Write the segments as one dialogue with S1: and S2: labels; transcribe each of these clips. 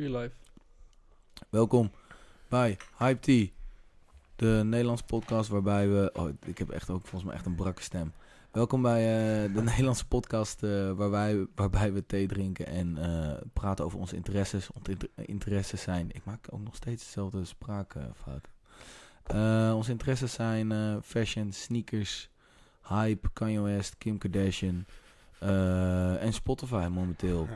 S1: Real.
S2: Welkom bij Hype Tea, de Nederlandse podcast waarbij we... Oh, ik heb echt ook volgens mij echt een brakke stem. Welkom bij eh, de Nederlandse podcast uh, waarbij, waarbij we thee drinken en uh, praten over onze interesses. Onze inter interesses zijn... Ik maak ook nog steeds dezelfde spraakfout. onze interesses zijn fashion, sneakers, hype, Kanye West, Kim Kardashian... Uh, en Spotify momenteel.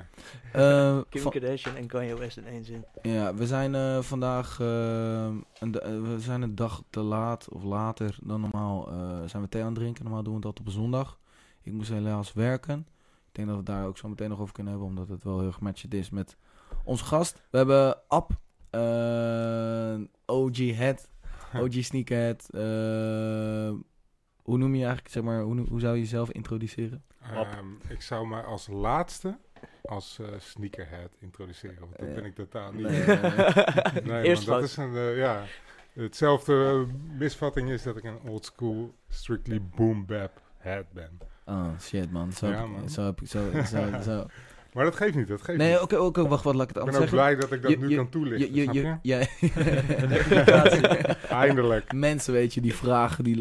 S3: Uh, Kim Kardashian en Kanye West in één zin.
S2: Ja, we zijn uh, vandaag een we zijn een dag te laat of later dan normaal zijn we thee aan het drinken. Normaal doen we dat op een zondag. Ik moest helaas werken. Ik denk dat we daar ook zo meteen nog over kunnen hebben, omdat het wel heel gematcht is met onze gast. We hebben App, OG Head, OG Sneakerhead. hoe noem je eigenlijk, zeg maar, hoe, hoe zou je jezelf introduceren?
S4: Um, ik zou mij als laatste als uh, sneakerhead introduceren. Want dat ben ik totaal niet. Nee, nee, nee Eerst dat is een, uh, ja, hetzelfde misvatting is dat ik een old school strictly boom bap head ben.
S2: Oh shit man, zo, ja, man. zo heb ik zo, zo, zo.
S4: Maar dat geeft niet, dat geeft
S2: nee, oké, oké, wacht, wat laat ik het
S4: anders zeggen. Ik ben ook blij dat ik dat nu kan toelichten, je, je, je,
S2: ja. Eindelijk. Mensen, weet je, die vragen, die,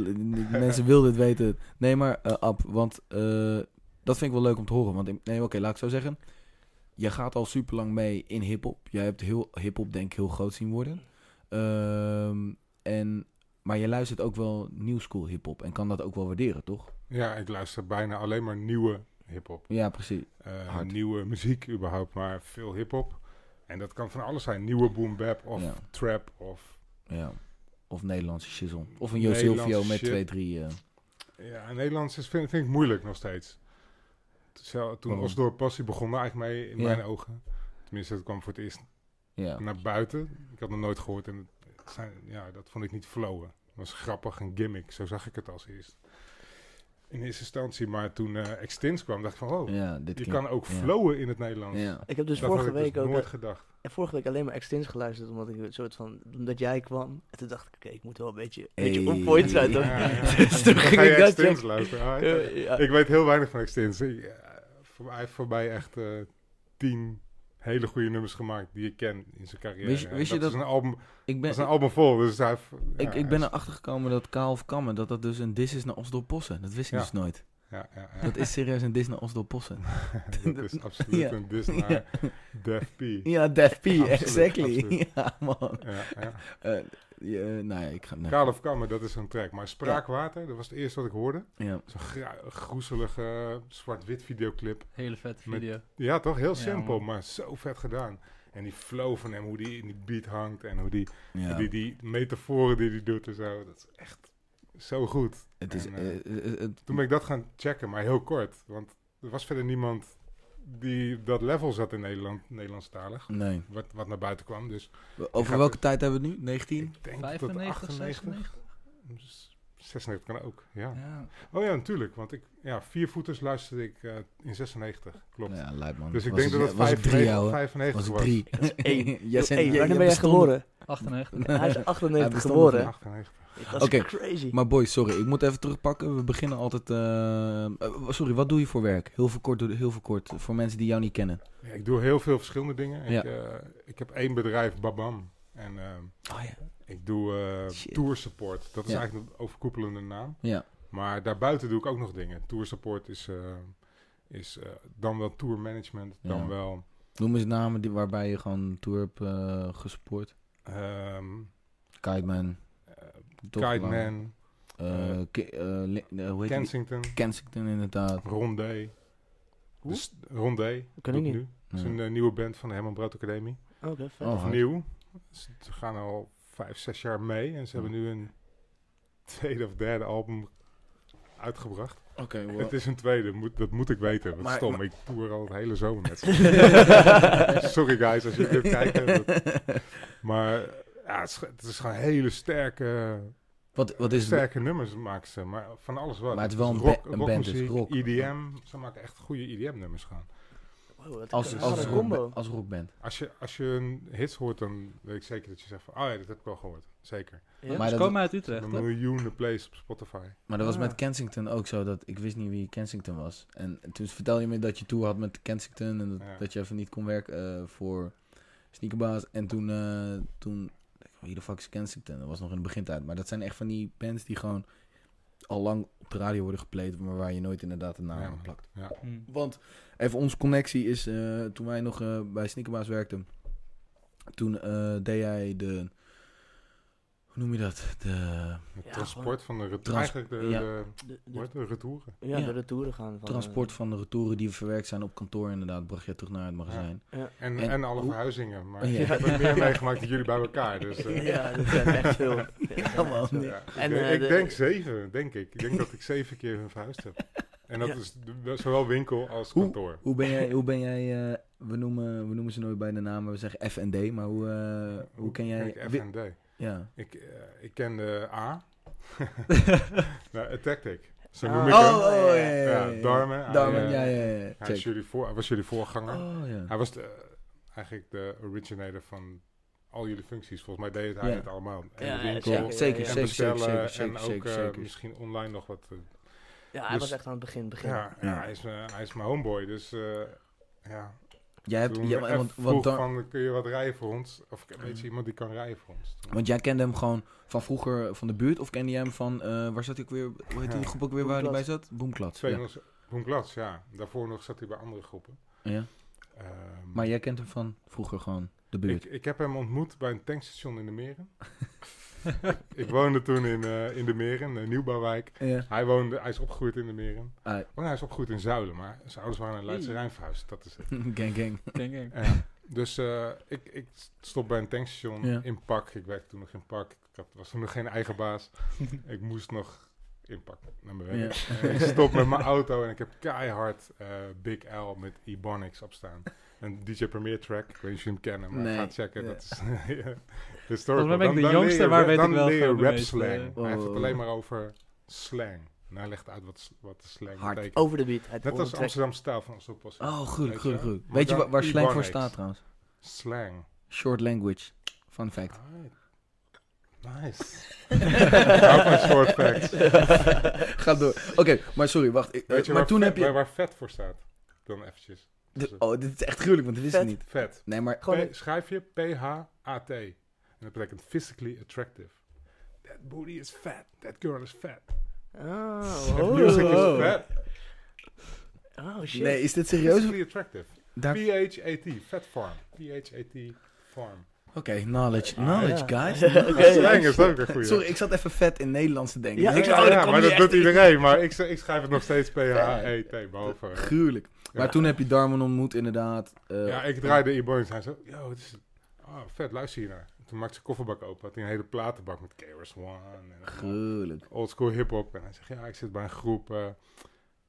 S2: mensen wilden het weten. Nee, maar uh, Ab, want uh, dat vind ik wel leuk om te horen. Want nee, oké, laat ik zo zeggen. Je gaat al super lang mee in hip-hop. Jij hebt heel hip-hop, denk ik, heel groot zien worden. Um, en, maar je luistert ook wel new school hip-hop en kan dat ook wel waarderen, toch?
S4: Ja, ik luister bijna alleen maar nieuwe hip-hop.
S2: Ja, precies.
S4: Uh, nieuwe muziek überhaupt, maar veel hip-hop. En dat kan van alles zijn. Nieuwe boom bap of ja. trap of...
S2: Ja, of Nederlandse shizzle. Of een Jo Silvio met twee, drie... Uh...
S4: Ja, Nederlands is, vind, vind ik moeilijk nog steeds. Toen was door Passie begon eigenlijk mee in mijn ogen. Tenminste, het kwam voor het eerst ja. naar buiten. Ik had nog nooit gehoord en het zijn, ja, dat vond ik niet flowen. Het was grappig, een gimmick. Zo zag ik het als eerst. In eerste instantie, maar toen uh, Extins kwam, dacht ik van, oh, ja, dit je kan ook flowen in het Nederlands.
S3: Ik heb dus vorige dus week ook nooit gedacht. En vorige week alleen maar Extins geluisterd, omdat ik een soort van, omdat jij kwam. En toen dacht ik, oké, ik moet wel een beetje, een beetje on point zijn. Toch?
S4: dus toen ging ik dat Extins luisteren. Ah, ik, weet heel weinig van Extins. voor, hij heeft voorbij echt uh, tien hele goede nummers gemaakt die ik ken in zijn carrière. Wist, je dat? Is een album, ik ben, dat is een album vol. Dus hij,
S2: ja, ik, ik ben erachter gekomen dat Kaal of Kammen, dat dat dus een dis is naar Oslo Possen. Dat wist ik dus nooit. Ja, ja, ja. Dat is serieus een dis naar Oslo Possen.
S4: dat is absoluut een dis naar Def P.
S2: Ja, Def P, exactly. Ja, man. Ja, ja. Uh, ja, ik ga...
S4: Kaal of Kammen, dat is een track. Maar Spraakwater, dat was het eerste wat ik hoorde. Ja. Zo'n groezelige zwart-wit videoclip.
S1: Hele vet video.
S4: ja, toch? Heel simpel, maar zo vet gedaan. En die flow van hem, hoe die in die beat hangt en hoe die, die, die metaforen die hij doet en zo. Dat is echt zo goed. Het is, en, uh, toen ben ik dat gaan checken, maar heel kort. Want er was verder niemand die dat level zat in Nederland, Nederlandstalig. Nee. Wat, wat naar buiten kwam. Dus
S2: Over welke tijd hebben we het nu? 19?
S4: Ik denk 95, 96. 96 kan ook, ja. ja. Oh ja, natuurlijk. Want ik, ja, Viervoeters luisterde ik uh, in 96, klopt.
S2: Ja, lijp man.
S4: Dus ik was denk dat het 95, 95 was.
S2: Was drie.
S3: yes, hey, wanneer ben jij geboren?
S1: 98.
S3: Hij is 98 geboren.
S4: 98.
S2: Oké, crazy. maar boys, sorry, ik moet even terugpakken. We beginnen altijd. Uh, sorry, wat doe je voor werk? Heel veel kort, heel veel kort voor mensen die jou niet kennen.
S4: Ja, ik doe heel veel verschillende dingen. Ja. Ik, uh, ik heb één bedrijf, Babam. En oh, ja. ik doe tour support. Dat is eigenlijk een overkoepelende naam. Ja. Maar daarbuiten doe ik ook nog dingen. Tour support is, is dan wel tour management, dan wel.
S2: Noem eens namen die, waarbij je gewoon tour hebt gesupport. Um, Kiteman.
S4: Kiteman.
S2: Uh, uh,
S4: Kensington.
S2: Kensington, inderdaad.
S4: Rondé. Dus Rondé. Ken ik niet. Nu. Dat is een uh, nieuwe band van de Herman Brood Academie.
S3: Oké, okay,
S4: vet. Oh, nieuw. Ze gaan al vijf, zes jaar mee. En ze hebben nu een tweede of derde album uitgebracht.
S2: Oké, okay, well.
S4: Het is een tweede, moet, dat moet ik weten. Wat maar, stom, maar... ik toer al het hele zomer met ze. Sorry guys, als jullie dit kijken. Dat... Maar ja, het is, het is gewoon hele sterke,
S2: wat, wat is
S4: sterke nummers maken ze, maar van alles wat.
S2: Maar het is wel een, rock, een band, is rock.
S4: EDM, ze maken echt goede EDM-nummers gaan.
S2: Wow, als, als, combo. als rockband.
S4: Als je, als je een hits hoort, dan weet ik zeker dat je zegt van, oh ja, dat heb ik wel gehoord. Zeker.
S1: Ja, maar ze komen uit Utrecht,
S4: Een miljoenen plays op Spotify.
S2: Maar dat was met Kensington ook zo, dat ik wist niet wie Kensington was. En toen vertel je me dat je tour had met Kensington en dat, dat je even niet kon werken uh, voor Sneakerbaas. En toen, uh, toen wie de fuck is Kensington? Dat was nog in de begintijd. Maar dat zijn echt van die bands die gewoon al lang op de radio worden gepleed, maar waar je nooit inderdaad een naam aan plakt.
S4: Ja.
S2: Hmm. Want even onze connectie is, uh, toen wij nog uh, bij Sneakerbaas werkten, toen uh, deed jij de hoe noem je dat? De,
S4: het transport van de retour. Eigenlijk de, ja. de, de, de, de retouren.
S3: Ja, de retouren gaan.
S2: Van transport van de retouren die verwerkt zijn op kantoor inderdaad, bracht je terug naar het magazijn.
S4: Ja. En, en, en, alle hoe? verhuizingen. Maar ik heb er meer meegemaakt dan jullie bij elkaar. Dus,
S3: uh. Ja, dat zijn echt veel.
S2: ja, man.
S4: En, ik, uh, ik denk zeven, denk ik. Ik denk dat ik zeven keer hun verhuisd heb. En dat is zowel winkel als
S2: hoe,
S4: kantoor.
S2: Hoe ben jij, hoe ben jij uh, we, noemen, we noemen ze nooit bij de naam, we zeggen FND, maar hoe, hoe, hoe ken jij...
S4: FND?
S2: Ja.
S4: Ik, uh, ik ken de A. nou, a Tactic. Zo
S2: ah.
S4: noem ik
S2: oh,
S4: hem.
S2: Oh, ja, ja, ja.
S4: ja Darmen.
S2: Darmen, hij, ja, ja, ja.
S4: Hij, jullie voor, was jullie voorganger.
S2: Oh, ja.
S4: Hij was de, eigenlijk de originator van al jullie functies. Volgens mij deed hij
S2: ja.
S4: het allemaal. En
S3: ja,
S4: de winkel,
S2: ja, zeker,
S4: en
S2: zeker,
S4: bestellen,
S2: zeker, zeker,
S4: en ook
S2: zeker,
S4: uh,
S2: zeker.
S4: misschien online nog wat. Uh,
S3: ja, hij
S4: dus,
S3: was echt aan het begin. begin.
S4: Ja, ja. Hij, is, uh, hij is mijn homeboy. Dus uh, ja,
S2: Jij hebt,
S4: Toen
S2: ja,
S4: ja,
S2: want,
S4: vroeg
S2: want,
S4: van, kun je wat rijden voor ons? Of weet je iemand die kan rijden voor ons? Toen.
S2: want jij kende hem gewoon van vroeger van de buurt? Of kende jij hem van, uh, waar zat hij ook weer, hoe heet die
S4: Ja.
S2: groep ook weer waar hij bij zat? Boomklats. Ja.
S4: Boomklats, ja. Daarvoor nog zat hij bij andere groepen.
S2: ja.
S4: Ehm,
S2: Maar jij kent hem van vroeger gewoon, de buurt.
S4: ik, ik heb hem ontmoet bij een tankstation in de Meren. ik woonde toen in, uh, in de Meren, een nieuwbouwwijk.
S2: Ja.
S4: Hij, woonde, hij is opgegroeid in de Meren.
S2: Ah,
S4: Oh, hij is opgegroeid in Zuilen, maar zijn ouders waren in Leidse Rijn verhuisd. Dat is het.
S2: gang gang.
S1: Denk ik.
S4: Ja. Dus uh, ik, ik stop bij een tankstation
S2: Ja.
S4: in Pak. Ik werkte toen nog in Pak. Ik had, was toen nog geen eigen baas. ik moest nog in Pak naar mijn werk.
S2: Ja.
S4: Ik stop met mijn auto en ik heb keihard uh, Big L met Ebonics op staan. Een DJ Premier track. Ik weet niet of je hem kennen, maar
S2: Nee.
S4: ga checken.
S2: Ja.
S4: Dat is historical.
S1: Volgens mij ben ik de
S4: Dan- dan
S1: jongste, maar weet
S4: dan
S1: ik wel
S4: leer je rap slang. Hij heeft het
S2: Oh.
S4: alleen maar over slang. En hij legt uit wat, wat de slang
S2: Hard.
S4: betekent.
S3: Over de beat.
S4: Net als
S3: ondertrekt-
S4: Amsterdam stijl van zo pas.
S2: Oh, gruwelijk,
S4: Weet
S2: gruwelijk,
S4: je?
S2: gruwelijk.
S4: Maar
S2: Weet je
S4: dan
S2: wa- waar slang voor staat trouwens?
S4: Slang.
S2: Short language. Fun fact.
S4: Nice. Hou van short facts.
S2: Ga door. Oké, maar sorry, wacht. Ik,
S4: Weet je
S2: maar
S4: waar,
S2: toen
S4: vet,
S2: heb je...
S4: waar, waar vet voor staat? Dan eventjes.
S2: Dit-
S4: Dus,
S2: oh, dit is echt gruwelijk, want dat wist ik niet.
S4: vet.
S2: Nee, maar...
S3: Gewoon-
S4: P- schrijf je P-H-A-T. En dat betekent physically attractive. That booty is fat. That girl is fat.
S3: Oh,
S4: That
S3: oh,
S4: music is
S3: oh.
S4: fat.
S3: Oh, shit.
S2: Nee, is dit serieus?
S4: Physically attractive.
S2: Daar...
S4: P-H-A-T. Fat farm. P-H-A-T farm.
S2: Oké, knowledge.
S3: Ah,
S2: Knowledge,
S3: ja.
S2: guys.
S3: Ja.
S4: is ook een goeie.
S2: Sorry, ik zat even vet in Nederlands te denken.
S3: Ja, ik
S2: oh,
S4: ja, maar dat doet iedereen. Maar ik, ik schrijf het nog steeds P-H-E-T boven.
S2: Gruwelijk. Maar
S4: Ja.
S2: toen heb je Darman ontmoet, inderdaad. Eh,
S4: Ja, ik draaide e-boys en hij zo, yo, het is, oh, vet, luister hier naar. Toen maakte zijn kofferbak open, had hij een hele platenbak met KRS One en
S2: Gruwelijk.
S4: oldschool hip-hop. En hij zegt, ja, ik zit bij een groep, eh,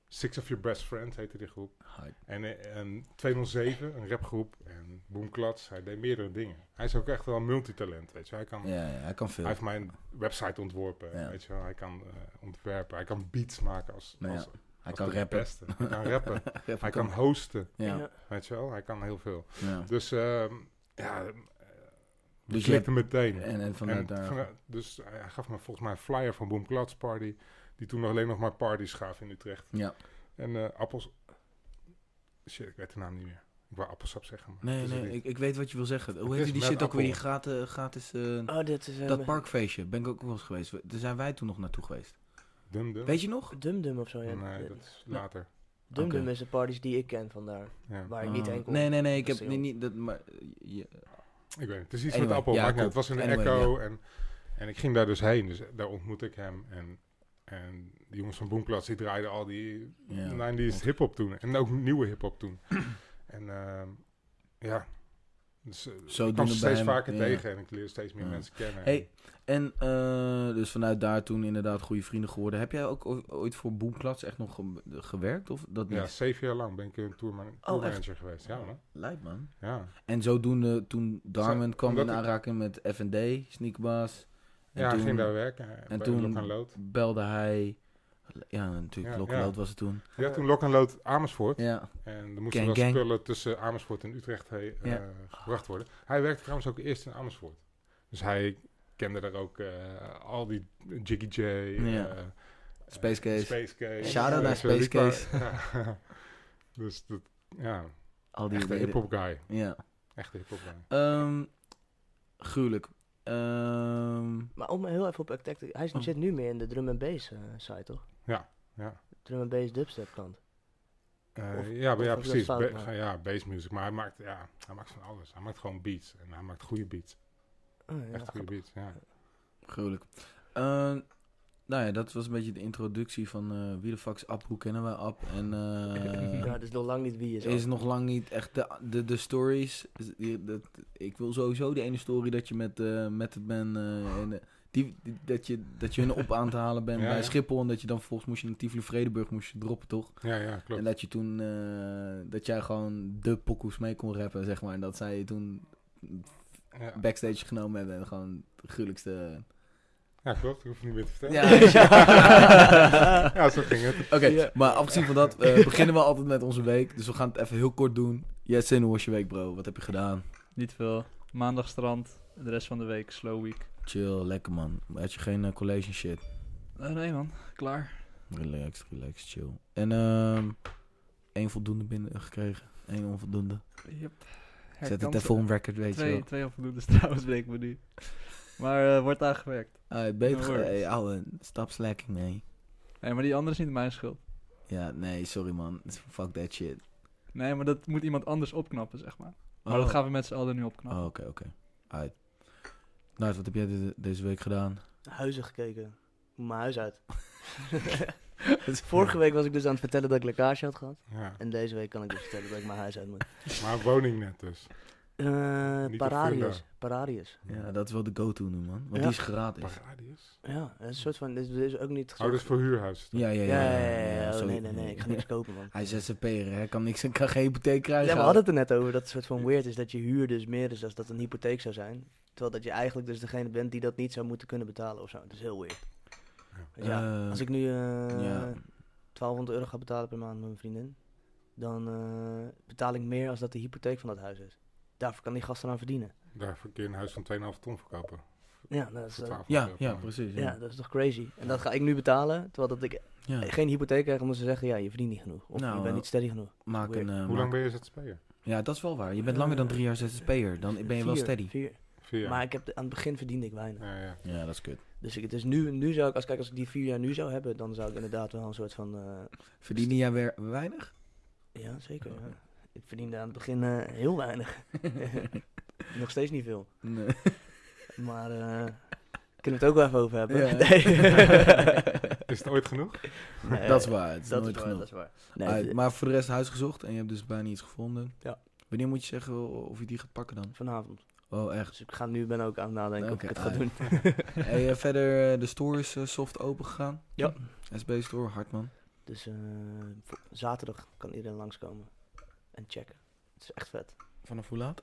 S4: Six of Your Best Friends heette die groep.
S2: Hype.
S4: En, eh, en 207, een rapgroep. En Boomklats, hij deed meerdere dingen. Hij is ook echt wel een multitalent, weet je. Hij kan...
S2: Ja, ja, hij kan veel.
S4: Hij heeft mijn website ontworpen,
S2: Ja.
S4: weet je wel. Hij kan eh, ontwerpen, hij kan beats maken als,
S2: Nou ja,
S4: als,
S2: Hij kan rappen.
S4: beste. Hij kan rappen, hij kan hosten, weet je wel. Hij kan heel veel.
S2: ja.
S4: Dus dus ja, we
S2: Dus je
S4: klikten meteen.
S2: En, en vanuit
S4: En
S2: daar...
S4: dus hij gaf me volgens mij een flyer van Boom Clouds Party, die toen nog alleen nog maar parties gaf in Utrecht.
S2: Ja.
S4: En eh, appels... Shit, ik weet de naam niet meer. Ik wou appelsap zeggen, maar
S2: Nee, nee, ik, ik weet wat je wil zeggen. Hoe heet die shit ook weer? Die gratis... gratis eh,
S3: Oh, dit is... eh,
S2: dat parkfeestje. Ben ik ook wel eens geweest. Daar zijn wij toen nog naartoe geweest.
S4: Dum Dum?
S2: Weet je nog?
S3: Dum Dum of zo, ja.
S4: Nee, dat is later.
S3: Dum Dum is de parties die ik ken vandaar.
S4: Ja.
S3: Waar ik niet
S2: Oh.
S3: heen kom.
S2: Nee, nee, nee. Ik
S3: Dat
S2: heb niet... dat, maar, je-
S4: Ik weet. Het is iets
S2: Anyway,
S4: met
S2: ja,
S4: maakt
S2: klopt.
S4: Het was
S2: Anyway,
S4: Echo. En, en ik ging daar dus heen. Dus daar ontmoette ik hem. En, en die jongens van Boomklats, die draaiden al die
S2: Ja.
S4: 90s hip-hop toen. En ook nieuwe hip-hop toen. en ehm, ja. Dus, eh,
S2: Zodoende
S4: ik kwam ze steeds
S2: hem,
S4: vaker
S2: ja.
S4: tegen en ik leer steeds meer
S2: Ja.
S4: mensen kennen.
S2: Hey, en eh, dus vanuit daar toen inderdaad goede vrienden geworden. Heb jij ook ooit voor Boomklats echt nog ge- gewerkt? Of dat niet?
S4: ja, zeven jaar lang ben ik een
S2: Oh,
S4: tourmanager geweest. Ja, man.
S2: Lijp man.
S4: Ja.
S2: En zodoende toen Darman
S4: Zo,
S2: kwam in aanraking met F&D, Sneakbaas.
S4: Ja,
S2: toen
S4: ging daar werken.
S2: en
S4: En
S2: toen- belde hij... Ja, natuurlijk.
S4: Ja,
S2: Lokaloot
S4: ja.
S2: was het toen.
S4: Ja, toen Lok en Lood Amersfoort.
S2: Ja.
S4: En er moesten
S2: Gang,
S4: wel
S2: gang.
S4: spullen tussen Amersfoort en Utrecht he- eh,
S2: Ja.
S4: gebracht worden. Hij werkte trouwens ook eerst in Amersfoort. Dus hij kende daar ook eh, al die Jiggy J.
S2: Ja.
S4: eh,
S2: Space Case.
S4: Space Case.
S2: Shout-out naar Space
S4: ja. dus dat, ja,
S2: Al die
S4: hip-hop guy.
S2: Ja.
S4: Echte hip-hop.
S2: Um, gruwelijk. Um,
S3: maar om heel even op Attack hij oh. zit nu meer in de drum and bass uh, site, toch?
S4: Ja, ja.
S3: Drum and bass dubstep kant.
S4: Uh, ja, ja, precies. Ba ja, bass music. Maar hij maakt, ja, hij maakt van alles. Hij maakt gewoon beats. En hij maakt goede beats. Oh, ja, Echt goede beats, ja.
S2: Gruwelijk. Uh, nou ja, dat was een beetje de introductie van uh, wie de fuck is Ab, hoe kennen wij Ab? En, uh,
S3: ja, dat is nog lang niet wie is
S2: Is nog lang niet echt de, de, de stories. Die, dat, ik wil sowieso die ene story dat je met, uh, met het ben... en, die, die, dat, je, dat je hun op aan te halen bent bij Schiphol. En dat je dan volgens moest je in Tivoli Vredeburg moest je droppen, toch?
S4: Ja, ja, klopt.
S2: En dat je toen... dat jij gewoon de pokoes mee kon rappen, zeg maar. En dat zij toen ja. backstage genomen hebben. En gewoon de gruwelijkste
S4: ja, klopt. Ik hoef niet meer te vertellen. Ja, ja zo ging het.
S2: Oké, maar afgezien van dat, uh, beginnen we altijd met onze week. Dus we gaan het even heel kort doen. Jetsin, hoe was je week, bro? Wat heb je gedaan?
S1: Niet veel. Maandag strand. De rest van de week slow week.
S2: Chill, lekker man. Had je geen uh, college shit?
S1: Uh, nee man, klaar.
S2: Relax, relax, chill. En ehm één voldoende binnen gekregen. Eén onvoldoende.
S1: Yep.
S2: Zet het even een record, weet
S1: twee,
S2: je wel.
S1: Twee onvoldoende trouwens, bleek me nu. Maar uh, wordt daar gewerkt.
S2: Uh, beter, hey, ouwe, stop slacking, nee.
S1: Nee, maar die andere is niet mijn schuld.
S2: Ja, nee, sorry man. Fuck that shit.
S1: Nee, maar dat moet iemand anders opknappen, zeg maar. Maar dat oh. gaan we met z'n allen nu opknappen.
S2: Oh, oké, oké. Okay. Nou, wat heb jij deze week gedaan?
S3: Huizen gekeken. Mijn huis uit. Vorige week was ik dus aan het vertellen dat ik lekkage had gehad. Ja. En deze week kan ik dus vertellen dat ik mijn huis uit moet.
S4: Maar woning net dus.
S3: Uh, Pararius. Pararius.
S2: Ja, dat is wel de go-to nu, man. Want die is gratis.
S4: Pararius?
S3: Ja, een soort van... Dit is ook niet...
S4: Oh, dat is voor huurhuis.
S2: Ja, ja, ja.
S3: ja, ja, ja, nee, nee, nee. Ik ga niks kopen, man.
S2: Hij is ZZP'er, hij kan, niks, kan geen hypotheek krijgen.
S3: Ja, we hadden het er net over. Dat het soort van weird is dat je huur dus meer is dan dat een hypotheek zou zijn. Terwijl dat je eigenlijk dus degene bent die dat niet zou moeten kunnen betalen of zo. Het is heel weird. Dus ja, uh, als ik nu uh, ja. 1200 euro ga betalen per maand met mijn vriendin, dan uh, betaal ik meer als dat de hypotheek van dat huis is. Daarvoor kan die gasten aan verdienen.
S4: Daarvoor kun je een huis van 2,5 ton verkopen.
S3: Ja, dat is,
S2: uh, ja, ja, precies. Ja.
S3: ja. dat is toch crazy. En dat ga ik nu betalen, terwijl dat ik ja. geen hypotheek krijg omdat ze zeggen, ja, je verdient niet genoeg. Of nou, je bent niet steady genoeg.
S2: Maak een, uh,
S4: Hoe lang ben je ZZP'er?
S2: Ja, dat is wel waar. Je bent langer dan drie jaar ZZP'er. Dan ben je
S3: vier,
S2: wel steady.
S3: Vier. vier. Maar ik heb aan het begin verdiende ik weinig.
S4: Ja, ja.
S2: ja dat is kut.
S3: Dus ik, dus nu, nu zou ik, als, kijk, als ik die vier jaar nu zou hebben, dan zou ik inderdaad wel een soort van... Uh,
S2: Verdiende jij weer weinig?
S3: Ja, zeker. Ja. Ik verdiende aan het begin uh, heel weinig. Nog steeds niet veel.
S2: Nee.
S3: Maar uh, kunnen we het ook wel even over hebben. Ja.
S4: Nee. is het ooit genoeg?
S2: Nee, dat is waar. Het is
S3: dat
S2: nooit
S3: is waar,
S2: genoeg.
S3: Dat is waar.
S2: Nee, maar voor de rest huis gezocht en je hebt dus bijna iets gevonden.
S3: Ja.
S2: Wanneer moet je zeggen of je die gaat pakken dan?
S3: Vanavond.
S2: Oh, echt?
S3: Dus ik ga nu ben ook aan het nadenken okay, of ik het ga doen.
S2: hey, uh, verder, de store is soft open gegaan.
S3: Ja.
S2: SB Store, Hartman.
S3: Dus zaterdag kan iedereen langskomen en checken. Het is echt vet.
S2: Vanaf hoe laat?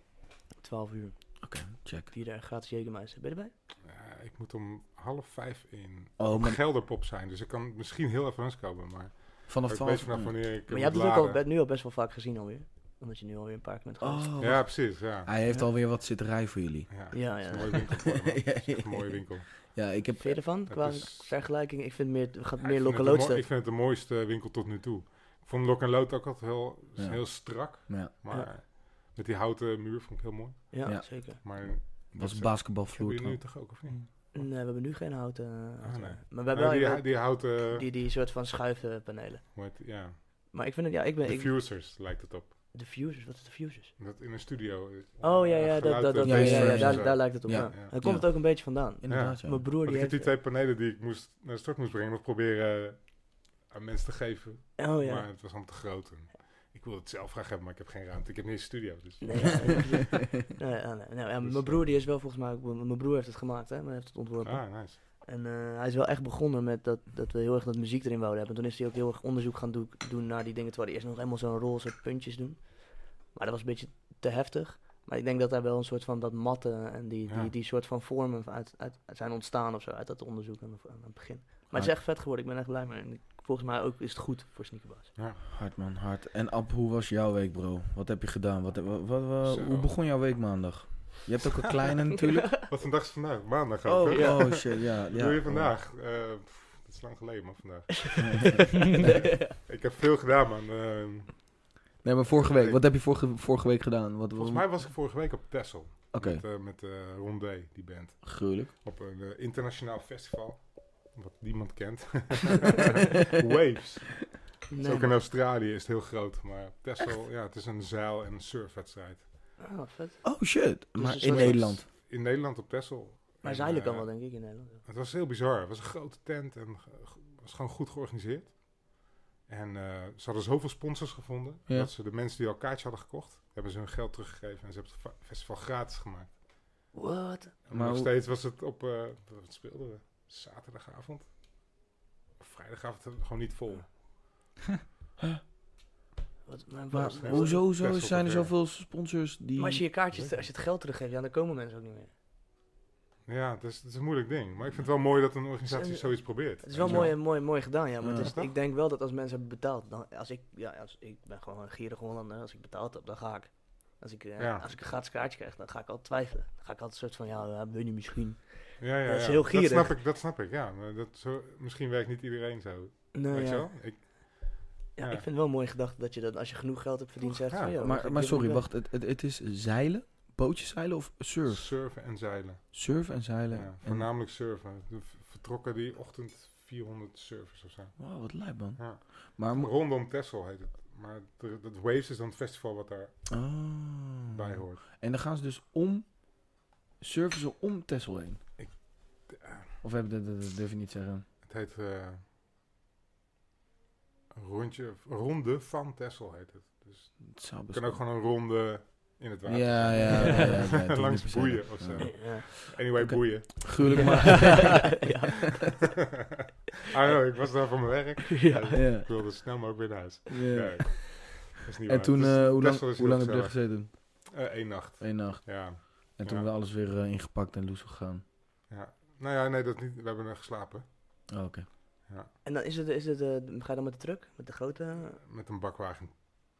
S3: 12 uur.
S2: Oké, okay, check.
S3: Vier dagen gratis Jägermeister. Ben je erbij?
S4: Ja, ik moet om half vijf in
S2: oh,
S4: maar... Gelderpop zijn. Dus ik kan misschien heel even langskomen, maar...
S2: Vanaf 12
S3: vanaf
S4: wanneer ik
S3: Maar je hebt het ook al, nu al best wel vaak gezien alweer. Omdat je nu alweer een paar keer bent geweest.
S4: Oh, ja, precies. Ja.
S2: Hij heeft alweer wat zitterij voor jullie.
S3: Ja, ja. ja.
S4: Een mooie winkel. een mooie winkel.
S2: Ja, ik heb...
S3: Vind je ervan? Qua is... vergelijking? Ik vind meer, gaat
S4: ja,
S3: meer lokalood
S4: Ik vind het de mooiste winkel tot nu toe. Vond Lok en Lood ook altijd heel, heel strak. Maar met die houten muur vond ik heel mooi.
S3: Ja, ja. zeker.
S4: Maar
S2: was basketbalvloer.
S4: Hebben jullie nu toch ook of niet?
S3: Nee, we hebben nu geen houten.
S4: Ah, nee.
S3: Maar we hebben
S4: die,
S3: wel,
S4: die houten.
S3: Die, die soort van schuifpanelen.
S4: Wat, ja.
S3: Maar ik vind het, ja, ik ben.
S4: Diffusers ik, lijkt het op.
S3: Diffusers, wat is diffusers?
S4: Dat in een studio.
S3: Oh ja, ja, dat, dat, dat, ja, ja, ja, daar, daar lijkt het op. Ja. Ja. Daar komt het ook een beetje vandaan.
S2: Inderdaad, ja.
S3: Mijn broer die
S4: ik
S3: heeft...
S4: heb die twee panelen die ik moest, naar de stort moest brengen, nog proberen aan mensen te geven.
S3: Oh ja.
S4: Maar het was allemaal te groot. En ik wil het zelf graag hebben, maar ik heb geen ruimte. Ik heb niet een studio. Dus.
S3: Nee, ja, nee, nee, nee, nee, ja, mijn broer die is wel volgens mij, mijn broer heeft het gemaakt, hè, maar heeft het ontworpen.
S4: Ah, nice.
S3: En uh, hij is wel echt begonnen met dat, dat we heel erg dat muziek erin wouden hebben. En toen is hij ook heel erg onderzoek gaan do doen naar die dingen. Terwijl hij eerst nog helemaal zo'n roze puntjes doen. Maar dat was een beetje te heftig. Maar ik denk dat hij wel een soort van dat matte en die, ja. die, die soort van vormen uit, uit, uit zijn ontstaan of zo. Uit dat onderzoek aan, aan het begin. Maar het is echt vet geworden. Ik ben echt blij mee. En volgens mij ook is het goed voor Sneakerbaas.
S4: Ja.
S2: Hard man, hard. En Ab, hoe was jouw week bro? Wat heb je gedaan? Wat, wat, wat, hoe begon jouw week maandag? Je hebt ook een kleine natuurlijk.
S4: Wat vandaag is vandaag? Maandag
S2: ook. Oh, ja. oh shit, ja.
S4: Wat doe je vandaag? Uh, dat is lang geleden, maar vandaag. ik heb veel gedaan, man. Uh,
S2: Nee, maar vorige week. Wat heb je vorige, vorige week gedaan? Wat,
S4: Volgens mij was ik vorige week op Texel.
S2: Oké.
S4: Met, uh, met uh, Rondé, die band.
S2: Gruwelijk.
S4: Op een uh, internationaal festival. Wat niemand kent. Waves. Nee, ook in Australië is het heel groot. Maar Texel, ja, het is een zeil- en surfwedstrijd.
S3: Oh, vet.
S2: Oh shit. Dus maar in Nederland?
S4: In Nederland op Texel.
S3: Maar zeilen kan wel, denk ik, in Nederland.
S4: Het was heel bizar. Het was een grote tent en het was gewoon goed georganiseerd. En uh, ze hadden zoveel sponsors gevonden, ja. dat ze de mensen die al kaartje hadden gekocht, hebben ze hun geld teruggegeven en ze hebben het festival gratis gemaakt.
S3: Wat?
S4: Maar nog steeds was het op, uh, wat speelden we? Zaterdagavond? Of vrijdagavond gewoon niet vol.
S3: Wat, maar,
S2: maar hoezo zo zijn er zoveel sponsors die...
S3: Maar als je je kaartjes, als je het geld teruggeeft, ja, dan komen mensen ook niet meer.
S4: Ja, het is, het is een moeilijk ding. Maar ik vind het wel mooi dat een organisatie zoiets probeert.
S3: Het is wel mooi, mooi, mooi gedaan, ja. Maar ja. Is, ik denk wel dat als mensen hebben betaald... Dan, als ik, ja, als, ik ben gewoon een gierig Hollander. Als ik betaald heb, dan ga ik. Als ik, ja. als ik een gratis kaartje krijg, dan ga ik altijd twijfelen. Dan ga ik altijd een soort van, ja, wil je misschien...
S4: Ja, ja,
S3: dat is heel gierig.
S4: Dat snap ik, dat snap ik ja. Maar dat zo, misschien werkt niet iedereen zo.
S3: Nee,
S4: Weet
S3: ja.
S4: je wel? Ik,
S3: ja, ik vind het wel een mooie gedachte dat je dat als je genoeg geld hebt verdiend, zegt van, ja,
S2: Maar, maar sorry, wacht. Het, het, het is zeilen? Bootjes zeilen of surf?
S4: Surfen en zeilen.
S2: Surfen en zeilen.
S4: Ja, voornamelijk surfen. De vertrokken die ochtend 400 surfers of zo.
S2: Wow, wat lijp man.
S4: Ja.
S2: Maar
S4: Rondom Texel heet het. Maar dat Waves is dan het festival wat daar
S2: oh.
S4: bij hoort.
S2: En dan gaan ze dus om, surfen ze om Texel heen? Of heb dat, dat, dat durf je niet zeggen?
S4: Het heet uh, een rondje, ronde van Texel heet het. Dus
S2: het zou
S4: kan ook gewoon een ronde in het water.
S2: Ja, ja, ja. ja, ja
S4: Langs boeien of zo. Ja. Anyway, okay. boeien.
S2: Gruwelijk maar.
S3: ja.
S4: ah, no, ik was daar voor mijn werk.
S3: Ja.
S4: ja. Ik wilde snel mogelijk weer naar huis.
S2: Ja. en toen, uh, hoe lang, hoe lang heb je er gezeten?
S4: Eén uh, nacht.
S2: Eén nacht.
S4: Ja.
S2: En toen ja. alles weer uh, ingepakt en loes gegaan.
S4: Ja. Nou ja, nee, dat niet. We hebben er geslapen.
S2: Oh, oké. Okay.
S4: Ja.
S3: En dan is het, is het uh, ga je dan met de truck? Met de grote?
S4: Met een bakwagen.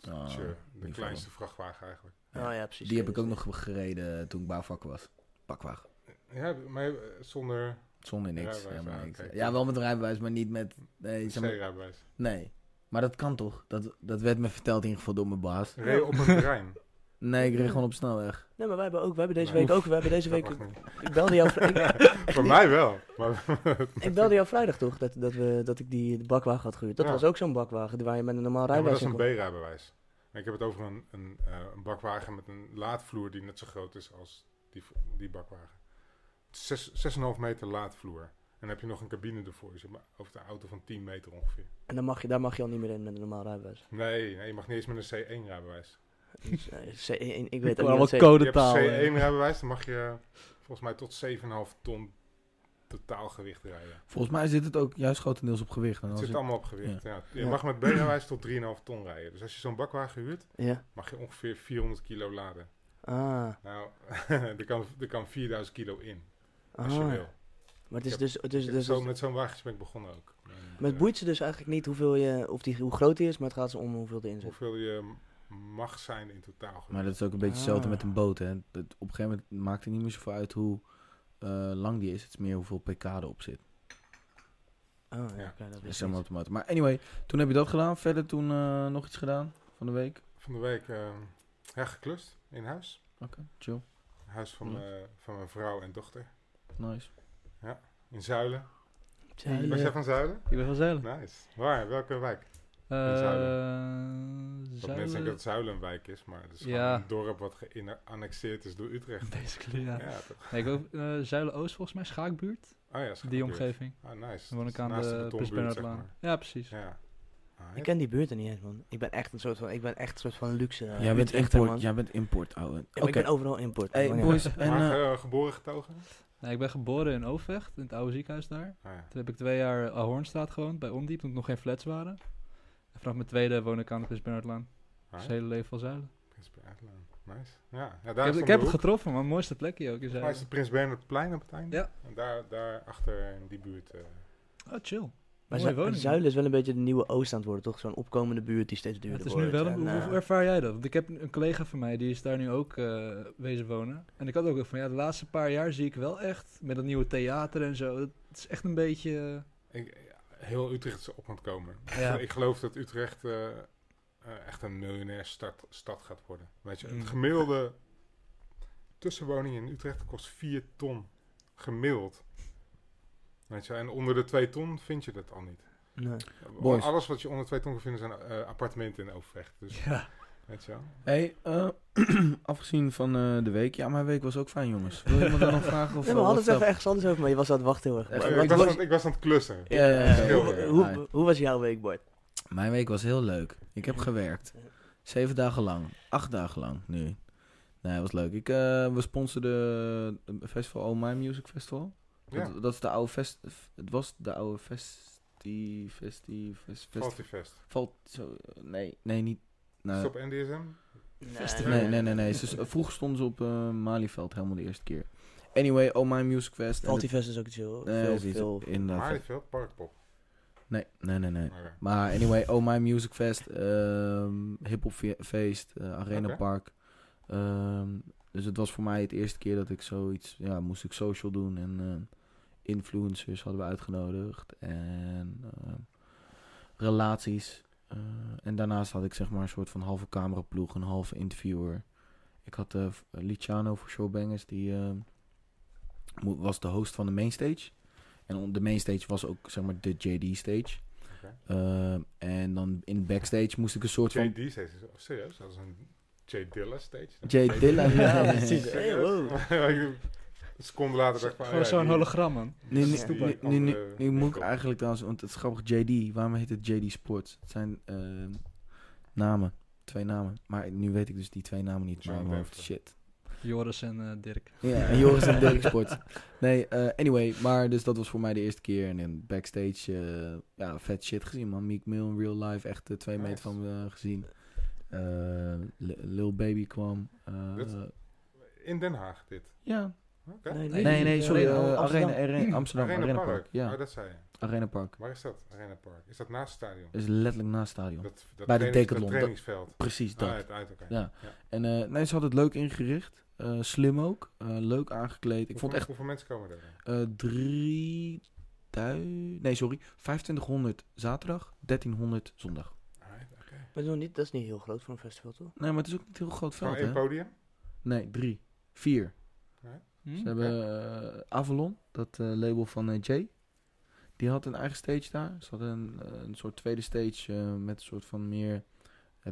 S2: Oh,
S4: sure. De kleinste van. vrachtwagen eigenlijk.
S3: Ja. Oh ja, precies.
S2: Die heb ik ook nog gereden toen ik bouwvakker was. Bakwagen.
S4: Ja, maar zonder...
S2: Zonder niks. Helemaal niks. Okay, ja, wel met rijbewijs, maar niet met... Nee,
S4: zeg maar, rijbewijs.
S2: Nee. Maar dat kan toch? Dat, dat werd me verteld in ieder geval door mijn baas.
S4: Reed je op een terrein?
S2: Nee, ik reed gewoon op snelweg.
S3: Nee, maar wij hebben ook, wij hebben deze nee. week ook, wij hebben deze week, ik belde jou
S4: Voor mij wel. Maar
S3: ik belde jou vrijdag toch, dat, dat, we, dat ik die de bakwagen had gehuurd. Dat ja. was ook zo'n bakwagen waar je met een normaal rijbewijs
S4: ja, maar dat is een B-rijbewijs. Ik heb het over een, een, uh, een, bakwagen met een laadvloer die net zo groot is als die, die bakwagen. 6,5 meter laadvloer. En dan heb je nog een cabine ervoor. Dus je over een auto van 10 meter ongeveer.
S3: En dan mag je, daar mag je al niet meer in met een normaal rijbewijs?
S4: Nee, nee je mag niet eens met een C1-rijbewijs.
S3: Dus, C1, ik weet
S1: ook
S3: niet
S1: wat codetaal.
S4: Je hebt C1-rijbewijs, dan mag je volgens mij tot 7,5 ton totaalgewicht rijden.
S2: Volgens mij zit het ook juist grotendeels op gewicht.
S4: Het zit allemaal op gewicht, ja. ja. Je ja. mag met B-rijbewijs tot 3,5 ton rijden. Dus als je zo'n bakwagen huurt,
S3: ja.
S4: mag je ongeveer 400 kilo laden.
S3: Ah.
S4: Nou, er, kan, er kan 4000 kilo in, als
S3: ah.
S4: je wil.
S3: Maar het is
S4: heb,
S3: dus... Het is, dus,
S4: zo, met zo'n wagentje ben ik begonnen ook.
S3: Maar het boeit ze dus eigenlijk niet hoeveel je, of die, hoe groot die is, maar het gaat om hoeveel erin zit.
S4: Hoeveel je mag zijn in totaal.
S2: Maar dat is ook een beetje hetzelfde ah. met een boot. Hè. Dat, op een gegeven moment maakt het niet meer zoveel uit hoe uh, lang die is. Het is meer hoeveel pk erop zit.
S3: Oh ja, ja. Okay, dat
S2: is helemaal automatisch. Maar anyway, toen heb je dat gedaan. Verder toen uh, nog iets gedaan van de week?
S4: Van de week uh, ja, geklust in huis.
S2: Oké, okay, chill.
S4: Huis van, uh, van mijn vrouw en dochter.
S2: Nice.
S4: Ja, in Zuilen.
S3: Zuilen.
S4: Was jij van Zuilen?
S1: Ik ben van Zuilen.
S4: Nice. Waar? Welke wijk?
S1: Uh,
S4: Zuilen. Dat mensen denken dat Zuilen een wijk is, maar het is gewoon
S1: ja.
S4: een dorp wat geannexeerd is door Utrecht.
S1: Basically, ja.
S4: ja
S1: nee, ik ook uh, Zuilen-Oost volgens mij, Schaakbuurt.
S4: Oh ja, Schaakbuurt.
S1: Die omgeving.
S4: Ah, nice.
S1: Dan woon ik aan de,
S4: de
S1: Prins Bernhardlaan.
S4: zeg maar.
S1: Ja, precies.
S4: Ja.
S3: Ah, ik ken die buurt er niet eens, man. Ik ben echt een soort van, ik ben echt een soort van luxe. Uh,
S2: jij, bent import, man. jij bent import, ouwe.
S3: Ja, okay. Ik ben overal import.
S2: Hey, boys, en,
S4: maar uh, geboren getogen?
S1: Nee, ik ben geboren in Overvecht, in het oude ziekenhuis daar.
S4: Ah, ja.
S1: Toen heb ik twee jaar Ahornstraat gewoond, bij Ondiep, toen er nog geen flats waren. Vanaf mijn tweede woon ik aan de Prins Bernhardlaan. Dus hele leven van Zuilen.
S4: Prins Bernhardlaan, nice. Ja, ja
S1: ik
S4: daar
S1: heb, ik heb het getroffen, maar het mooiste plekje ook. Is
S4: Waar is het Prins Bernhardplein op het einde?
S1: Ja.
S4: En daar, daar achter in die buurt... Uh,
S1: oh, chill.
S3: Maar Zu Zuilen is wel een beetje de nieuwe Oost aan het worden, toch? Zo'n opkomende buurt die steeds duurder
S1: wordt.
S3: Het
S1: is nu wel een, en, hoe, hoe ervaar jij dat? Want ik heb een collega van mij, die is daar nu ook uh, wezen wonen. En ik had ook van, ja, de laatste paar jaar zie ik wel echt, met dat nieuwe theater en zo, het is echt een beetje...
S4: Ik, heel Utrecht op aan het komen.
S1: Ja.
S4: ik geloof dat Utrecht uh, echt een miljonair stad, stad gaat worden. Weet je, een mm. gemiddelde tussenwoning in Utrecht kost 4 ton. Gemiddeld. Weet je, en onder de 2 ton vind je dat al niet. Nee. Alles wat je onder 2 ton kan vinden zijn uh, appartementen in Overvecht. Dus, ja. Weet je wel.
S2: Hey, uh, afgezien van uh, de week. Ja, mijn week was ook fijn, jongens. Wil je me dan nog vragen? Of,
S3: nee, we hadden het even ergens anders over, maar je was aan het wachten heel erg.
S4: ik, was aan, ik, was aan, het klussen.
S3: Ja, ja, hoe, hoe, hoe, was jouw week, Bart?
S2: Mijn week was heel leuk. Ik heb gewerkt. Zeven dagen lang. Acht dagen lang nu. Nee, dat was leuk. Ik, uh, we sponsoren het festival All My Music Festival. Ja. Dat, dat, is de oude fest... Het was de oude festi... Festi... Fest,
S4: fest, fest.
S2: Valt zo... Nee, nee, niet...
S4: Is op NDSM?
S2: Nee, nee, nee. nee, Ze, vroeger stonden ze op uh, Malieveld helemaal de eerste keer. Anyway, Oh My Music Fest.
S3: Fest is ook chill.
S2: Nee, veel, veel.
S4: In Malieveld, Parkpop.
S2: Nee, nee, nee, nee. Maar anyway, Oh My Music Fest, um, Hip Hop Feest, uh, Arena Park. Um, dus het was voor mij het eerste keer dat ik zoiets, ja, moest ik social doen en uh, influencers hadden we uitgenodigd en uh, relaties. Uh, en daarnaast had ik zeg maar een soort van halve cameraploeg, een halve interviewer. Ik had uh, Luciano voor Showbangers, die was de host van de mainstage. En de mainstage was ook zeg maar de JD stage. Okay. en dan in backstage moest ik een soort
S4: JD van... JD stage, serieus? Dat is een J Dilla stage?
S2: J Dilla, ja,
S3: precies. Hey, wow.
S4: een seconde later dacht
S1: ik Gewoon zo'n hologram, man.
S2: Nu, moet ik eigenlijk trouwens, want het is grappig, JD, waarom heet het JD Sports? Het zijn uh, namen, twee namen. Maar nu weet ik dus die twee namen niet, maar hoofd, shit.
S1: Joris en uh, Dirk.
S2: Ja, Joris en Dirk Sport. Nee, uh, anyway, maar dus dat was voor mij de eerste keer. En in backstage, uh, ja, vet shit gezien, man. Meek Mill in real life, echt twee nice. meter van me gezien. Uh, Lil Baby kwam. Uh,
S4: in Den Haag, dit?
S2: Ja. Okay. Nee, nee, nee, nee, sorry. Uh, Arena, Arena, Amsterdam,
S4: Arena,
S2: Arena
S4: Park.
S2: Park. Ja.
S4: Oh, dat zei je.
S2: Arena Park.
S4: Waar is dat, Arena Park? Is dat naast het stadion?
S2: is letterlijk naast het stadion.
S4: Dat, dat
S2: Bij de Decathlon.
S4: trainingsveld.
S2: precies dat.
S4: Ah, uit, uit, okay.
S2: ja. ja. En uh, nee, ze hadden het leuk ingericht. Uh, slim ook. Uh, leuk aangekleed. Ik
S4: hoeveel,
S2: vond echt...
S4: Hoeveel mensen komen
S2: er? Uh, drie... Nee, sorry. 2500 zaterdag, 1300 zondag.
S3: Maar dat is, niet, dat is niet heel groot voor een festival, toch?
S2: Nee, maar het is ook niet heel groot veld,
S4: één podium?
S2: Nee, drie. Vier. Hm? Ze hebben uh, Avalon, dat uh, label van uh, Jay. Die had een eigen stage daar. Ze hadden een, een soort tweede stage met een soort van meer...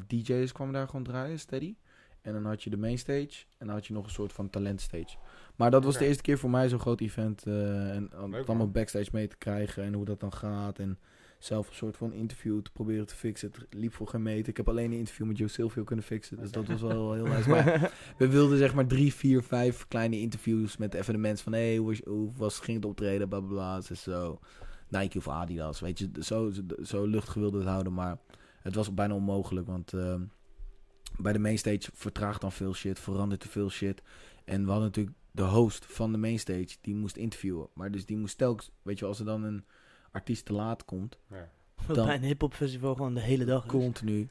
S2: DJ's kwamen daar gewoon draaien, steady. En dan had je de main stage en dan had je nog een soort van talent stage. Maar dat was de eerste keer voor mij zo'n groot event. en om allemaal backstage mee te krijgen en hoe dat dan gaat. En zelf een soort van interview te proberen te fixen. Het liep voor geen meter. Ik heb alleen een interview met Joe Silvio kunnen fixen. Dus dat was wel heel nice. Maar we wilden zeg maar drie, vier, vijf kleine interviews met even de mensen van... Hé, hey, hoe, was, hoe was, ging het optreden? Blablabla. Dus zo. Nike of Adidas. Weet je, zo, zo luchtig wilde het houden. Maar het was bijna onmogelijk. Want uh, bij de mainstage vertraagt dan veel shit. Verandert te veel shit. En we hadden natuurlijk de host van de mainstage. Die moest interviewen. Maar dus die moest telkens... Weet je, als er dan een artiest te laat komt. Ja.
S3: Dan bij een hip-hop festival gewoon de hele dag.
S2: Continu.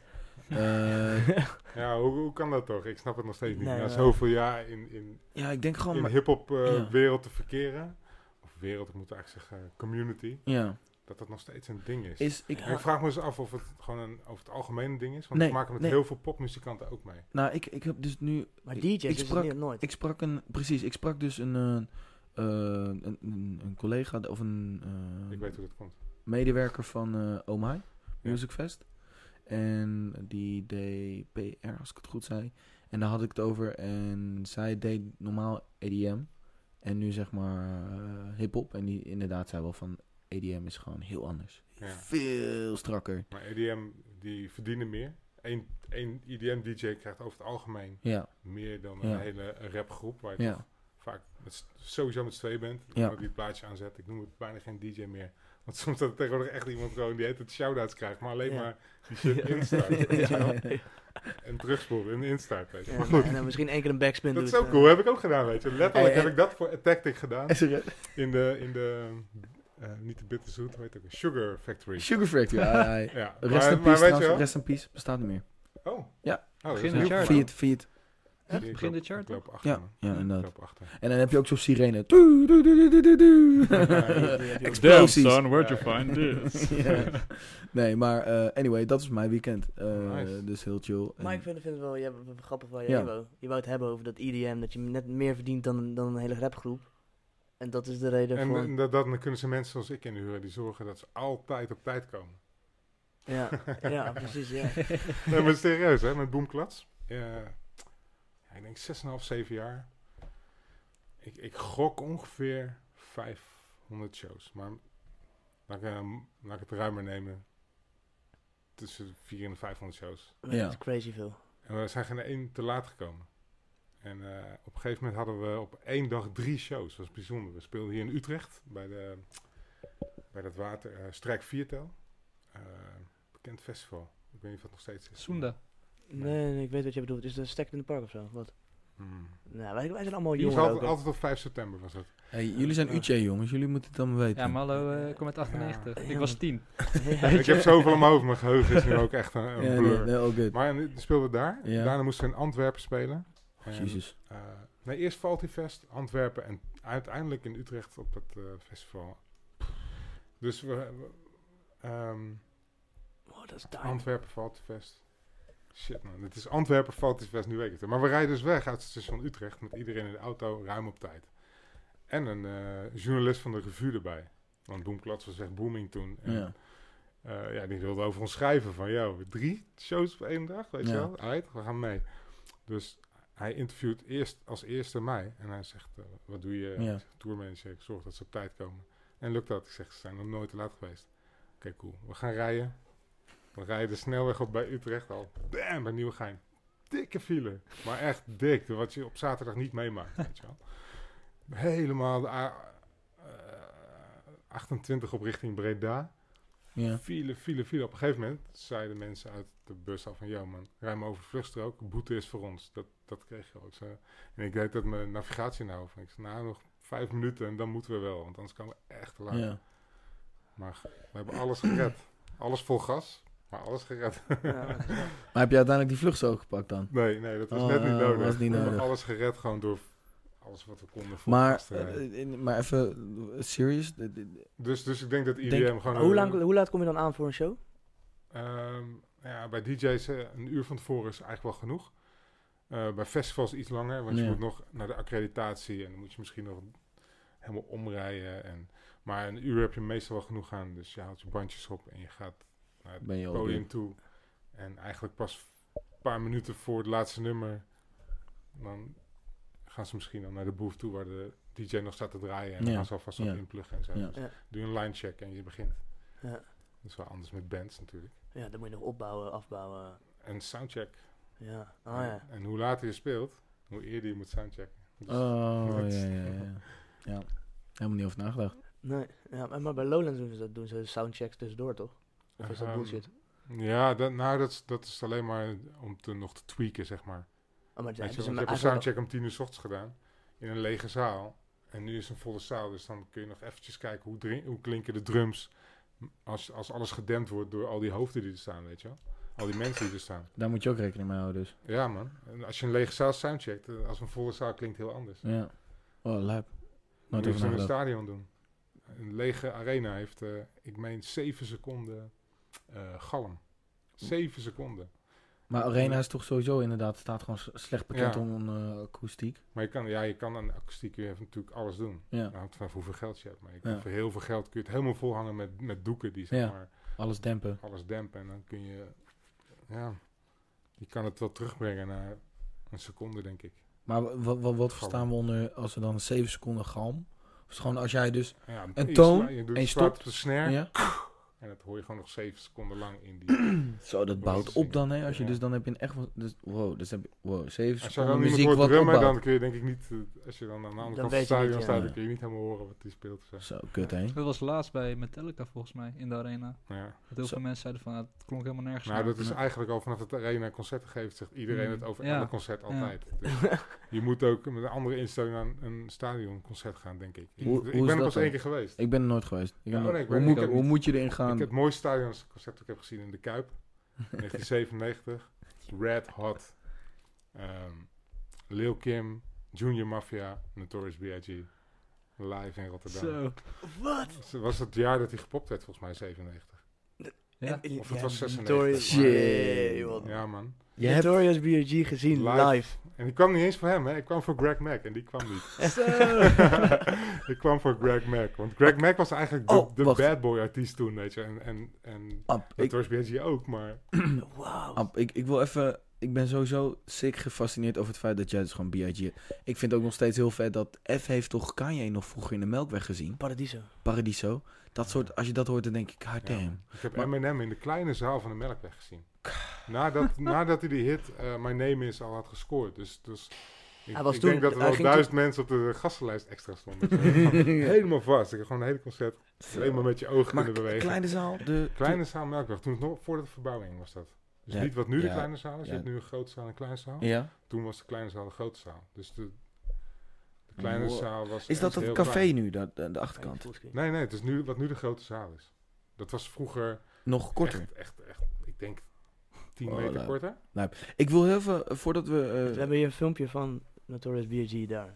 S4: Uh, ja, hoe, hoe kan dat toch? Ik snap het nog steeds niet. Nee, Na zoveel jaar in, in,
S2: ja, ik denk gewoon
S4: in de hip-hop uh, wereld te verkeren. Of wereld, ik moet eigenlijk zeggen, community.
S2: Ja.
S4: Dat dat nog steeds een ding is.
S2: is ik,
S4: ik vraag me eens af of het gewoon een, over het algemeen ding is. Want nee, ik maak met heel veel popmuzikanten ook mee.
S2: Nou, ik, ik heb dus nu...
S3: Maar DJ's ik, sprak,
S2: nooit. Ik sprak een... Precies, ik sprak dus een... Uh, een, een, een, collega of een...
S4: ik weet hoe dat komt
S2: medewerker van uh, Oh My Music Fest. En die deed PR, als ik het goed zei. En daar had ik het over. En zij deed normaal EDM. En nu zeg maar uh, hip-hop. En die inderdaad zei wel van EDM is gewoon heel anders. Veel strakker.
S4: Maar EDM die verdienen meer. Eén, één EDM-DJ krijgt over het algemeen
S2: ja.
S4: meer dan een hele rapgroep. Waar je ja. Vaak met, sowieso met z'n twee bent. Ja. Die het plaatje aanzet. Ik noem het bijna geen DJ meer. Want soms dat tegenwoordig echt iemand gewoon die heet het shout-outs krijgt, maar alleen maar die shit instart. En terugspoelen en instart, weet je. Maar
S3: goed. En dan misschien één keer een backspin
S4: Dat is ook cool, heb ik ook gedaan, weet je. Letterlijk heb ik dat voor a Tactic gedaan. In de, in de uh, niet de bitterzoet, weet ik Sugar Factory.
S2: Sugar Factory, ja. ja. Rest, in peace, rest in peace, bestaat niet meer.
S4: Oh.
S2: Ja.
S4: Oh,
S2: Begin het jaar. Fiat, Fiat.
S1: Begin dit jaar toch?
S2: Ja, ja inderdaad. En dan heb je ook zo'n sirene. Explosies.
S1: Damn son, where'd you find this?
S2: Nee, maar uh, anyway, dat is mijn weekend. Uh, nice. Dus heel chill.
S3: Maar ik vind, vind het wel ja, grappig waar je ja. wou. Je wou het hebben over dat EDM, dat je net meer verdient dan, dan een hele rapgroep. En dat is de reden
S4: en,
S3: voor...
S4: En dat, dan kunnen ze mensen zoals ik inhuren die zorgen dat ze altijd op tijd komen.
S3: Ja, ja precies, ja.
S4: nee, maar serieus, hè, met Boomklats. Ja, ik denk 6,5, 7 jaar. Ik, ik gok ongeveer 500 shows. Maar laat ik, uh, laat ik het ruimer nemen. Tussen 400 en 500 shows.
S3: Ja, dat is crazy veel.
S4: En we zijn geen één te laat gekomen. En uh, op een gegeven moment hadden we op één dag drie shows. Dat was bijzonder. We speelden hier in Utrecht bij, de, bij dat water. Uh, Strijk Viertel. Uh, bekend festival. Ik weet niet of het nog steeds is.
S1: Soenda.
S3: Nee, nee, ik weet wat je bedoelt. Is het Stacked in the Park of zo? Wat? Hmm. Nou, wij, wij, zijn allemaal jongen.
S4: Altijd, altijd op 5 september was dat.
S2: Hey, jullie zijn UJ jongens, jullie moeten het dan weten.
S1: Ja, Mallo uh, kom uit 98. Ja. Ik was 10.
S4: ja, ik heb zoveel in mijn geheugen is nu ook echt een, een blur. Nee, nee, maar en, speelden we daar. Daarna moesten we in Antwerpen spelen.
S2: Jezus.
S4: Uh, nee, eerst Faltifest, Antwerpen en uiteindelijk in Utrecht op dat uh, festival. Dus we... Um,
S3: oh, dat is
S4: Antwerpen Faltifest. Shit man, het is Antwerpen weet ik het. Maar we rijden dus weg uit het station Utrecht met iedereen in de auto, ruim op tijd. En een uh, journalist van de revue erbij. Want Boomklats was echt booming toen. En, ja. Uh, ja, die wilde over ons schrijven van, joh, drie shows op één dag, weet ja. je wel? Uit, we gaan mee. Dus hij interviewt eerst als eerste mij. En hij zegt, uh, wat doe je? Ja. Tourmanager, ik zorg dat ze op tijd komen. En lukt dat? Ik zeg, ze zijn nog nooit te laat geweest. Oké, okay, cool. We gaan rijden. We rijden de snelweg op bij Utrecht al. Bam, bij Nieuwegein. Dikke file. Maar echt dik. Wat je op zaterdag niet meemaakt, weet je wel. Helemaal de A, uh, 28 op richting Breda. Ja. File, file, file. Op een gegeven moment zeiden mensen uit de bus al van... ...joh man, rij maar over de vluchtstrook. Boete is voor ons. Dat, dat kreeg je ook. Zo. En ik deed dat mijn navigatie nou. Ik zei, nou, nog vijf minuten en dan moeten we wel. Want anders komen we echt te laat. Ja. Maar we hebben alles gered. Alles vol gas. Maar alles gered. Ja,
S2: maar heb je uiteindelijk die vluchtstrook gepakt dan?
S4: Nee, nee, dat was net niet nodig. Was niet nodig. alles gered gewoon door alles wat we konden
S2: maar, uh, in, maar even serious.
S4: Dus, dus ik denk dat IDM denk, gewoon...
S3: Hoe, lang, hoe laat kom je dan aan voor een show?
S4: Um, ja, bij DJ's uh, een uur van tevoren is eigenlijk wel genoeg. Uh, bij festivals iets langer, want ja. je moet nog naar de accreditatie en dan moet je misschien nog helemaal omrijden. En, maar een uur heb je meestal wel genoeg aan, dus je haalt je bandjes op en je gaat naar het ben je podium toe. En eigenlijk pas een paar minuten voor het laatste nummer, dan gaan ze misschien dan naar de booth toe waar de DJ nog staat te draaien. En dan gaan ze alvast op inpluggen en zo. Dus doe een line check en je begint. Ja. Dat is wel anders met bands natuurlijk.
S3: Ja, dan moet je nog opbouwen, afbouwen.
S4: En soundcheck.
S3: Ja, oh,
S4: en,
S3: ja.
S4: En hoe later je speelt, hoe eerder je moet soundchecken.
S2: Dus oh, ja, ja, ja. ja. Helemaal niet over nagedacht.
S3: Nee, ja, maar bij Lowlands doen ze dat, doen ze soundchecks tussendoor, toch? Of is dat um, bullshit?
S4: Ja, dat, nou, dat, dat is alleen maar om te, nog te tweaken, zeg maar. Oh, maar Weet je, ik heb een soundcheck om tien uur s ochtends gedaan. In een lege zaal. En nu is een volle zaal. Dus dan kun je nog eventjes kijken hoe, hoe klinken de drums. Als, als alles gedempt wordt door al die hoofden die er staan, weet je wel. Al die mensen die er staan.
S2: Daar moet je ook rekening mee houden dus.
S4: Ja man. En als je een lege zaal soundcheckt, eh, als een volle zaal klinkt heel anders.
S2: Ja. Oh, lijp.
S4: Nooit moet je in een stadion doen. Een lege arena heeft, uh, ik meen, 7 seconden uh, galm. 7 seconden.
S2: Maar Arena is toch sowieso inderdaad, staat gewoon slecht bekend ja. om uh, akoestiek.
S4: Maar je kan, ja, je kan aan akoestiek je natuurlijk alles doen. Ja. Nou, hangt van hoeveel geld je hebt. Maar je kan voor heel veel geld kun je het helemaal volhangen met, met doeken die zeg maar...
S2: Alles dempen.
S4: Alles dempen en dan kun je, ja, je kan het wel terugbrengen naar een seconde denk ik.
S2: Maar wat, wat, verstaan we onder als we dan 7 seconden galm? Of gewoon als jij dus een toon je, je en je stopt.
S4: op de snare. Ja. En dat hoor je gewoon nog 7 seconden lang in die...
S2: Zo, dat bouwt op dan, hè? Als je dus dan heb je een echt... Dus, wow, dus heb je... Wow, 7
S4: als
S2: seconden
S4: muziek wat drummen, dan kun je denk ik niet... Uh, als je dan aan de andere kant van het stadion staat, dan kun je niet helemaal horen wat die speelt. Zo,
S2: zo kut, hè?
S1: Dat was laatst bij Metallica, volgens mij, in de arena. Ja. Dat heel veel mensen zeiden van, het klonk helemaal nergens
S4: Nou, dat is eigenlijk al vanaf het arena concerten geeft, zegt iedereen mm. het over elk concert altijd. Dus je moet ook met een andere instelling naar een stadionconcert gaan, denk ik. Ik ben er pas één keer geweest.
S2: Ik ben er nooit geweest. Hoe moet je erin gaan?
S4: Het mooiste stadion concept dat ik heb gezien in de Kuip. 1997. Red Hot. Um, Lil Kim, Junior Mafia, Notorious B.I.G. Live in Rotterdam.
S3: Zo. Wat?
S4: was het jaar dat hij gepopt werd, volgens mij 97.
S1: Ja.
S4: Of het was 96.
S3: Notorious.
S4: Ja, man.
S3: Je hebt Notorious B.I.G. gezien
S4: Live.
S3: live.
S4: En die kwam niet eens voor hem, hè. Ik kwam voor Greg Mack en die kwam niet. Ik kwam voor Greg Mack. Want Greg Mack was eigenlijk de,
S2: Oh,
S4: de bad boy artiest toen, weet je. En, en, en
S2: ik,
S4: Notorious B.I.G. ook, maar...
S3: Wauw.
S2: Ik, ik wil even... Ik ben sowieso sick gefascineerd over het feit dat jij dus gewoon B.I.G. Ik vind ook nog steeds heel vet dat F heeft toch Kanye nog vroeger in de Melkweg gezien.
S3: Paradiso.
S2: Paradiso. Dat soort, als je dat hoort, dan denk ik, god
S4: Ja.
S2: damn.
S4: Ik heb
S2: Maar-
S4: Eminem in de kleine zaal van de Melkweg gezien. Nadat, nadat hij die hit eh, My Name Is al had gescoord. Dus, dus ik,
S3: Hij was
S4: ik
S3: toen-
S4: denk dat er al duizend mensen op de gastenlijst extra stonden. Dus was helemaal vast. Ik heb gewoon een hele concert alleen maar met je ogen
S2: Maar
S4: kunnen bewegen.
S2: kleine zaal, de...
S4: Kleine zaal Melkweg. Toen het nog voor de verbouwing was dat. Dus
S2: Ja,
S4: niet wat nu de
S2: ja,
S4: kleine zaal is. Je hebt nu een grote zaal en een kleine zaal.
S2: Ja.
S4: Toen was de kleine zaal de grote zaal. Dus de, de kleine
S2: Wow.
S4: zaal was
S2: Is dat het café
S4: klein.
S2: nu, dat, de, de achterkant?
S4: Nee, nee. Het is nu, wat nu de grote zaal is. Dat was vroeger
S2: Nog korter.
S4: echt, echt, echt, ik denk 10
S2: Oh,
S4: meter
S2: leuk.
S4: korter.
S2: Ik wil heel even, eh, voordat we... eh,
S3: We hebben hier een filmpje van Notorious B.I.G. daar.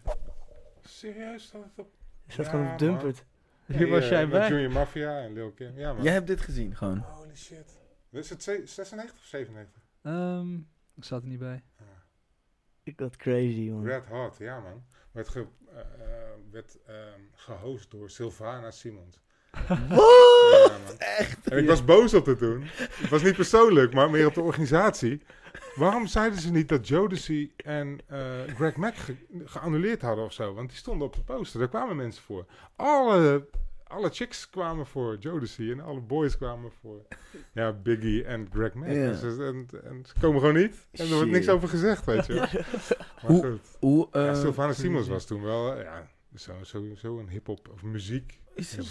S4: Serieus? Staat het op?
S3: Is dat
S4: Ja,
S3: gewoon op Dumpert?
S1: Hier was
S4: eh,
S1: jij
S4: met
S1: bij.
S4: Junior Mafia en Lil Kim. Ja, man.
S2: jij hebt dit gezien, gewoon.
S4: Holy shit. Is het ze- 96 of 97?
S1: Ehm, ik zat er niet bij.
S3: Ik dat crazy, man.
S4: Red Hot, ja man. Werd, ge, eh, eh, werd ehm, gehost door Sylvana Simons. Man.
S2: Echt?
S4: En ik was boos op het toen. Het was niet persoonlijk, maar meer op de organisatie. Waarom zeiden ze niet dat Jodeci en eh, Greg Mack ge- geannuleerd hadden of zo? Want die stonden op de poster, daar kwamen mensen voor. Alle, alle chicks kwamen voor Jodeci en alle boys kwamen voor ja, Biggie en Greg Mack.
S2: Ja.
S4: En, ze, en, en ze komen gewoon niet. En er wordt niks over gezegd, weet je. wel. Maar
S2: Hoe-
S4: goed.
S2: Hoe... eh,
S4: Ja, Sylvana Simons was toen wel, ja, zo, zo, zo een hip-hop of muziek.
S2: Is
S4: het.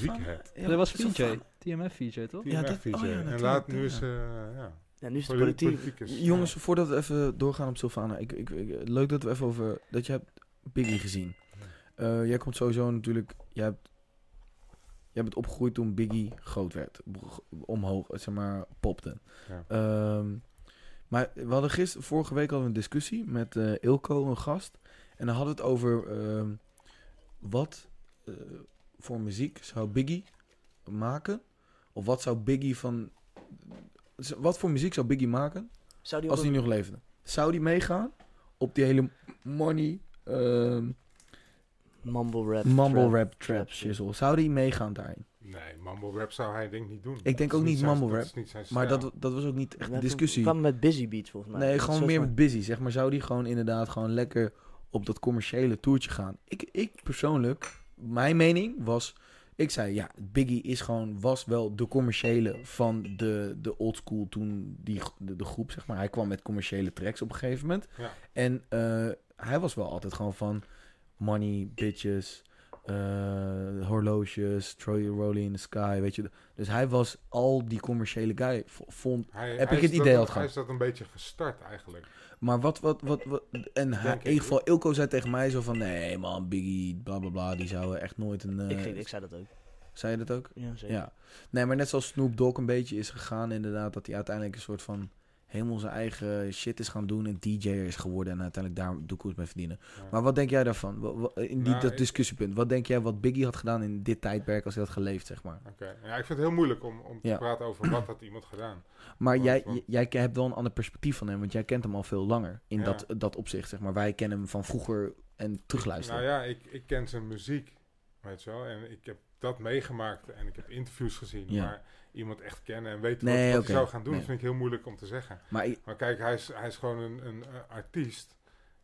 S2: Ja,
S1: dat was VJ. TMF VJ, toch?
S2: Ja,
S4: TMF
S2: dat-
S4: VJ.
S2: oh ja,
S4: en laat, nu is, eh, ja,
S3: Ja, nu is het
S4: Poli-
S3: politiek.
S2: Jongens,
S4: Ja.
S2: voordat we even doorgaan op Sylvana. Ik, ik, ik- leuk dat we even over... Dat je hebt Biggie gezien. Eh, jij komt sowieso natuurlijk... Jij hebt, jij bent opgegroeid toen Biggie groot werd. Omhoog, zeg maar, popte.
S4: Ja.
S2: Ehm, maar we hadden gisteren... Vorige week hadden we een discussie met eh, Ilko, een gast. En dan hadden we het over... ehm, wat eh, voor muziek zou Biggie maken? Of wat zou Biggie van... Wat voor muziek zou Biggie maken
S3: Zou die
S2: als hij
S3: een-
S2: nog leefde. Zou die meegaan op die hele money, ehm,
S3: mumble rap.
S2: mumble
S3: trap,
S2: rap, trap shizzle? Zou die meegaan daarin?
S4: Nee, mumble rap zou hij denk ik niet doen.
S2: denk
S4: Dat is
S2: ook niet
S4: zijn-
S2: mumble rap, Maar dat, dat was ook niet echt de discussie.
S3: kwam met Busy Beats volgens mij.
S2: Nee,
S3: Dat
S2: gewoon meer met busy, zeg maar. Zou die gewoon inderdaad gewoon lekker op dat commerciële toertje gaan? Ik, ik persoonlijk, mijn mening was... Ik zei, ja, Biggie is gewoon, was wel de commerciële van de, de old school toen, die, de, de groep, zeg maar. Hij kwam met commerciële tracks op een gegeven moment.
S4: Ja.
S2: En eh, hij was wel altijd gewoon van money, bitches, eh, horloges, Troy Rolling in the Sky, weet je. Dus hij was al die commerciële guy, vond...
S4: Hij,
S2: Heb
S4: hij
S2: ik het idee
S4: dat,
S2: had
S4: Hij
S2: gehad.
S4: is dat een beetje gestart eigenlijk.
S2: Maar wat, wat, wat, wat en in ieder geval, Ilko zei tegen mij zo van, nee man, Biggie, bla bla bla, die zouden echt nooit een... eh,
S3: Ik, ging, ik zei dat ook.
S2: Zei je dat ook?
S3: Ja, zeker.
S2: Ja. Nee, maar net zoals Snoop Dogg een beetje is gegaan inderdaad, dat hij uiteindelijk een soort van helemaal zijn eigen shit is gaan doen en DJ'er is geworden en uiteindelijk daar doekoes mee verdienen.
S4: Ja.
S2: Maar wat denk jij daarvan? In die,
S4: Nou,
S2: dat discussiepunt. Wat denk jij wat Biggie had gedaan in dit tijdperk als hij had geleefd, zeg maar?
S4: Oké. Ja, ik vind het heel moeilijk om, om te
S2: Ja.
S4: praten over wat had iemand gedaan.
S2: Maar
S4: Want-
S2: jij,
S4: want-
S2: jij hebt wel een ander perspectief van hem, want jij kent hem al veel langer in
S4: Ja.
S2: dat, dat opzicht, zeg maar. Wij kennen hem van vroeger en terugluisteren.
S4: Nou ja, ik, ik ken zijn muziek, weet je wel. En ik heb dat meegemaakt en ik heb interviews gezien.
S2: Ja.
S4: Maar iemand echt kennen en weten
S2: Nee,
S4: wat, hij zou gaan doen,
S2: Nee.
S4: vind ik heel moeilijk om te zeggen.
S2: Maar
S4: kijk, hij is, hij is gewoon een, een eh, artiest.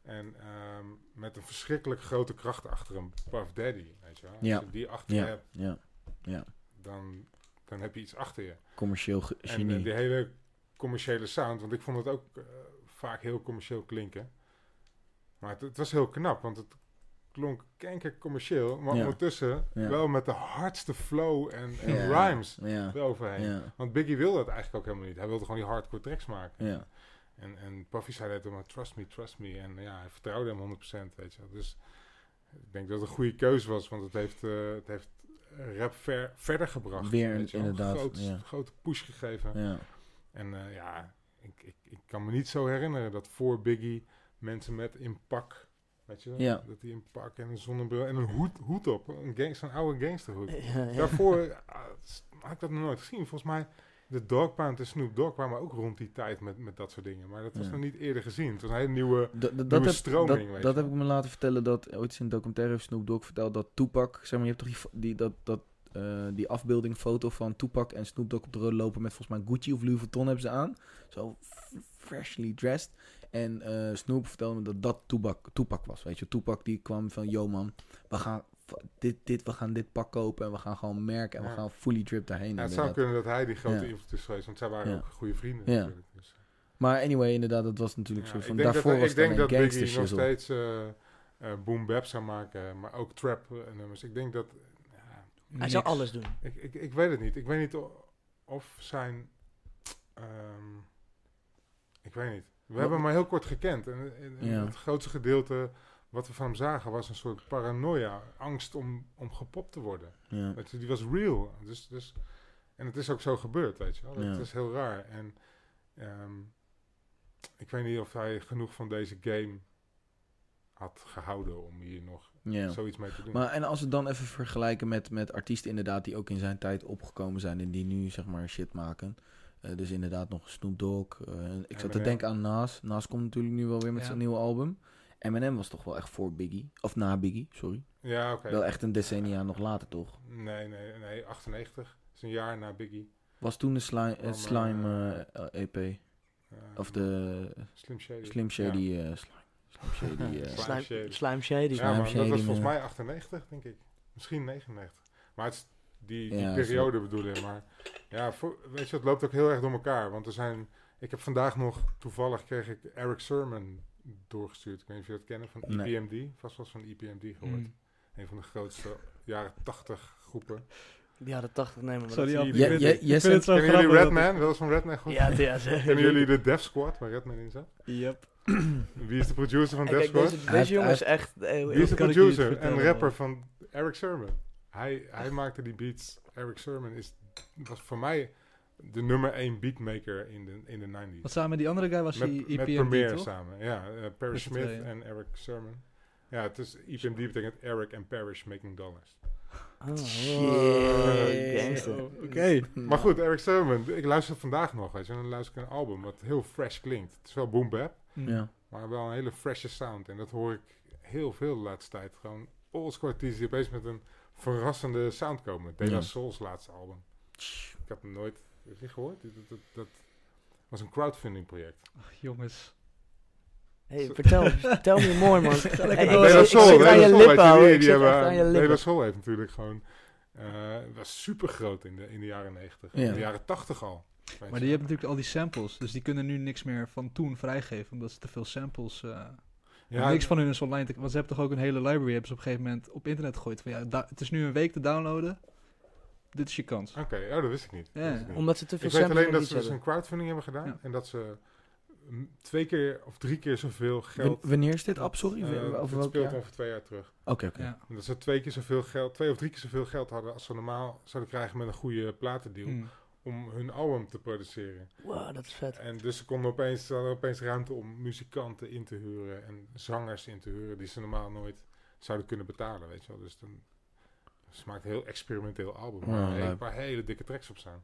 S4: En ehm, met een verschrikkelijk grote kracht achter hem. Puff Daddy, weet je wel.
S2: Ja.
S4: Als je die achter je
S2: ja,
S4: hebt,
S2: ja, ja,
S4: dan, dan heb je iets achter je.
S2: commercieel ge-
S4: En
S2: genie.
S4: eh, die hele commerciële sound, want ik vond het ook eh, vaak heel commercieel klinken. Maar het, het was heel knap, want het klonk kenker commercieel, maar
S2: Ja.
S4: ondertussen
S2: Ja.
S4: wel met de hardste flow en, en
S2: Ja.
S4: rhymes eroverheen. Want Biggie wilde dat eigenlijk ook helemaal niet. Hij wilde gewoon die hardcore tracks maken. En, en Puffy zei dat maar trust me, trust me. En ja, hij vertrouwde hem 100%, weet je. Dus ik denk dat het een goede keuze was, want het heeft, eh, het heeft rap ver, verder gebracht.
S2: Weer
S4: weet je wel.
S2: inderdaad,
S4: Een groot- grote push gegeven. En eh, ja, ik, ik, ik kan me niet zo herinneren dat voor Biggie mensen met in pak Weet je, ja. dat hij een pak en een zonnebril en een hoed, hoed op. Een gang, zo'n oude gangsterhoed. Ja, ja. Daarvoor ah, had ik dat nog nooit gezien. Volgens mij, de Dog Pound en Snoop Dogg kwamen ook rond die tijd met, met dat soort dingen. Maar dat was nog niet eerder gezien. Het was een hele nieuwe, nieuwe stroming.
S2: Dat, dat heb ik me laten vertellen dat ooit in een documentaire heeft Snoop Dogg verteld dat Tupac, zeg maar, je hebt toch die, die dat, dat uh, die afbeelding, foto van Tupac en Snoop Dogg op de rode lopen met volgens mij Gucci of Louis Vuitton hebben ze aan. Zo freshly dressed. En uh, Snoop vertelde me dat dat Tupac, Tupac was. Weet je, Tupac die kwam van, yo man, we gaan dit, dit, we gaan dit pak kopen en we gaan gewoon merken en we gaan fully drip daarheen.
S4: Ja, het zou kunnen dat hij die grote ja. invloed is geweest, want zij waren ook goede vrienden ja. natuurlijk. Dus.
S2: Maar anyway, inderdaad, dat was natuurlijk zo van, daarvoor dat, was
S4: Ik denk dat Biggie nog steeds uh, uh, boom bap zou maken, maar ook trap nummers. Ik denk dat...
S3: hij zou alles doen.
S4: Ik, ik, ik weet het niet. Ik weet niet of zijn... Um, ik weet niet. We hebben hem maar heel kort gekend. En, het grootste gedeelte wat we van hem zagen was een soort paranoia. Angst om, om gepopt te worden. Ja. Weet je, die was real. Dus, dus, en het is ook zo gebeurd, weet je wel. Het is heel raar. En um, ik weet niet of hij genoeg van deze game had gehouden om hier nog zoiets mee te doen.
S2: Maar en als we dan even vergelijken met, met artiesten inderdaad die ook in zijn tijd opgekomen zijn en die nu zeg maar shit maken. Uh, dus inderdaad nog Snoop Dogg. Uh, ik zat te denken aan Nas. Nas komt natuurlijk nu wel weer met zijn nieuwe album. Eminem was toch wel echt voor Biggie. Of na Biggie, sorry.
S4: Ja, oké.
S2: Wel echt een decennia nog later, toch?
S4: Nee, nee, nee. 98. Dat is een jaar na Biggie.
S2: Was toen de Slime, uh, slime EP? E of de...
S4: Slim Shady.
S2: Slim Shady ja. Slime. Slim Shady.
S3: slime, Shady. Slime Shady.
S4: Ja, maar dat was volgens mij 98, denk ik. Misschien 99. Maar het is die, die periode bedoel je. Maar ja, voor, weet je, het loopt ook heel erg door elkaar. Want er zijn... Ik heb vandaag nog, toevallig kreeg ik Eric Sermon doorgestuurd. Ik weet niet of je dat kennen, van EPMD. Nee. Vast was van EPMD gehoord. Mm. Een van de grootste jaren 80 groepen.
S3: Jaren 80, nee, maar
S4: Sorry, dat is ja, ja, zo Kennen jullie Redman? Wel eens van Redman goed?
S3: Ja, ja zeker.
S4: Kennen jullie de Death Squad, waar Redman in zat?
S1: Yep.
S4: Wie is de producer van Death Squad?
S3: Deze, deze jongen is echt...
S4: Eh, Wie is de producer en rapper van Eric Sermon? Hij, hij maakte die beats. Eric Sermon is, was voor mij de nummer 1 beatmaker in de, in de 90s.
S1: Wat samen met die andere guy was
S4: met,
S1: hij EPMD,
S4: Met Premier samen, ja. Uh, Parrish Smith en Eric Sermon. Ja, het is EPMD betekent Eric en Parrish Making Dollars.
S3: Oh, shit. Gangster.
S1: Oké.
S4: Maar goed, Eric Sermon. Ik luister vandaag nog, weet je. En dan luister ik een album wat heel fresh klinkt. Het is wel boom bap. Ja. Maar wel een hele freshe sound. En dat hoor ik heel veel de laatste tijd. Gewoon oldschool artiesten die opeens met een verrassende sound komen. De La Soul's laatste album. Ik heb hem nooit je gehoord? Dat, dat, dat was een crowdfunding project.
S1: Ach, jongens.
S3: Hey, vertel, vertel me mooi man.
S4: Hey, Soul, de hele Soul, weet die hebben, de hele Soul heeft natuurlijk gewoon, uh, was super groot in de, in de jaren 90, ja. in de jaren 80 al.
S1: Maar die hebben natuurlijk al die samples, dus die kunnen nu niks meer van toen vrijgeven, omdat ze te veel samples... Uh, ja, niks van hun is online te... Want ze hebben toch ook een hele library hebben ze op een gegeven moment op internet gegooid. Van ja, het is nu een week te downloaden dit is je kans.
S4: Oké, okay, oh, dat wist ik niet.
S3: Ja. Omdat ze te veel
S4: Ik weet alleen dat ze dus een crowdfunding hebben gedaan. En dat ze twee keer of drie keer zoveel geld...
S2: wanneer is dit ab, sorry?
S4: Uh, over het speelt over twee jaar terug.
S2: Oké, oké.
S4: Ja. Dat ze twee keer zoveel geld, twee of drie keer zoveel geld hadden als ze normaal zouden krijgen met een goede platendeal. Hmm. Om hun album te produceren.
S3: Wow, dat is vet.
S4: En dus ze konden opeens, ze hadden opeens ruimte om muzikanten in te huren en zangers in te huren die ze normaal nooit zouden kunnen betalen, weet je wel. Dus dan ze maakt een heel experimenteel album. waar een paar hele dikke tracks op staan.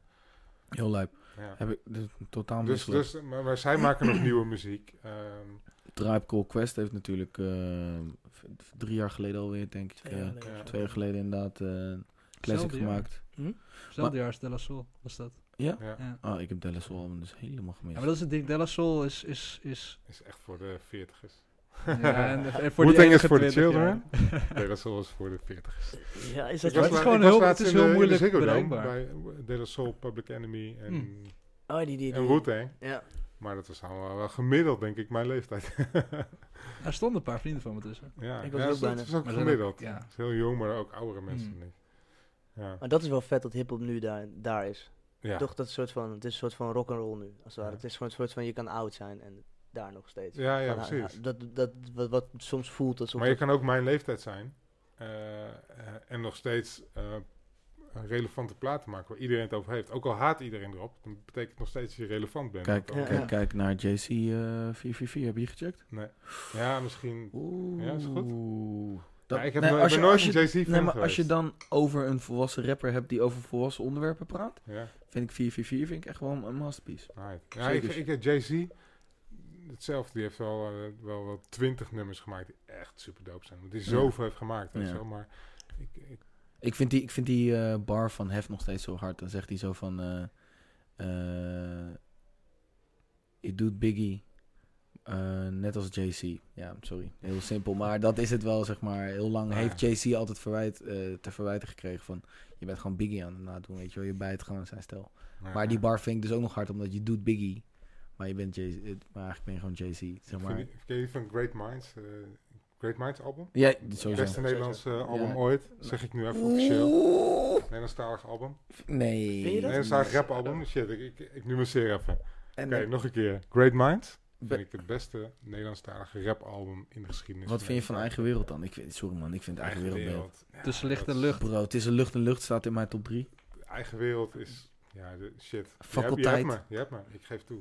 S2: Heel lijp. Ja. Heb ik dus, totaal
S4: dus, dus, maar, maar, zij maken nog nieuwe muziek.
S2: Um, Tribe Call Quest heeft natuurlijk uh, drie jaar geleden alweer, denk ik. Twee, uh, jaar, ja. twee jaar geleden inderdaad uh, classic gemaakt.
S1: Hm? Hetzelfde jaar als De La Soul was dat.
S2: Ja? ja. Oh, ik heb De La Soul dus helemaal gemist. Ja,
S1: maar dat is het ding. De La Soul is... Is, is,
S4: is echt voor de veertigers.
S1: Ja, en, voor Wu-Tang
S4: is voor de children. De La Soul is voor de 40.
S3: Ja, is dat
S1: het is gewoon heel, het is heel moeilijk bereikbaar.
S4: Bij De La Soul, Public Enemy en, hmm.
S3: oh, die, die, die.
S4: en Wu-Tang. Ja. Maar dat was allemaal wel gemiddeld, denk ik, mijn leeftijd.
S1: er stonden een paar vrienden van me tussen.
S4: Ja, ik was ja, ook dat is ook gemiddeld. ja. Het is heel jong, maar ook oudere mensen. Hmm.
S3: Ja. Maar dat is wel vet dat hiphop nu daar, daar is. Ja. Toch dat soort van, het is een soort van rock and roll nu. Als het, ware. het is gewoon een soort van, je kan oud zijn en daar nog steeds.
S4: Ja, ja, precies.
S3: dat, dat, wat, wat soms voelt alsof...
S4: Maar je kan ook mijn leeftijd zijn. Uh, en nog steeds uh, relevante platen maken waar iedereen het over heeft. Ook al haat iedereen erop, dan betekent het nog steeds dat je relevant bent.
S2: Kijk, kijk, kijk naar JC uh, 444, heb je gecheckt?
S4: Nee. Ja, misschien.
S2: Oeh.
S4: Ja, is goed.
S2: Dat,
S4: ik heb
S2: nee, als je,
S4: nooit
S2: als je,
S4: een JC
S2: nee, maar als je dan over een volwassen rapper hebt die over volwassen onderwerpen praat,
S4: ja.
S2: vind ik 444 vind ik echt wel een masterpiece.
S4: Right. Ja, ik, ik, ik Jay-Z, hetzelfde, die heeft wel, uh, wel, wel twintig nummers gemaakt die echt super dope zijn. Want die zoveel heeft gemaakt, weet
S2: Ja.
S4: zo. Maar ik, ik,
S2: Ik vind die, ik vind die eh, bar van Hef nog steeds zo hard. Dan zegt hij zo van... eh eh, je doet Biggie eh, net als JC. Ja, sorry. Heel simpel. Maar dat is het wel, zeg maar. Heel lang
S4: Ja.
S2: heeft JC altijd verwijt, eh, te verwijten gekregen van... Je bent gewoon Biggie aan het nadoen, weet je wel. Je bijt gewoon zijn stijl.
S4: nou
S2: Maar die bar vind ik dus ook nog hard, omdat je doet Biggie. Maar je bent JC, eh, maar eigenlijk ben je gewoon JC. Zeg maar.
S4: Ken je die van Great Minds? eh, Great Minds album?
S2: Ja,
S4: Het
S2: sowieso.
S4: beste Nederlandse album
S2: Ja.
S4: ooit. Zeg ik nu even officieel. Nederlandstalig album.
S2: Nee.
S4: Nederlandstalig rap album. Shit, ik, ik, ik even.
S2: En
S4: Oké, nog een keer. Great Minds. Vind ik het beste Nederlandstalige rap album in de geschiedenis.
S2: Wat vind je van Eigen Wereld dan? Ik vind, sorry man, ik vind Eigen, Wereld.
S4: Ja,
S1: Tussen licht en lucht.
S2: Bro, het is een lucht en lucht, staat in mijn top 3.
S4: Eigen wereld is... Ja, de, shit. Je hebt, je
S2: Faculteit.
S4: hebt me, je hebt me. Ik geef toe.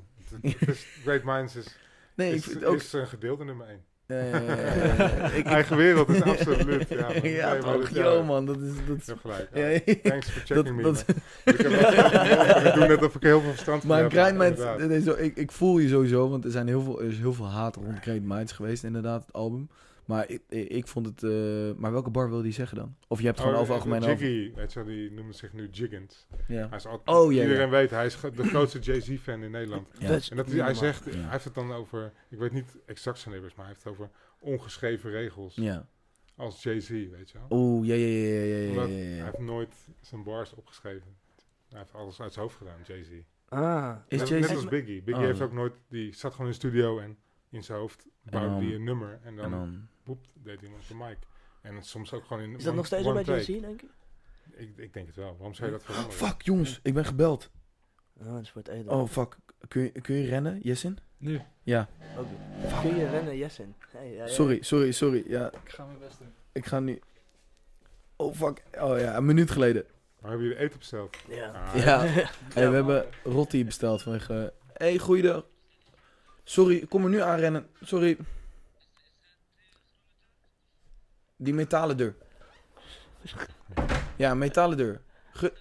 S4: Great Minds is,
S2: Nee, ik
S4: is,
S2: vind ook...
S4: is een gedeelte nummer 1.
S2: Eh, ik,
S4: Eigen wereld is absoluut. Ja, man.
S2: ja,
S4: Nee, maar
S2: toch,
S4: dat- ja,
S2: man, dat is... Dat is
S4: gelijk.
S2: ja.
S4: Thanks for
S2: Dat,
S4: checking me.
S2: dat.
S4: Ik, heb wel- ik doe net of ik heel veel verstand
S2: maar
S4: heb.
S2: Grind Minds, nee, ik, ik voel je sowieso, want er, zijn heel veel, er is heel veel haat rond Grind Minds geweest, inderdaad, het album. Maar ik, ik, vond het... eh, maar welke bar wil die zeggen dan? Of je hebt het gewoon over
S4: Oh,
S2: algemeen over...
S4: Jiggy, weet je wel, die noemt zich nu Jiggins.
S2: Ja.
S4: Hij is altijd,
S2: Oh, ja,
S4: iedereen
S2: ja.
S4: weet, hij is de grootste Jay-Z-fan in Nederland.
S2: Ja.
S3: Dat is
S4: En dat hij, hij zegt, hij heeft het dan over, ik weet niet exact zijn nummers, maar hij heeft het over ongeschreven regels.
S2: Ja.
S4: Als Jay-Z, weet je wel.
S2: Oeh, ja, ja, ja, ja, ja,
S4: Hij heeft nooit zijn bars opgeschreven. Hij heeft alles uit zijn hoofd gedaan, Jay-Z.
S3: Ah.
S2: Is
S4: net,
S2: Jay-Z-
S4: net als Biggie. Biggie
S2: Oh.
S4: heeft ook nooit, die zat gewoon in de studio en in zijn hoofd bouwde hij een nummer. En dan,
S2: En dan...
S4: boep, deed hij hem op de mic. En soms ook gewoon in
S3: Is dat
S4: one-
S3: nog steeds
S4: one
S3: bij
S4: take.
S3: JC, denk je?
S4: Ik, ik denk het wel. Waarom zou je dat veranderen?
S2: Fuck, jongens, ik ben gebeld.
S3: Oh, dat is voor het eten.
S2: Oh, fuck. Kun je, kun je rennen, Jessin?
S1: Nu.
S2: Ja.
S3: Oké. Kun je rennen, Jessen? Hey, ja, ja.
S2: Sorry, sorry, sorry. Ja,
S1: Ik ga mijn best doen.
S2: ik ga nu... Oh, fuck. Oh ja, een minuut geleden.
S4: Maar hebben jullie eten besteld?
S3: Ja.
S4: Ah,
S2: Ja. Hey, we hebben Rotti besteld vanwege... hey, goeiedag. Sorry, ik kom er nu aanrennen. Sorry. Die metalen deur. Ja, metalen deur. Ge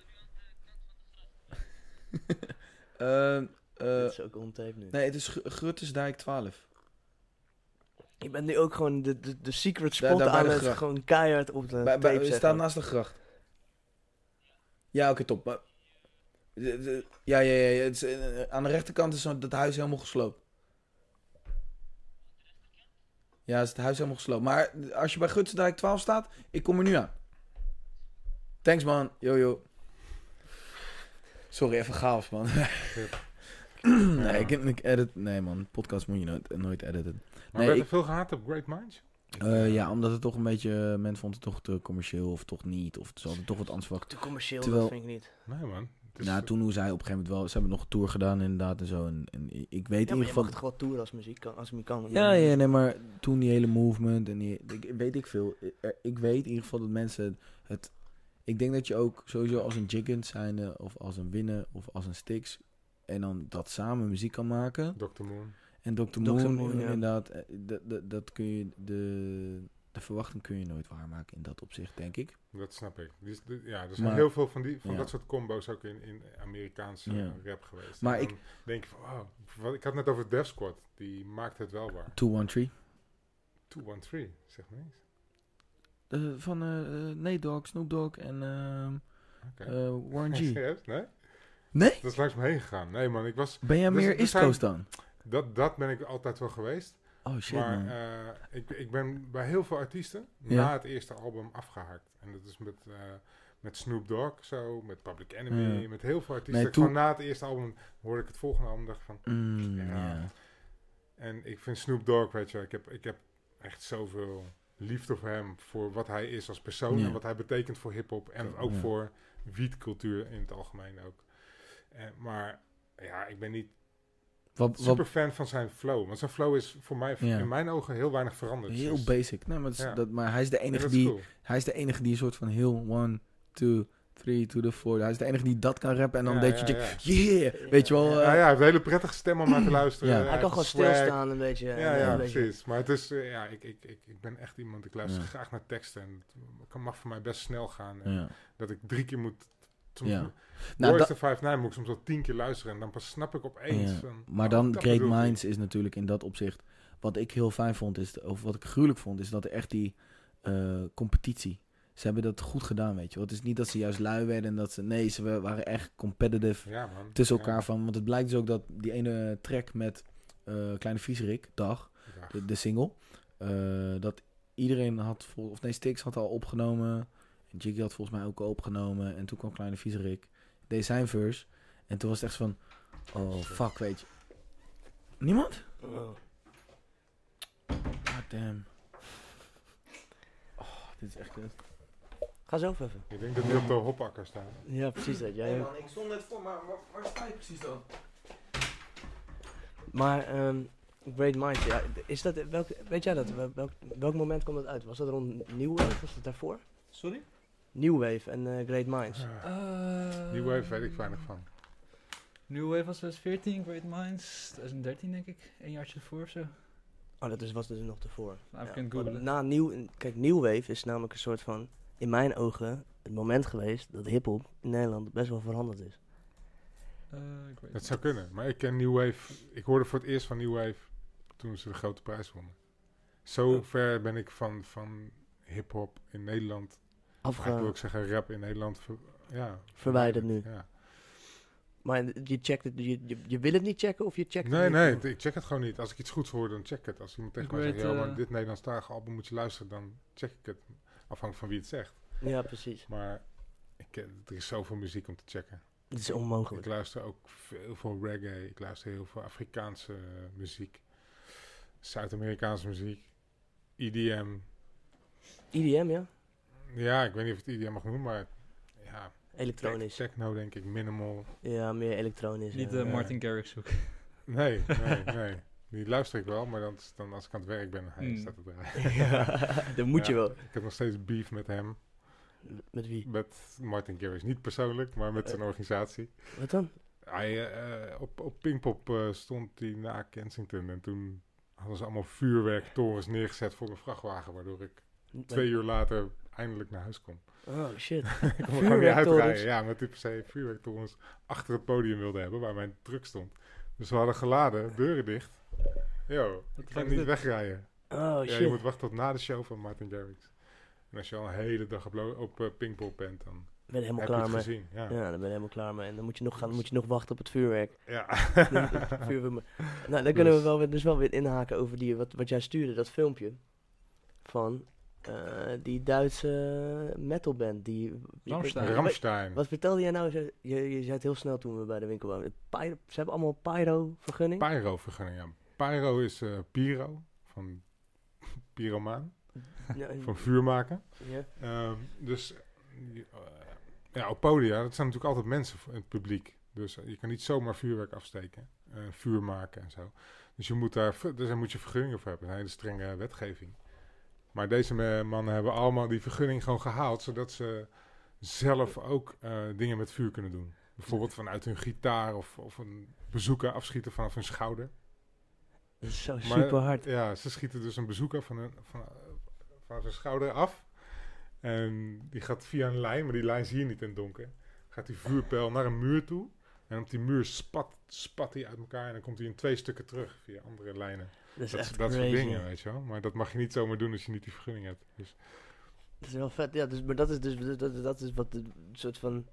S3: Dit is ook nu.
S2: nee, het is Gr- Gruttesdijk 12.
S3: Ik ben nu ook gewoon de, de, de secret
S2: Daar-
S3: spot
S2: daar bij
S3: aan het
S2: gracht.
S3: gewoon keihard op de
S2: Bij,
S3: tape zetten.
S2: staan naast de gracht. Ja, oké, top. Maar, de- de- ja, ja, ja. ja, het is, eh, aan de rechterkant is zo- dat huis helemaal gesloopt. Ja, is het huis helemaal gesloopt. Maar als je bij Gutsendijk 12 staat, ik kom er nu aan. Thanks, man. Yo, yo. Sorry, even chaos, man. nee, ik, ik edit... Nee, man. Podcast moet je nooit, nooit editen.
S4: Maar
S2: Nee,
S4: werd
S2: ik-
S4: er veel gehaat op Great Minds?
S2: Eh, ja, omdat het toch een beetje... Men vond het toch te commercieel of toch niet. Of ze hadden toch wat anders verwacht.
S3: Te commercieel,
S2: Terwijl-
S3: dat vind ik niet.
S4: Nee man. Het is-
S2: Nou, toen hoe zij op een gegeven moment wel... Ze hebben nog een tour gedaan inderdaad en zo. En, en ik weet
S3: Ja,
S2: in ieder
S3: je
S2: geval...
S3: mag toch wel toeren als muziek kan, als muziek kan.
S2: Ja, ja, nee, maar toen die hele movement en die... Ik, weet ik veel. Ik weet in ieder geval dat mensen het... Ik denk dat je ook sowieso als een Jiggins zijnde... Of als een Winnen of als een Stix... En dan dat samen muziek kan maken.
S4: Dr. Moon.
S2: En Dr.
S3: Dr.
S2: Moon,
S3: ja.
S2: inderdaad. eh, Dat, dat, dat kun je... De, de verwachting kun je nooit waarmaken in dat opzicht, denk ik.
S4: Dat snap ik. Die- ja, er zijn
S2: Maar-
S4: heel veel van, die, van
S2: ja.
S4: dat soort combo's ook in, in Amerikaanse
S2: Ja.
S4: rap geweest.
S2: Maar ik-
S4: denk van, wow. wat- Ik had net over Def Squad. Die maakt het wel waar.
S2: 213.
S4: 213, zeg maar eens.
S2: Uh, van uh, uh, Nate Dogg, Snoop Dogg en ehm
S4: Oké.
S2: uh, Warren G.
S4: Nee?
S2: Nee?
S4: Dat is langs me heen gegaan. Nee man, ik was...
S2: Ben jij
S4: Dus
S2: meer
S4: er
S2: East Coast dan?
S4: Dat, dat ben ik altijd wel geweest.
S2: Oh shit
S4: maar eh, ik, ik ben bij heel veel artiesten
S2: Ja.
S4: na het eerste album afgehaakt. En dat is met, eh, met Snoop Dogg zo, met Public Enemy,
S2: Ja.
S4: met heel veel artiesten.
S2: Nee,
S4: na het eerste album hoorde ik het volgende album dacht van...
S2: Mm,
S4: ja.
S2: ja.
S4: En ik vind Snoop Dogg, weet je, ik heb, ik heb echt zoveel liefde voor hem, voor wat hij is als persoon en wat hij betekent voor hip-hop en ook voor wietcultuur in het algemeen ook. En, maar ja, ik ben niet
S2: Wat, wat,
S4: super fan van zijn flow, want zijn flow is voor mij
S2: Ja.
S4: in mijn ogen heel weinig veranderd.
S2: heel
S4: Dus-
S2: basic. Nee, maar, dat is-
S4: Ja.
S2: dat, maar hij is de enige
S4: is
S2: die,
S4: cool.
S2: hij is de enige die een soort van heel one, two, 3 to the 4. Hij is de enige die dat kan rappen. En dan deed je, ja, yeah, weet je wel.
S4: ja, ja, hij heeft een hele prettige stem om naar te luisteren.
S3: Hij kan gewoon stilstaan een beetje.
S4: Ja, ja, precies. Maar het is, ja, ik, ik, ik, ik ben echt iemand, ik luister graag naar teksten. En het mag voor mij best snel gaan. En dat ik drie keer moet Soms ja. Nou, 5 9 moet ik soms al tien keer luisteren en dan pas snap ik opeens. Ja. Van,
S2: maar dan Great Minds is natuurlijk in dat opzicht. Wat ik heel fijn vond, is, of wat ik gruwelijk vond, is dat er echt die uh, competitie. Ze hebben dat goed gedaan, weet je wel. Het is niet dat ze juist lui werden en dat ze... Nee, ze waren echt competitive ja, man. tussen elkaar van. Want het blijkt dus ook dat die ene track met uh, Kleine Vieserik, Dag, de, de, single... Uh, dat iedereen had... Vol, of nee, Stix had al opgenomen... Jiggy had volgens mij ook opgenomen. En toen kwam Kleine Viezerik. Deed zijn verse. En toen was het echt van... Oh, fuck, weet je. Niemand? Oh. God damn. Oh, dit is echt...
S3: Ga zo even.
S4: Ik denk dat hij op de hopakker staat.
S3: Ja, precies dat. Jij...
S2: man, ik stond net voor, maar waar, waar sta je precies dan?
S3: Maar, um, Great Mind, ja, is dat, welk, weet jij dat? Welk, welk moment komt dat uit? Was dat rond Nieuwe? Was dat daarvoor?
S1: Sorry?
S3: New Wave en uh, Great Minds.
S4: Uh, New Wave weet ik weinig van.
S1: New Wave was 2014, Great Minds 2013 denk ik. Een jaartje ervoor of zo.
S3: Oh, dat is, was dus nog ervoor.
S1: Even ja.
S3: Na nieuw, kijk, New Wave is namelijk een soort van, in mijn ogen, het moment geweest dat hip-hop in Nederland best wel veranderd is.
S4: Uh, dat zou kunnen, maar ik ken New Wave. Ik hoorde voor het eerst van New Wave toen ze de grote prijs wonnen. Zo ver ben ik van, van hip-hop in Nederland
S3: afge...
S4: Ik wil ook zeggen rap in Nederland ja,
S3: verwijderd nu. Ja. Maar je checkt het, je, je, je, wil het niet checken of je checkt
S4: nee,
S3: het
S4: Nee, nee, ik check het gewoon niet. Als ik iets goeds hoor, dan check ik het. Als iemand tegen mij zegt, ja, maar uh, dit Nederlandstalige album moet je luisteren, dan check ik het. Afhankelijk van wie het zegt.
S3: Ja, precies.
S4: Maar ik, er is zoveel muziek om te checken.
S3: Het is onmogelijk.
S4: Ik luister ook veel veel reggae. Ik luister heel veel Afrikaanse muziek. Zuid-Amerikaanse muziek. EDM.
S3: EDM, ja?
S4: Ja, ik weet niet of het IDM mag noemen, maar ja.
S3: Elektronisch.
S4: techno denk ik, minimal.
S3: Ja, meer elektronisch.
S1: Niet de Martin Garrix zoek.
S4: Nee, nee, nee. Die luister ik wel, maar dan, dan als ik aan het werk ben, hij mm. staat te draaien. ja,
S3: dat moet je wel.
S4: Ik heb nog steeds beef met hem.
S3: Met wie?
S4: Met Martin Garrix. Niet persoonlijk, maar met zijn uh, organisatie.
S3: Wat dan?
S4: Hij, uh, op, op Pinkpop uh, stond hij na Kensington en toen hadden ze allemaal vuurwerktorens neergezet voor een vrachtwagen, waardoor ik twee uur later eindelijk naar huis kom.
S3: Oh shit.
S4: ik kon gewoon niet uitrijden. Ja, met die per se vuurwerktorens achter het podium wilde hebben waar mijn truck stond. Dus we hadden geladen, deuren dicht. Yo, ik kan niet wegrijden.
S3: Oh
S4: ja,
S3: shit.
S4: Je moet wachten tot na de show van Martin Garrix. En als je al een hele dag op, op uh, Pinkpop bent, dan
S3: ben je helemaal klaar mee. Gezien, ja. ja. dan ben je helemaal klaar mee. En dan moet je nog gaan, dan moet je nog wachten op het vuurwerk.
S4: Ja.
S3: vuurwerk. Nou, dan kunnen we wel weer, dus wel weer inhaken over die, wat, wat jij stuurde, dat filmpje. Van die Duitse metalband. Die,
S4: Ramstein. Ramstein.
S3: Wat vertelde jij nou? Je, je, je zei het heel snel toen we bij de winkel waren. Pyro, ze hebben allemaal Pyro-vergunning?
S4: Pyro-vergunning, ja. Pyro is uh, Pyro, van pyromaan. Ja, van vuur maken. Ja. Um, dus uh, ja, op podia, dat zijn natuurlijk altijd mensen in het publiek. Dus je kan niet zomaar vuurwerk afsteken, vuur maken en zo. Dus je moet daar, dus daar moet je vergunning voor hebben. Een hele strenge wetgeving. Maar deze mannen hebben allemaal die vergunning gewoon gehaald, zodat ze zelf ook uh, dingen met vuur kunnen doen. Bijvoorbeeld vanuit hun gitaar of, of een bezoeker afschieten vanaf hun schouder.
S3: Dat is zo super hard.
S4: Ja, ze schieten dus een bezoeker van, hun, van, van zijn schouder af. En die gaat via een lijn, maar die lijn zie je niet in het donker. Gaat die vuurpijl naar een muur toe. En op die muur spat, spat hij uit elkaar en dan komt hij in twee stukken terug via andere lijnen.
S3: Dat is dat, echt
S4: dat soort dingen, weet je wel. Maar dat mag je niet zomaar doen als je niet die vergunning hebt. Dus.
S3: Dat is wel vet, ja. Dus, maar dat is dus dat, dat is wat een soort van...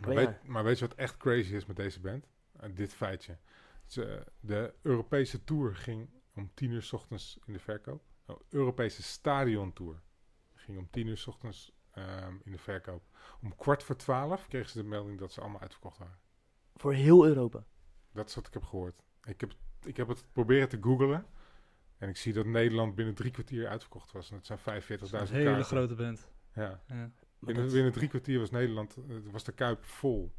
S4: Maar weet, maar weet, je wat echt crazy is met deze band? Uh, dit feitje. Ze, de Europese Tour ging om tien uur s ochtends in de verkoop. De oh, Europese Stadion Tour ging om tien uur s ochtends um, in de verkoop. Om kwart voor twaalf kregen ze de melding dat ze allemaal uitverkocht waren.
S3: Voor heel Europa?
S4: Dat is wat ik heb gehoord. Ik heb, ik heb het proberen te googlen. En ik zie dat Nederland binnen drie kwartier uitverkocht was. En dat zijn 45.000 kaarten.
S1: Een hele grote band.
S4: Ja. ja. Binnen, binnen, drie kwartier was Nederland, uh, was de Kuip vol.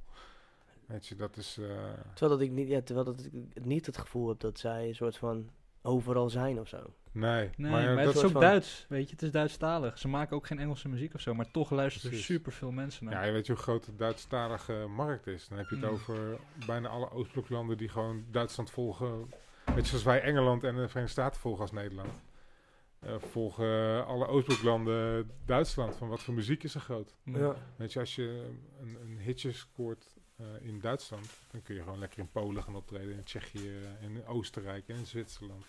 S4: Weet je, dat is... Uh...
S3: Terwijl, dat ik niet, ja, terwijl dat ik niet het gevoel heb dat zij een soort van overal zijn of zo.
S4: Nee,
S1: nee maar, maar het is ook Duits, weet je. Het is Duitsstalig. Ze maken ook geen Engelse muziek of zo, maar toch luisteren er super veel mensen naar.
S4: Ja, je weet je hoe groot de Duitsstalige markt is. Dan heb je het mm. over bijna alle Oostbloklanden die gewoon Duitsland volgen. Je, zoals wij Engeland en de Verenigde Staten volgen als Nederland. Uh, volgen alle Oostbloklanden Duitsland. Van wat voor muziek is er groot? Ja. Weet je, als je een, een hitje scoort uh, in Duitsland, dan kun je gewoon lekker in Polen gaan optreden, in Tsjechië, in Oostenrijk en in Zwitserland.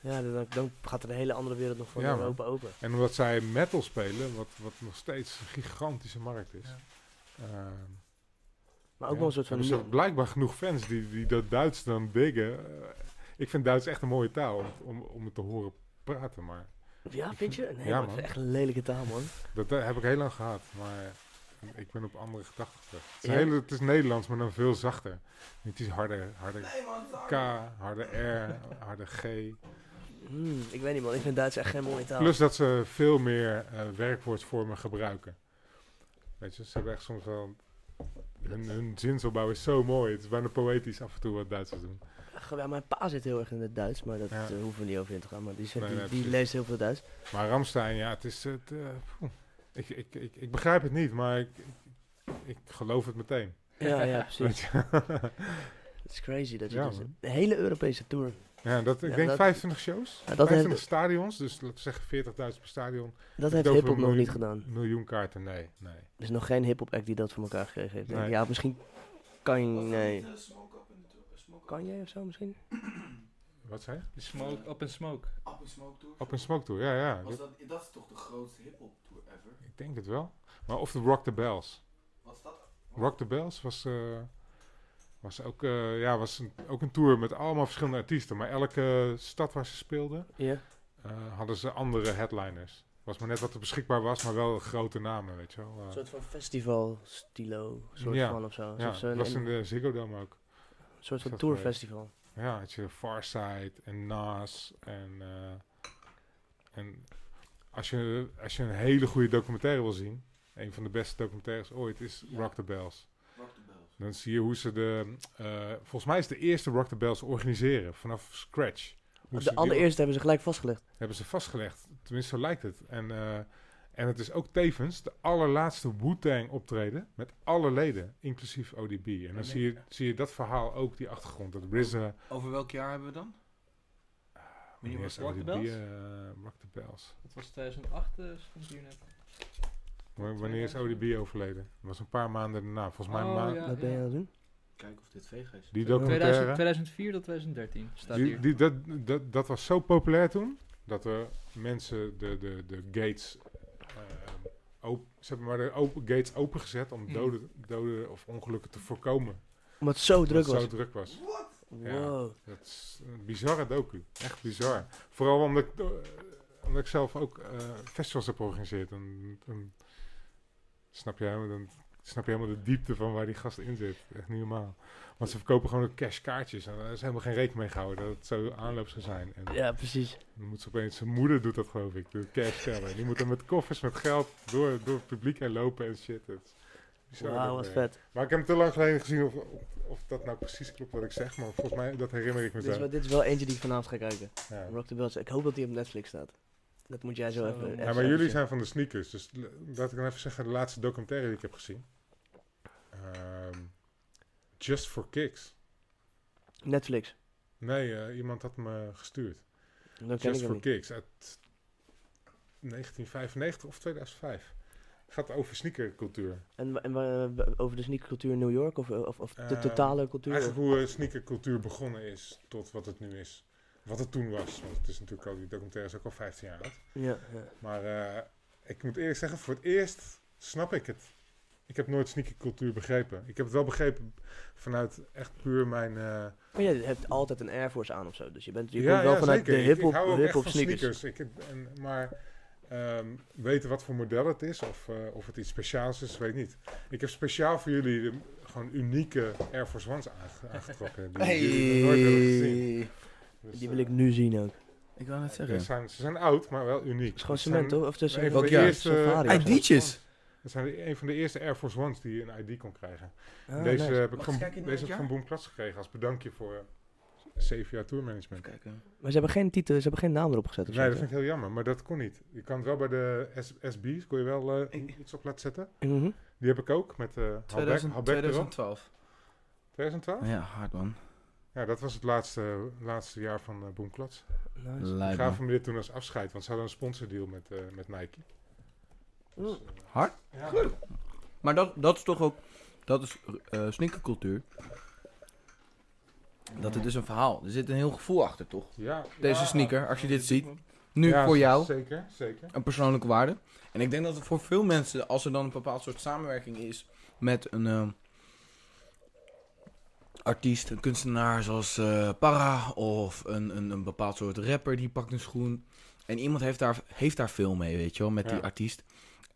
S3: Ja, dan, dan, gaat er een hele andere wereld nog voor ja, Europa open.
S4: En omdat zij metal spelen, wat, wat nog steeds een gigantische markt is. Ja. Uh,
S3: maar ook wel een soort van...
S4: Er zijn blijkbaar genoeg fans die, die dat Duits dan diggen. Ik vind Duits echt een mooie taal om, om, om het te horen praten, maar...
S3: Ja, vind je? Nee, ja, man. Het is echt een lelijke taal, man.
S4: Dat, dat heb ik heel lang gehad, maar ik ben op andere gedachten terug. Het hele, het is Nederlands, maar dan veel zachter. Het is harder, harder K, harder R, harder G.
S3: Hmm, ik weet niet man, ik vind Duits echt geen mooie taal.
S4: Plus dat ze veel meer uh, werkwoordsvormen gebruiken. Weet je, ze hebben echt soms wel... Hun, hun zinsopbouw is zo mooi. Het is bijna poëtisch af en toe wat Duitsers doen.
S3: Ja, mijn pa zit heel erg in het Duits, maar dat ja. uh, hoeven we niet over in te gaan. Maar die, die, leest heel veel Duits.
S4: Maar Ramstein, ja, het is... Het, uh, ik, ik, ik, ik, begrijp het niet, maar ik, ik, geloof het meteen.
S3: Ja, ja, precies. Het is crazy dat je dus een hele Europese tour
S4: ja, dat, ik denk 25 shows. Ja, 25 stadions, dus laten we zeggen 40.000 per stadion.
S3: Dat heeft hip-hop nog niet gedaan.
S4: Miljoen kaarten, nee. nee. Er
S3: is nog geen hip-hop act die dat voor elkaar gekregen heeft. Nee. Ja, misschien kan je. Nee. Kan jij of zo misschien?
S4: Wat zei
S1: je? Smoke, Up and Smoke.
S5: Up and Smoke Tour?
S4: Up and Smoke Tour, ja, ja.
S5: Was dat, dat is toch de grootste hip-hop tour ever?
S4: Ik denk het wel. Maar of de Rock the Bells.
S5: Wat is dat?
S4: Rock the Bells was. Uh, was ook, uh, ja, was een, ook een tour met allemaal verschillende artiesten. Maar elke stad waar ze speelden,
S3: yeah.
S4: uh, hadden ze andere headliners. Was maar net wat er beschikbaar was, maar wel grote namen, weet je wel.
S3: Uh, een soort van festival-stilo, soort
S4: ja.
S3: van of zo.
S4: Ja, dat was in de Ziggo Dome ook.
S3: Een soort van tourfestival.
S4: Ja, had je Farside en Nas en... en als je, als je een hele goede documentaire wil zien, een van de beste documentaires ooit is Rock the Bells. Dan zie je hoe ze de... Uh, volgens mij is de eerste Rock the Bells organiseren vanaf scratch.
S3: Hoe de allereerste hebben ze gelijk vastgelegd.
S4: Hebben ze vastgelegd. Tenminste, zo lijkt het. En, uh, en het is ook tevens de allerlaatste Wu-Tang optreden met alle leden, inclusief ODB. En dan zie je, zie je dat verhaal ook, die achtergrond. Dat RZA...
S5: Over welk jaar hebben we dan?
S4: Wanneer was Rock the Bells? Uh, Rock the Bells.
S1: Dat was 2008, uh, stond hier net.
S4: Wanneer is ODB overleden? Dat was een paar maanden daarna. Volgens mij oh, maand.
S3: Ja, Wat ben je aan het doen?
S5: Kijken of dit VG is.
S4: Die documentaire.
S1: 2004 tot 2013 staat
S4: die,
S1: hier.
S4: Die, dat, dat, dat was zo populair toen. Dat er mensen de, de, de gates... Uh, op, ze hebben maar de open, gates opengezet om hmm. doden, doden of ongelukken te voorkomen.
S3: Omdat het zo druk was.
S4: zo druk was.
S5: What?
S3: Ja, wow.
S4: Dat is een bizarre docu. Echt bizar. Vooral omdat ik, uh, omdat ik zelf ook uh, festivals heb georganiseerd. En, en snap je, dan snap je helemaal de diepte van waar die gast in zit. Echt niet normaal. Want ze verkopen gewoon cash kaartjes. En er is helemaal geen rekening mee gehouden dat het zo aanloop zou zijn. En
S3: ja, precies.
S4: Dan moet ze opeens, zijn moeder doet dat geloof ik, de cash tellen. Die moet dan met koffers met geld door, door het publiek heen lopen en shit.
S3: Wauw, wat vet.
S4: Maar ik heb hem te lang geleden gezien of, of, dat nou precies klopt wat ik zeg. Maar volgens mij, dat herinner ik me
S3: dit is, dit is wel eentje die ik vanavond ga kijken. Ja. Rock the Bells. Ik hoop dat hij op Netflix staat. Dat moet jij zo, even,
S4: Ja, maar jullie zijn van de sneakers. Dus laat ik dan even zeggen, de laatste documentaire die ik heb gezien. Um, Just for Kicks.
S3: Netflix?
S4: Nee, uh, iemand had me gestuurd. Just for Kicks uit 1995 of 2005. Het gaat over sneakercultuur.
S3: En, en over de sneakercultuur in New York? Of, of, of de uh, totale cultuur?
S4: Eigenlijk hoe sneakercultuur begonnen is tot wat het nu is wat het toen was. Want het is natuurlijk al, die documentaire is ook al 15 jaar oud.
S3: Ja, ja.
S4: Maar ik moet eerlijk zeggen, voor het eerst snap ik het. Ik heb nooit sneakercultuur begrepen. Ik heb het wel begrepen vanuit echt puur mijn... Uh,
S3: maar je hebt altijd een Air Force aan of zo. Dus je bent je ja, komt wel ja, vanuit zeker. de hip-hop hip sneakers. sneakers.
S4: Ik, en, maar um, weten wat voor model het is of, uh, of het iets speciaals is, weet ik niet. Ik heb speciaal voor jullie de, gewoon unieke Air Force Ones aangetrokken. Die
S3: hey. jullie nooit hebben gezien. Dus, die wil ik nu zien ook.
S2: Ik wil net zeggen.
S4: Ze zijn, ze zijn oud, maar wel uniek. Het
S3: is gewoon cement, toch? Of tussen
S4: een van de eerste
S2: ID'tjes.
S4: Dat zijn een van de eerste Air Force Ones die een ID kon krijgen. Ah, deze heb ik van, deze heb van Boom Klas gekregen als bedankje voor zeven jaar tourmanagement.
S3: Kijken. Maar ze hebben geen titel, ze hebben geen naam erop gezet.
S4: Nee, dat vind ik heel jammer, maar dat kon niet. Je kan het wel bij de S SB's, kon je wel uh, iets op laten zetten.
S3: Mm
S4: Die heb ik ook met uh,
S2: 2000, 2012.
S4: 2012?
S2: Ja, hard man.
S4: Ja, dat was het laatste, laatste jaar van uh, Boomklats.
S2: Nice.
S4: Ik gaf hem dit toen als afscheid, want ze hadden een sponsordeal met, uh, met Nike.
S2: Hard? Ja. Goed. Maar dat, dat is toch ook, dat is uh, sneakercultuur. Dat het dus een verhaal. Er zit een heel gevoel achter, toch?
S4: Ja.
S2: Deze sneaker, als je dit ziet. Nu
S4: ja,
S2: voor jou.
S4: Zeker, zeker.
S2: Een persoonlijke waarde. En ik denk dat het voor veel mensen, als er dan een bepaald soort samenwerking is met een uh, artiest, een kunstenaar zoals uh, Para of een, een, een bepaald soort rapper die pakt een schoen. En iemand heeft daar, heeft daar veel mee, weet je wel, met ja. die artiest.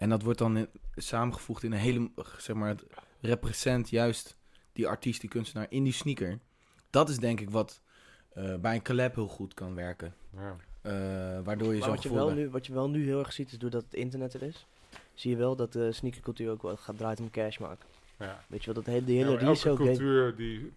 S2: En dat wordt dan in, samengevoegd in een hele, zeg maar, het represent juist die artiest, die kunstenaar in die sneaker. Dat is denk ik wat uh, bij een collab heel goed kan werken.
S4: Ja.
S2: Uh, waardoor je
S3: maar
S2: zo
S3: wat je, wel nu, wat je wel nu heel erg ziet, is doordat het internet er is, zie je wel dat de sneakercultuur ook wel gaat draaien om cash maken.
S4: Ja.
S3: Weet je wel, dat hele, die hele
S4: ja,
S3: resale
S4: elke cultuur die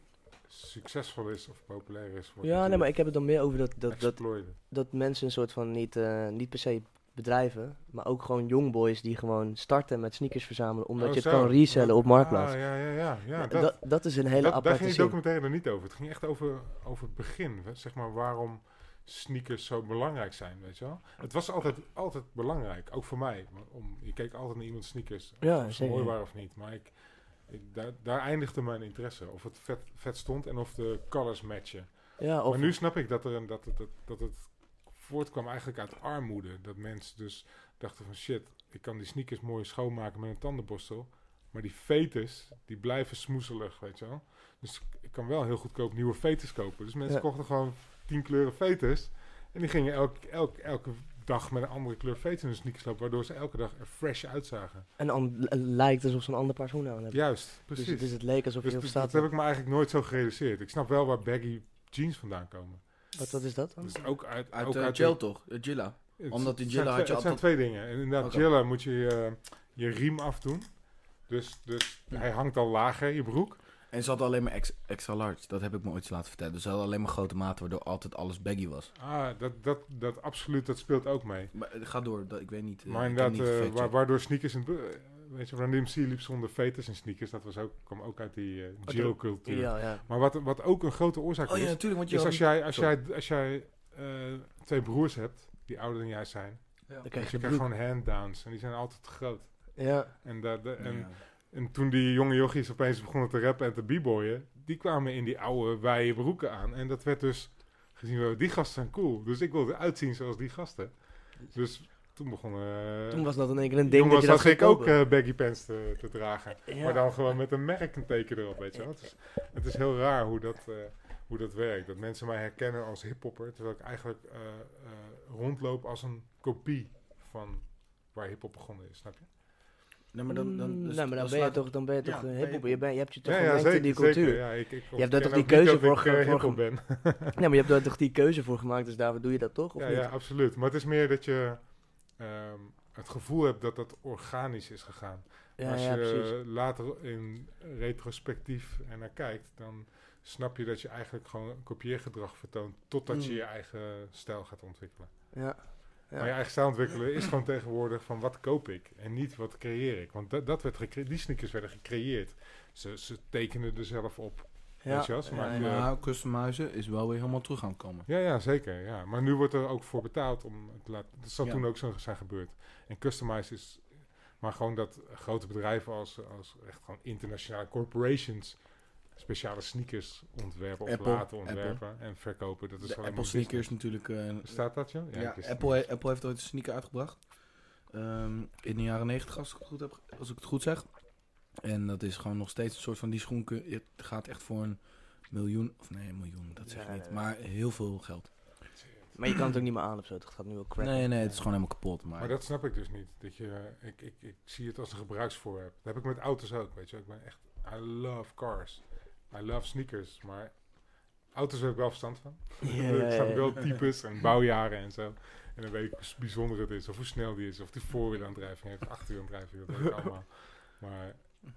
S4: succesvol is of populair is.
S3: Ja, nee, maar ik heb het dan meer over dat, dat, dat, dat mensen een soort van niet, uh, niet per se bedrijven, maar ook gewoon jongboys die gewoon starten met sneakers verzamelen, omdat
S4: oh,
S3: je het
S4: zo.
S3: kan resellen op Marktplaats.
S4: Ah, ja, ja, ja. ja
S3: dat, dat, dat, is een hele
S4: dat,
S3: aparte
S4: Daar ging
S3: zin.
S4: documentaire er niet over. Het ging echt over, over het begin, zeg maar, waarom sneakers zo belangrijk zijn, weet je wel. Het was altijd, altijd belangrijk, ook voor mij. Om, je keek altijd naar iemands sneakers, of
S3: ja,
S4: ze mooi waren of niet. Maar ik, ik, daar, daar eindigde mijn interesse, of het vet, vet stond en of de colors matchen.
S3: Ja, of
S4: maar nu snap ik dat, er een, dat, het, dat, dat het voortkwam eigenlijk uit armoede. Dat mensen dus dachten van shit, ik kan die sneakers mooi schoonmaken met een tandenborstel. Maar die fetus, die blijven smoezelig, weet je wel. Dus ik kan wel heel goedkoop nieuwe fetus kopen. Dus mensen
S3: Ja.
S4: kochten gewoon tien kleuren fetus. En die gingen elk, elk, elke dag met een andere kleur fetus in de sneakers lopen. Waardoor ze elke dag er fresh uitzagen.
S3: En dan lijkt alsof ze een ander paar schoenen aan hebben.
S4: Juist,
S3: dus,
S4: precies.
S3: dus het leek alsof
S4: Dus
S3: je
S4: dat-
S3: staat.
S4: dat heb ik me eigenlijk nooit zo gerealiseerd. Ik snap wel waar baggy jeans vandaan komen.
S3: Wat, wat is dat dan?
S4: Dus ook uit,
S2: Uit,
S4: ook
S2: uh,
S4: uit
S2: gel
S4: de-
S2: toch? Uh, Gilla.
S4: Het
S2: Omdat die
S4: zijn
S2: had je
S4: Het zijn
S2: altijd-
S4: twee dingen. En inderdaad,
S2: Oké.
S4: Jilla moet je je, je riem afdoen. Dus, dus hij hangt al lager, je broek.
S2: En ze hadden alleen maar ex- extra large. Dat heb ik me ooit eens laten vertellen. Dus ze hadden alleen maar grote maten, waardoor altijd alles baggy was.
S4: Ah, dat, dat, dat absoluut, dat speelt ook mee.
S2: Maar, ga door, dat, ik weet niet.
S4: maar inderdaad,
S2: niet
S4: eh,
S2: gefactcheckt.
S4: wa- waardoor sneakers... In, het weet je, Run DMC liep zonder fetus in sneakers. Dat was ook, kwam ook uit die uh.
S3: Ja, ja.
S4: Maar wat, wat ook een grote oorzaak
S2: Oh ja,
S4: is...
S2: natuurlijk, want je
S4: is als jij, als
S2: Sorry.
S4: jij, als jij eh, twee broers hebt, die ouder dan jij zijn...
S3: Dan krijg
S4: je
S3: je
S4: krijgt
S3: broek.
S4: gewoon hand-downs. En die zijn altijd te groot.
S3: Ja.
S4: En, dat, de- en,
S2: Ja.
S4: En toen die jonge jochies opeens begonnen te rappen en te b-boyen, die kwamen in die oude wijde broeken aan. En dat werd dus gezien, die gasten zijn cool. Dus ik wilde uitzien zoals die gasten. Dus toen begonnen...
S3: Toen was dat in één keer een ding dat je dat
S4: zag ik ook eh, baggy pants te, te dragen.
S3: Ja.
S4: Maar dan gewoon met een merkenteken erop, weet je wel. Het is, het is heel raar hoe dat, eh, hoe dat werkt. Dat mensen mij herkennen als hiphopper, terwijl ik eigenlijk eh, eh, rondloop als een kopie van waar hiphop begonnen is, snap je?
S2: Nee, maar dan, dan,
S3: Mm,
S2: dus
S3: nee, maar dan
S2: dan
S3: ben je toch, dan ben je
S2: Ja,
S3: toch een
S2: je-
S3: hiphop. Je, bent- je hebt je toch
S4: Ja, ja,
S3: gemengd
S4: zeker,
S3: in die cultuur.
S4: zeker. Ja, ik, ik
S3: hebt daar toch die keuze voor
S4: ik,
S3: ge-
S4: eh,
S3: voor
S4: hiphop ben.
S3: Nee, maar je hebt daar toch die keuze voor gemaakt, dus daarvoor doe je dat toch? Of
S4: ja,
S3: niet?
S4: ja, absoluut. Maar het is meer dat je ehm, het gevoel hebt dat dat organisch is gegaan.
S3: ja,
S4: Als je later in retrospectief er naar kijkt, dan snap je dat je eigenlijk gewoon kopieergedrag vertoont totdat je
S3: Mm.
S4: je eigen stijl gaat ontwikkelen.
S3: Ja. Ja.
S4: Maar je eigen stijl ontwikkelen is gewoon tegenwoordig van wat koop ik en niet wat creëer ik. Want dat, dat werd die sneakers werden gecreëerd. Ze, ze tekenen er zelf op.
S3: Ja.
S4: Weet je wel, ze
S3: Ja, ja.
S4: je-
S2: Nou, customizen is wel weer helemaal terug aan het komen.
S4: Ja, ja, zeker. Ja. Maar nu wordt er ook voor betaald om het te laten. Dat zal
S2: Ja.
S4: toen ook zo zijn gebeurd. En customized is. Maar gewoon dat grote bedrijven als, als echt gewoon internationale corporations speciale sneakers ontwerpen of laten ontwerpen en verkopen. Dat is
S2: De
S4: gewoon
S2: Apple sneakers natuurlijk. eh.
S4: Staat dat, joh?
S2: ja,
S4: het
S2: Apple, he- Apple heeft ooit een sneaker uitgebracht. Ehm, in de jaren 90, als ik, het goed heb, als ik het goed zeg. En dat is gewoon nog steeds een soort van die schoen. kun- Het gaat echt voor een miljoen. Of nee, een miljoen, dat zeg ik
S3: Nee,
S2: niet.
S3: nee.
S2: Maar heel veel geld.
S3: Maar je kan het ook niet meer aan of zo. Het gaat nu ook crap.
S2: Nee, nee, het is gewoon helemaal kapot. Maar,
S4: Maar dat snap ik dus niet. Dat je, ik, ik, ik zie het als een gebruiksvoorwerp. Dat heb ik met auto's ook, weet je. Ik ben echt, I love cars. I love sneakers, maar auto's heb ik wel verstand van.
S3: Ja,
S4: ik
S3: ja,
S4: snap wel types en bouwjaren en zo. En dan weet ik hoe bijzonder het is, of hoe snel die is, of die voorwielaandrijving heeft, achterwielaandrijving, dat weet ik allemaal. Maar,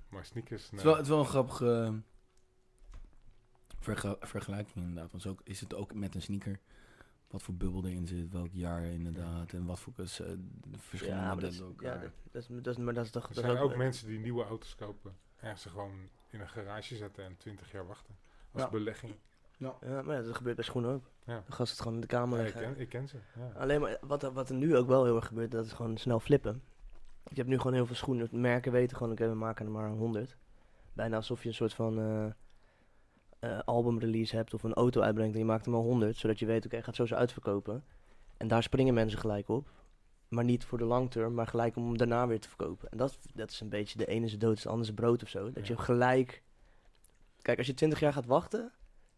S4: maar sneakers,
S2: het, is wel, het is wel een grappige... vergelijking inderdaad. Want zo is het ook met een sneaker. Wat voor bubbel erin zit, welk jaar inderdaad. En wat voor uh, verschillende
S3: ja, ook. Ja, dat, dat, is, dat, is, maar dat is toch...
S4: Er zijn ook, mensen die nieuwe auto's kopen. En ze gewoon in een garage zetten en 20 jaar wachten. Als belegging.
S3: Ja. ja, maar dat gebeurt bij schoenen ook.
S4: Ja.
S3: De gast het gewoon in de kamer
S4: leggen. ik, ken, ik ken ze.
S3: Alleen maar wat, wat er nu ook wel heel erg gebeurt, dat is gewoon snel flippen. Je hebt nu gewoon heel veel schoenen. Merken weten gewoon, oké, we maken er maar 100. Bijna alsof je een soort van uh, albumrelease hebt of een auto uitbrengt en je maakt er maar 100. Zodat je weet, oké, gaat zo zo uitverkopen. En daar springen mensen gelijk op. Maar niet voor de long term, maar gelijk om hem daarna weer te verkopen. En dat, dat is een beetje de ene is dood, is de andere is brood of zo. Dat je gelijk... Kijk, als je 20 jaar gaat wachten,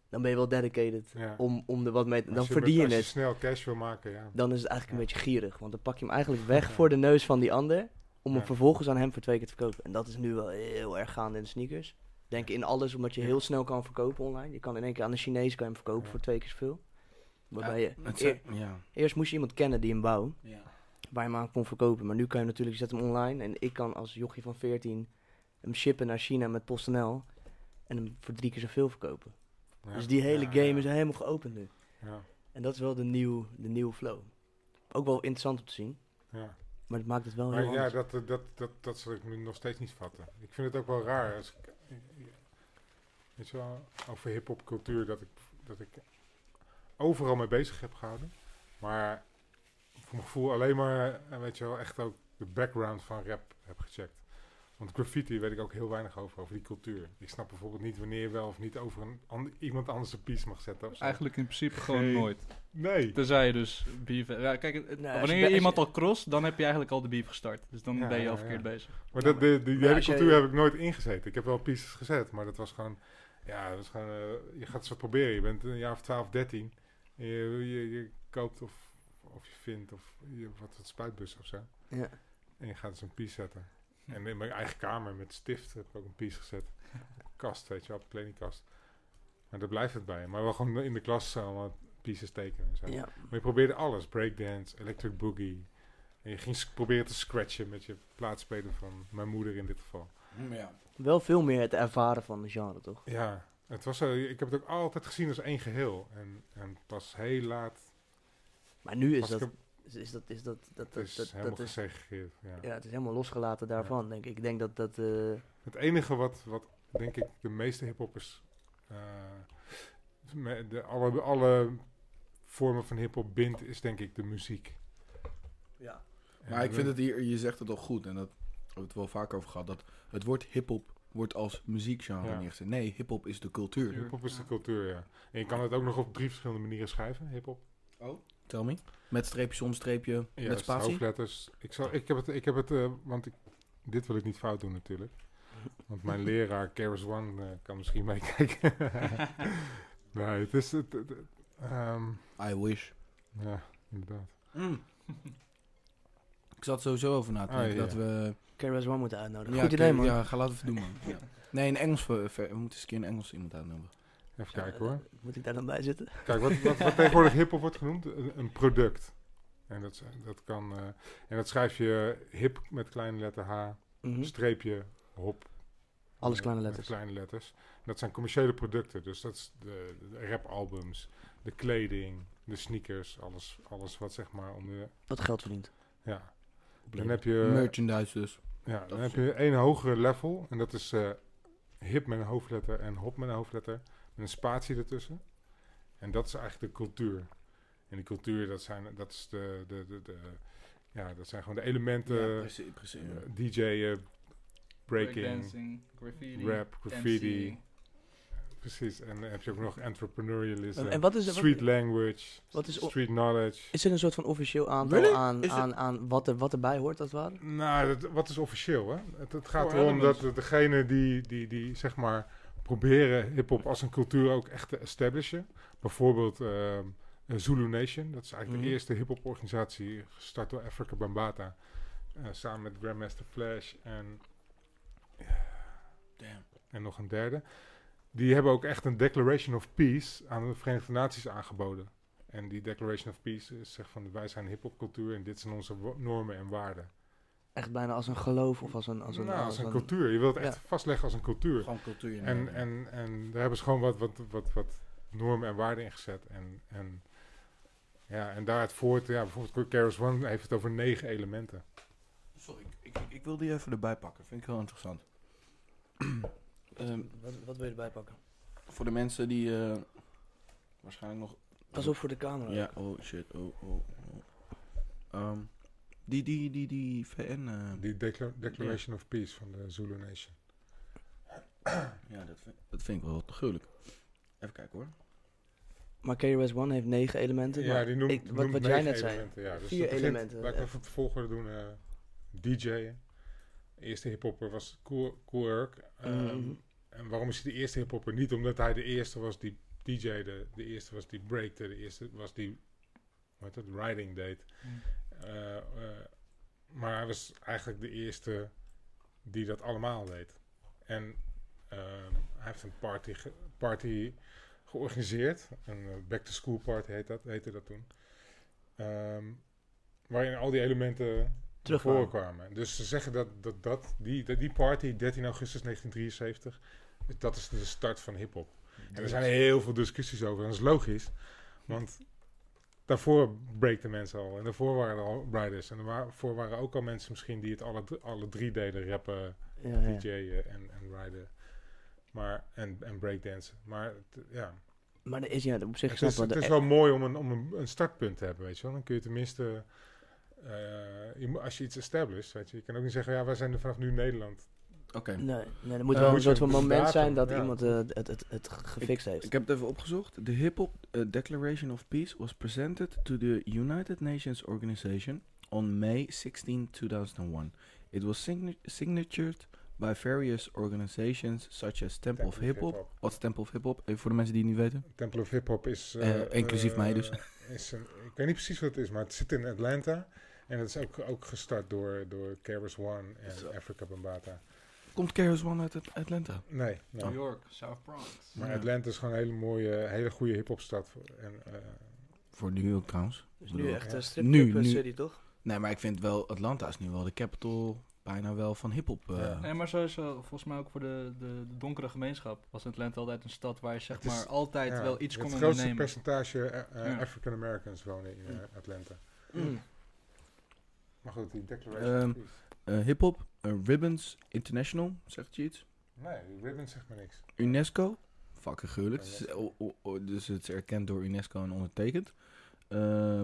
S3: dan ben je wel dedicated om, om er wat mee te... Dan verdien je het. Als
S4: je snel cash wil maken, ja.
S3: Dan is het eigenlijk een beetje gierig. Want dan pak je hem eigenlijk weg voor de neus van die ander. Om hem vervolgens aan hem voor twee keer te verkopen. En dat is nu wel heel erg gaande in de sneakers. Denk in alles, omdat je heel snel kan verkopen online. Je kan in één keer aan de Chinees kan hem verkopen voor twee keer zoveel. Waarbij je... Eerst moest je iemand kennen die hem wou. Waar je hem aan kon verkopen. Maar nu kan je natuurlijk, je zet hem online. En ik kan als jochie van 14 hem shippen naar China met PostNL. En hem voor drie keer zoveel verkopen dus die hele game is helemaal geopend nu. En dat is wel de, nieuw, de nieuwe flow. Ook wel interessant om te zien. Maar het maakt het wel
S4: maar heel ja, dat, dat, dat, dat zal ik nu nog steeds niet vatten. Ik vind het ook wel raar. Als ik, weet je wel, over hip-hop cultuur dat ik, dat ik overal mee bezig heb gehouden. Maar voor mijn gevoel alleen maar, eh, weet je wel, echt ook de background van rap heb gecheckt. Want graffiti weet ik ook heel weinig over, over die cultuur. Ik snap bijvoorbeeld niet wanneer je wel of niet over een iemand anders een piece mag zetten.
S1: Eigenlijk in principe gewoon nooit.
S4: Nee.
S1: Tenzij je dus beef... Ja, kijk, wanneer je, iemand al cross, dan heb je eigenlijk al de beef gestart. Dus dan ben je al verkeerd bezig.
S4: Maar dat, de, die, hele cultuur heb ik nooit ingezeten. Ik heb wel pieces gezet, maar dat was gewoon... Ja, dat was gewoon... Uh, je gaat het zo proberen. Je bent een jaar of 12, 13. Je, je, je, koopt of, of je vindt of je, wat het spuitbus of zo.
S3: Ja.
S4: En je gaat dus een piece zetten. En in mijn eigen kamer met stift heb ik ook een piece gezet. kast, weet je wel, kledingkast. Maar daar blijft het bij. Maar wel gewoon in de klas allemaal pieces tekenen zo.
S3: Ja.
S4: Maar je probeerde alles. Breakdance, electric boogie. En je ging proberen te scratchen met je plaatsspeler van mijn moeder in dit geval.
S3: Mm, ja. Wel veel meer het ervaren van de genre, toch?
S4: Ja. Het was, uh, ik heb het ook altijd gezien als één geheel. En, en pas heel laat...
S3: Maar nu is dat is dat, is dat, dat,
S4: dat, is
S3: dat,
S4: helemaal
S3: dat is,
S4: gesegregeerd. Ja.
S3: ja, het is helemaal losgelaten daarvan, denk ik. Ik denk dat dat... Uh...
S4: Het enige wat, wat, denk ik, de meeste hiphoppers... Uh, de, alle, alle vormen van hiphop bindt, is denk ik de muziek.
S3: Ja.
S2: maar ik vind het hier, je zegt het al goed, en dat hebben we het wel vaker over gehad, dat het woord hiphop wordt als muziekgenre ja. neergezet. Nee, hiphop is de cultuur.
S4: Hiphop is de cultuur, ja. En je kan het ook nog op drie verschillende manieren schrijven, hiphop.
S2: Oh, tell me. Met streepje, zonder streepje, ja, met spatie?
S4: hoofdletters. Ik, zal, ik heb het, ik heb het uh, want ik, dit wil ik niet fout doen natuurlijk. Want mijn leraar, Keras One, uh, kan misschien meekijken. nee, het is... Het, het, um,
S2: I wish.
S4: Ja, inderdaad.
S2: Mm. ik zat sowieso over na te denken ah, dat we...
S3: Keras One moeten uitnodigen.
S2: Ja,
S3: Goed idee, man.
S2: Ja, ga laten we het doen, man. ja. Nee, in Engels, we, we moeten eens een keer in Engels iemand uitnodigen.
S4: Even kijken hoor.
S3: Moet ik daar dan bij zitten?
S4: Kijk, wat, wat, wat tegenwoordig hip-hop wordt genoemd, een, product. En dat, dat kan. Uh, en dat schrijf je hip met kleine letter H, mm -hmm. streepje, hop.
S3: Alles kleine letters.
S4: kleine letters. En dat zijn commerciële producten. Dus dat is de, de rapalbums, de kleding, de sneakers, alles, alles wat zeg maar om de.
S3: Wat geld verdient.
S4: Ja. Dan heb je.
S2: Merchandise dus.
S4: Ja, dan heb je een hogere level. En dat is uh, hip met een hoofdletter en hop met een hoofdletter een spatie ertussen. En dat is eigenlijk de cultuur. En die cultuur, dat zijn, dat is de, de, de, de ja, dat zijn gewoon de elementen. Ja,
S2: precies, precies,
S4: uh, DJ'en, breaking,
S1: graffiti,
S4: rap, graffiti. Precies, en dan heb je ook nog entrepreneurialism,
S3: en wat is,
S4: street language, wat is street knowledge.
S3: Is er een soort van officieel aantal aan, aan, aan wat, er, wat erbij hoort, als het ware?
S4: Nou, dat, wat is officieel, hè? Het, het gaat erom dat degene die, die, die, zeg maar proberen hip-hop als een cultuur ook echt te establishen. Bijvoorbeeld uh, Zulu Nation, dat is eigenlijk de mhm. eerste hip-hop organisatie gestart door Afrika Bambata. Uh, samen met Grandmaster Flash en.
S2: Damn.
S4: En nog een derde. Die hebben ook echt een Declaration of Peace aan de Verenigde Naties aangeboden. En die Declaration of Peace is zegt van wij zijn hip-hop cultuur en dit zijn onze normen en waarden.
S3: Echt bijna als een geloof of als een... Als een,
S4: nou, als een, cultuur. Je wilt het echt vastleggen als een cultuur.
S2: Gewoon cultuur.
S4: En, en, en daar hebben ze gewoon wat, wat, wat, wat normen en waarden in gezet. En, en, ja, en daaruit voort, ja, bijvoorbeeld Keras One heeft het over negen elementen.
S2: Sorry, ik, ik, ik wil die even erbij pakken. Vind ik heel interessant.
S3: um, wat, wat wil je erbij pakken?
S2: Voor de mensen die uh, waarschijnlijk nog...
S3: Pas op voor de camera.
S2: Ja, oh shit, oh, oh, oh. Um, die, die, die, die VN... Uh,
S4: die Declaration of Peace van de Zulu Nation.
S2: ja, dat vind, dat vind ik wel te gruwelijk. Even kijken hoor.
S3: Maar KRS One heeft negen elementen.
S4: Ja, die noemt, ik,
S3: wat, wat jij net zei.
S4: Ja,
S3: dus Vier elementen.
S4: Laten we even het volgende doen. Uh, DJ'en. De eerste hiphopper was Cool. Um, mm. En waarom is hij de eerste hiphopper? Niet omdat hij de eerste was die DJ, de, de eerste was die breakte, de eerste was die wat het, riding deed. Mm. Uh, uh, maar hij was eigenlijk de eerste die dat allemaal deed. En um, hij heeft een party, ge party georganiseerd. Een uh, back-to-school party heet dat, heette dat toen. Um, waarin al die elementen voorkwamen. Dus ze zeggen dat, dat, dat die, die party, 13 augustus 1973, dat is de start van hip-hop. En er zijn heel veel discussies over. En dat is logisch, want daarvoor breakten mensen al. En daarvoor waren er al riders. En daarvoor waren ook al mensen misschien die het alle, alle drie deden: rappen, ja, DJ'en en, en riden. Maar, en, en breakdansen. Maar ja.
S3: Maar er is ja, op zich
S4: het is, het is wel mooi om, een, om een, een startpunt te hebben, weet je wel. Dan kun je tenminste uh, je, als je iets established, weet je, je kan ook niet zeggen, ja, wij zijn er vanaf nu Nederland.
S2: Oké.
S3: Nee, nee, er moet wel een soort van moment zijn dat iemand uh, het, het, het gefixt heeft.
S2: Ik heb het even opgezocht. The Hip Hop uh, Declaration of Peace was presented to the United Nations Organization on May 16, 2001. It was sign signatured by various organizations such as Temple, Temple of Hip Hop. Wat is Temple of Hip Hop? Even voor de mensen die het niet weten.
S4: Temple of Hip Hop is...
S2: inclusief mij dus.
S4: Is een, ik weet niet precies wat het is, maar het zit in Atlanta. En dat is ook, ook gestart door, door Keras One en Africa Bambata.
S2: Komt Keras One uit Atlanta?
S4: Nee.
S5: New York, South Bronx.
S4: Maar Atlanta is gewoon een hele mooie, hele goede hip-hopstad. En, uh,
S2: voor New York trouwens.
S3: Dus nu echt een strip nu, nu, city, toch?
S2: Nee, maar ik vind wel, Atlanta is nu wel de capital bijna wel van hip-hop. Uh.
S1: Nee, maar sowieso, volgens mij ook voor de, de, de, donkere gemeenschap was Atlanta altijd een stad waar je zeg maar altijd wel iets kon ondernemen. Het grootste
S4: percentage uh, African Americans wonen in Atlanta. Mm. Maar goed, die Declaration um,
S2: Hip-hop, uh, Ribbons International, zegt je iets?
S4: Nee, Ribbons zegt maar niks.
S2: UNESCO, fucking gruwelijk. dus het is erkend door UNESCO en ondertekend. Uh,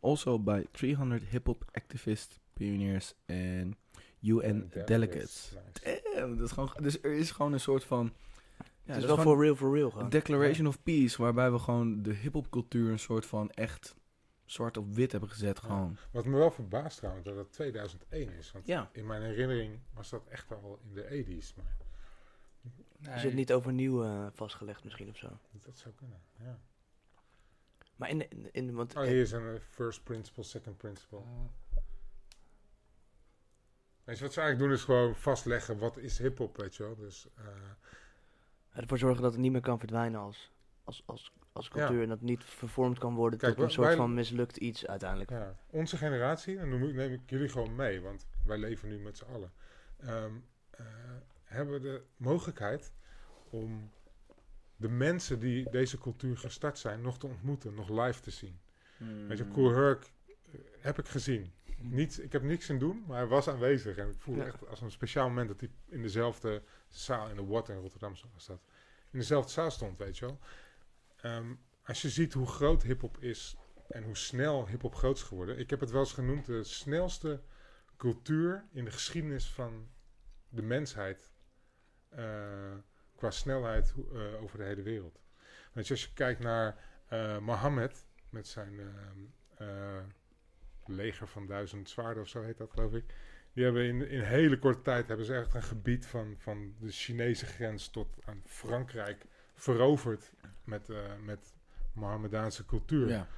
S2: also by 300 hip-hop activists, pioneers en UN delegates. Damn, dat is gewoon, dus er is gewoon een soort van...
S3: Ja, het is wel voor real, for real gewoon.
S2: Declaration of Peace, waarbij we gewoon de hip-hop cultuur een soort van echt zwart op wit hebben gezet. Gewoon.
S4: Wat me wel verbaast trouwens, dat het 2001 is. Want ja. in mijn herinnering was dat echt al in de 80s. Maar...
S3: Nee. Is het niet overnieuw uh, vastgelegd misschien of zo?
S4: Dat zou kunnen, ja.
S3: Maar in, in, in want
S4: oh, hier is een uh, first principle, second principle. Uh. Weet je, wat ze eigenlijk doen is gewoon vastleggen wat is hip-hop, weet je wel. Dus, uh,
S3: ervoor zorgen dat het niet meer kan verdwijnen als, als, als als cultuur. En dat niet vervormd kan worden tot een soort van mislukt iets uiteindelijk.
S4: Ja, onze generatie, en dan neem ik jullie gewoon mee, want wij leven nu met z'n allen. Um, uh, hebben de mogelijkheid om de mensen die deze cultuur gestart zijn nog te ontmoeten, nog live te zien. Hmm. Weet je, Cool Herc uh, heb ik gezien. Niet, ik heb niks in doen, maar hij was aanwezig. En ik voel ja. echt als een speciaal moment dat hij in dezelfde zaal in de Water in Rotterdam was dat. In dezelfde zaal stond, weet je wel. Um, als je ziet hoe groot hip-hop is en hoe snel hip-hop groot is geworden. Ik heb het wel eens genoemd de snelste cultuur in de geschiedenis van de mensheid. Uh, qua snelheid uh, over de hele wereld. Want als je kijkt naar uh, Mohammed met zijn leger van duizend zwaarden of zo heet dat geloof ik. Die hebben in, in hele korte tijd hebben ze echt een gebied van, van de Chinese grens tot aan Frankrijk veroverd met, uh, met Mohammedaanse cultuur. Ja.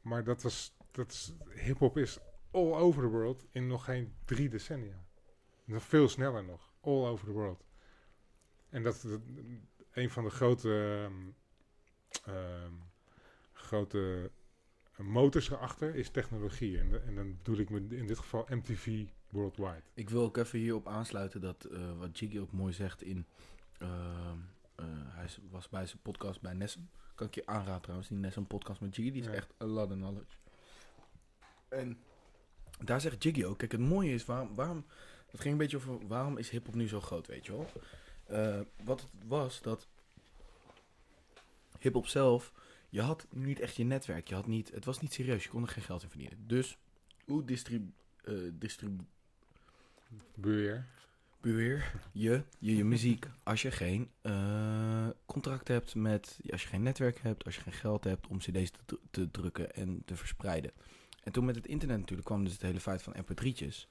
S4: Maar dat was, dat is, hip-hop is all over the world in nog geen drie decennia. Nog veel sneller nog. All over the world. En dat, is een van de grote, um, um, grote motors erachter is technologie. En, en, dan bedoel ik in dit geval MTV Worldwide.
S2: Ik wil ook even hierop aansluiten dat wat Jiggy ook mooi zegt in... Ehm, hij was bij zijn podcast bij Nessen. Kan ik je aanraden trouwens, die Nessen podcast met Jiggy. Die is echt a lot of knowledge. En daar zegt Jiggy ook, kijk het mooie is, waarom, waarom het ging een beetje over waarom is hip-hop nu zo groot, weet je wel? Uh, wat het was dat hip-hop zelf, je had niet echt je netwerk. Je had niet, het was niet serieus, je kon er geen geld in verdienen. Dus hoe distribu uh,
S4: Beheer.
S2: Beheer je, je je muziek als je geen uh, contract hebt met, als je geen netwerk hebt, als je geen geld hebt om cd's te, te drukken en te verspreiden. En toen met het internet natuurlijk kwam dus het hele feit van mp3'tjes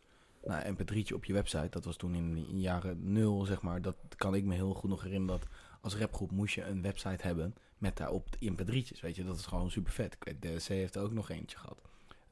S2: nou, mp3'tje op je website. Dat was toen in, in jaren nul, zeg maar. Dat kan ik me heel goed nog herinneren dat als rapgroep moest je een website hebben met daarop mp3'tjes. Weet je, dat is gewoon super vet. De C heeft er ook nog eentje gehad.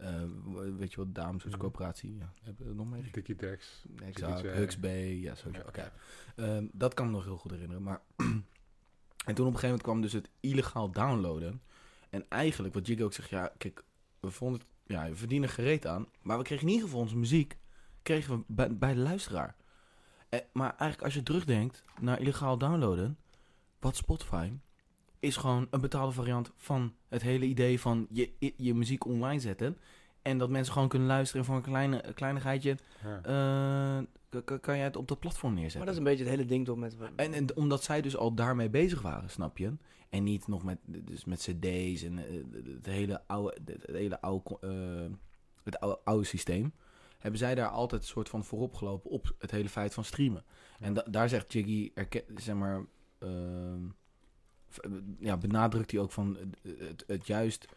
S2: Uh, weet je wat, Dames mm Coöperatie, ja, hebben we nog mee?
S4: Dickie Dex.
S2: Exact, Huxbay, ja, sowieso. Oké. Okay. Um, dat kan me nog heel goed herinneren. Maar en toen op een gegeven moment kwam dus het illegaal downloaden. En eigenlijk, wat Jiggy ook zegt, ja, kijk, we vonden het, ja, we verdienen gereed aan. Maar we kregen in ieder geval onze muziek kregen we bij, bij de luisteraar. Eh, maar eigenlijk als je terugdenkt naar illegaal downloaden, wat Spotify is gewoon een betaalde variant van het hele idee van je, je muziek online zetten. En dat mensen gewoon kunnen luisteren voor een kleine, kleinigheidje. Ja. Uh, kan je het op dat platform neerzetten.
S3: Maar dat is een beetje het hele ding toch met...
S2: En, en omdat zij dus al daarmee bezig waren, snap je? En niet nog met, dus met cd's en uh, het hele oude, het hele oude, uh, het oude, oude systeem hebben zij daar altijd een soort van voorop gelopen op het hele feit van streamen. En daar zegt Jiggy, zeg maar, uh, ja, benadrukt hij ook van het, het, juist.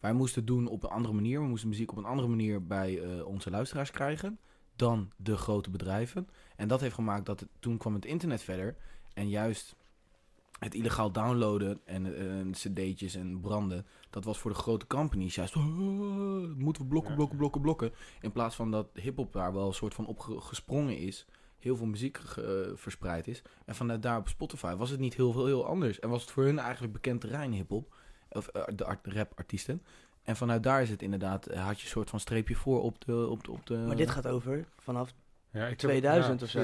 S2: Wij moesten doen op een andere manier. We moesten muziek op een andere manier bij uh, onze luisteraars krijgen dan de grote bedrijven. En dat heeft gemaakt dat het, toen kwam het internet verder. En juist het illegaal downloaden en, en cd'tjes en branden, dat was voor de grote companies juist, oh, moeten we blokken, blokken, blokken, blokken. In plaats van dat hip-hop daar wel een soort van opgesprongen is, heel veel muziek uh, verspreid is. En vanuit daar op Spotify was het niet heel veel heel anders. En was het voor hun eigenlijk bekend terrein hip-hop, of uh, de art, rap-artiesten. En vanuit daar is het inderdaad, eh, had je een soort van streepje voor op de. Op de, op de
S3: maar dit gaat over vanaf ja, 2000 of zo.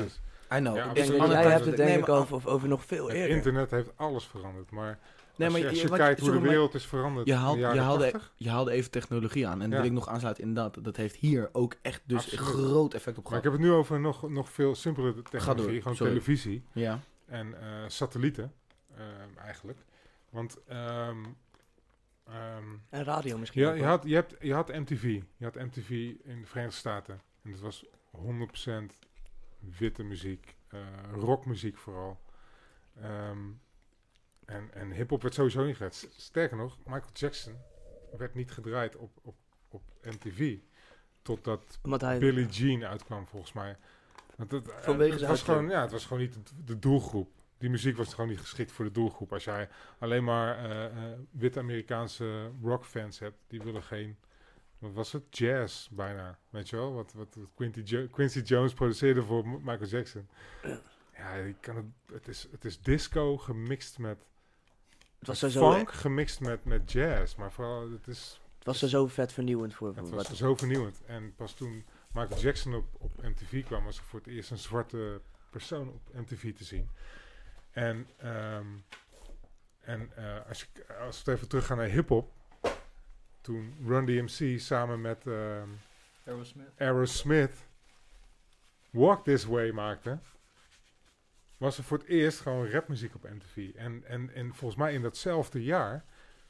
S2: I know.
S3: Ja, jij hebt het denk ik over, over nog veel
S4: het
S3: eerder.
S4: internet heeft alles veranderd, maar nee, maar als je, kijkt hoe de wereld is veranderd
S2: je, haalt, je, haalde, je haalde even technologie aan. En ja. wil ik nog aansluiten, inderdaad, dat heeft hier ook echt dus een groot effect op gehad.
S4: Maar ik heb het nu over nog, nog veel simpelere technologie, gewoon
S2: Sorry.
S4: televisie
S2: ja.
S4: en uh, satellieten uh, eigenlijk. Want... Um,
S3: um, en radio misschien
S4: ja, je, had, je, hebt, je had MTV. Je had MTV in de Verenigde Staten. En dat was 100% witte muziek, uh, rockmuziek vooral. Um, en, en hip-hop werd sowieso niet gedraaid. Sterker nog, Michael Jackson werd niet gedraaid op, op, op MTV. Totdat hij... Billie Jean uitkwam, volgens mij. Want het, het was gewoon, ja, het was gewoon niet de, doelgroep. Die muziek was gewoon niet geschikt voor de doelgroep. Als jij alleen maar uh, witte Amerikaanse rockfans hebt, die willen geen wat was het? Jazz bijna. Weet je wel? Wat, wat Quincy, jo Quincy Jones produceerde voor Michael Jackson. Ja, je kan het, het, is, het is disco gemixt met. Het was zo funk gemixt met, met jazz. Maar vooral, het is.
S3: Het was er zo vet vernieuwend voor.
S4: Het was zo vernieuwend. En pas toen Michael Jackson op, op MTV kwam, was er voor het eerst een zwarte persoon op MTV te zien. En, um, en uh, als, je, als we even teruggaan naar hip-hop toen Run DMC samen met uh,
S1: Aerosmith.
S4: Aerosmith Walk This Way maakte, was er voor het eerst gewoon rapmuziek op MTV. En, en, en volgens mij in datzelfde jaar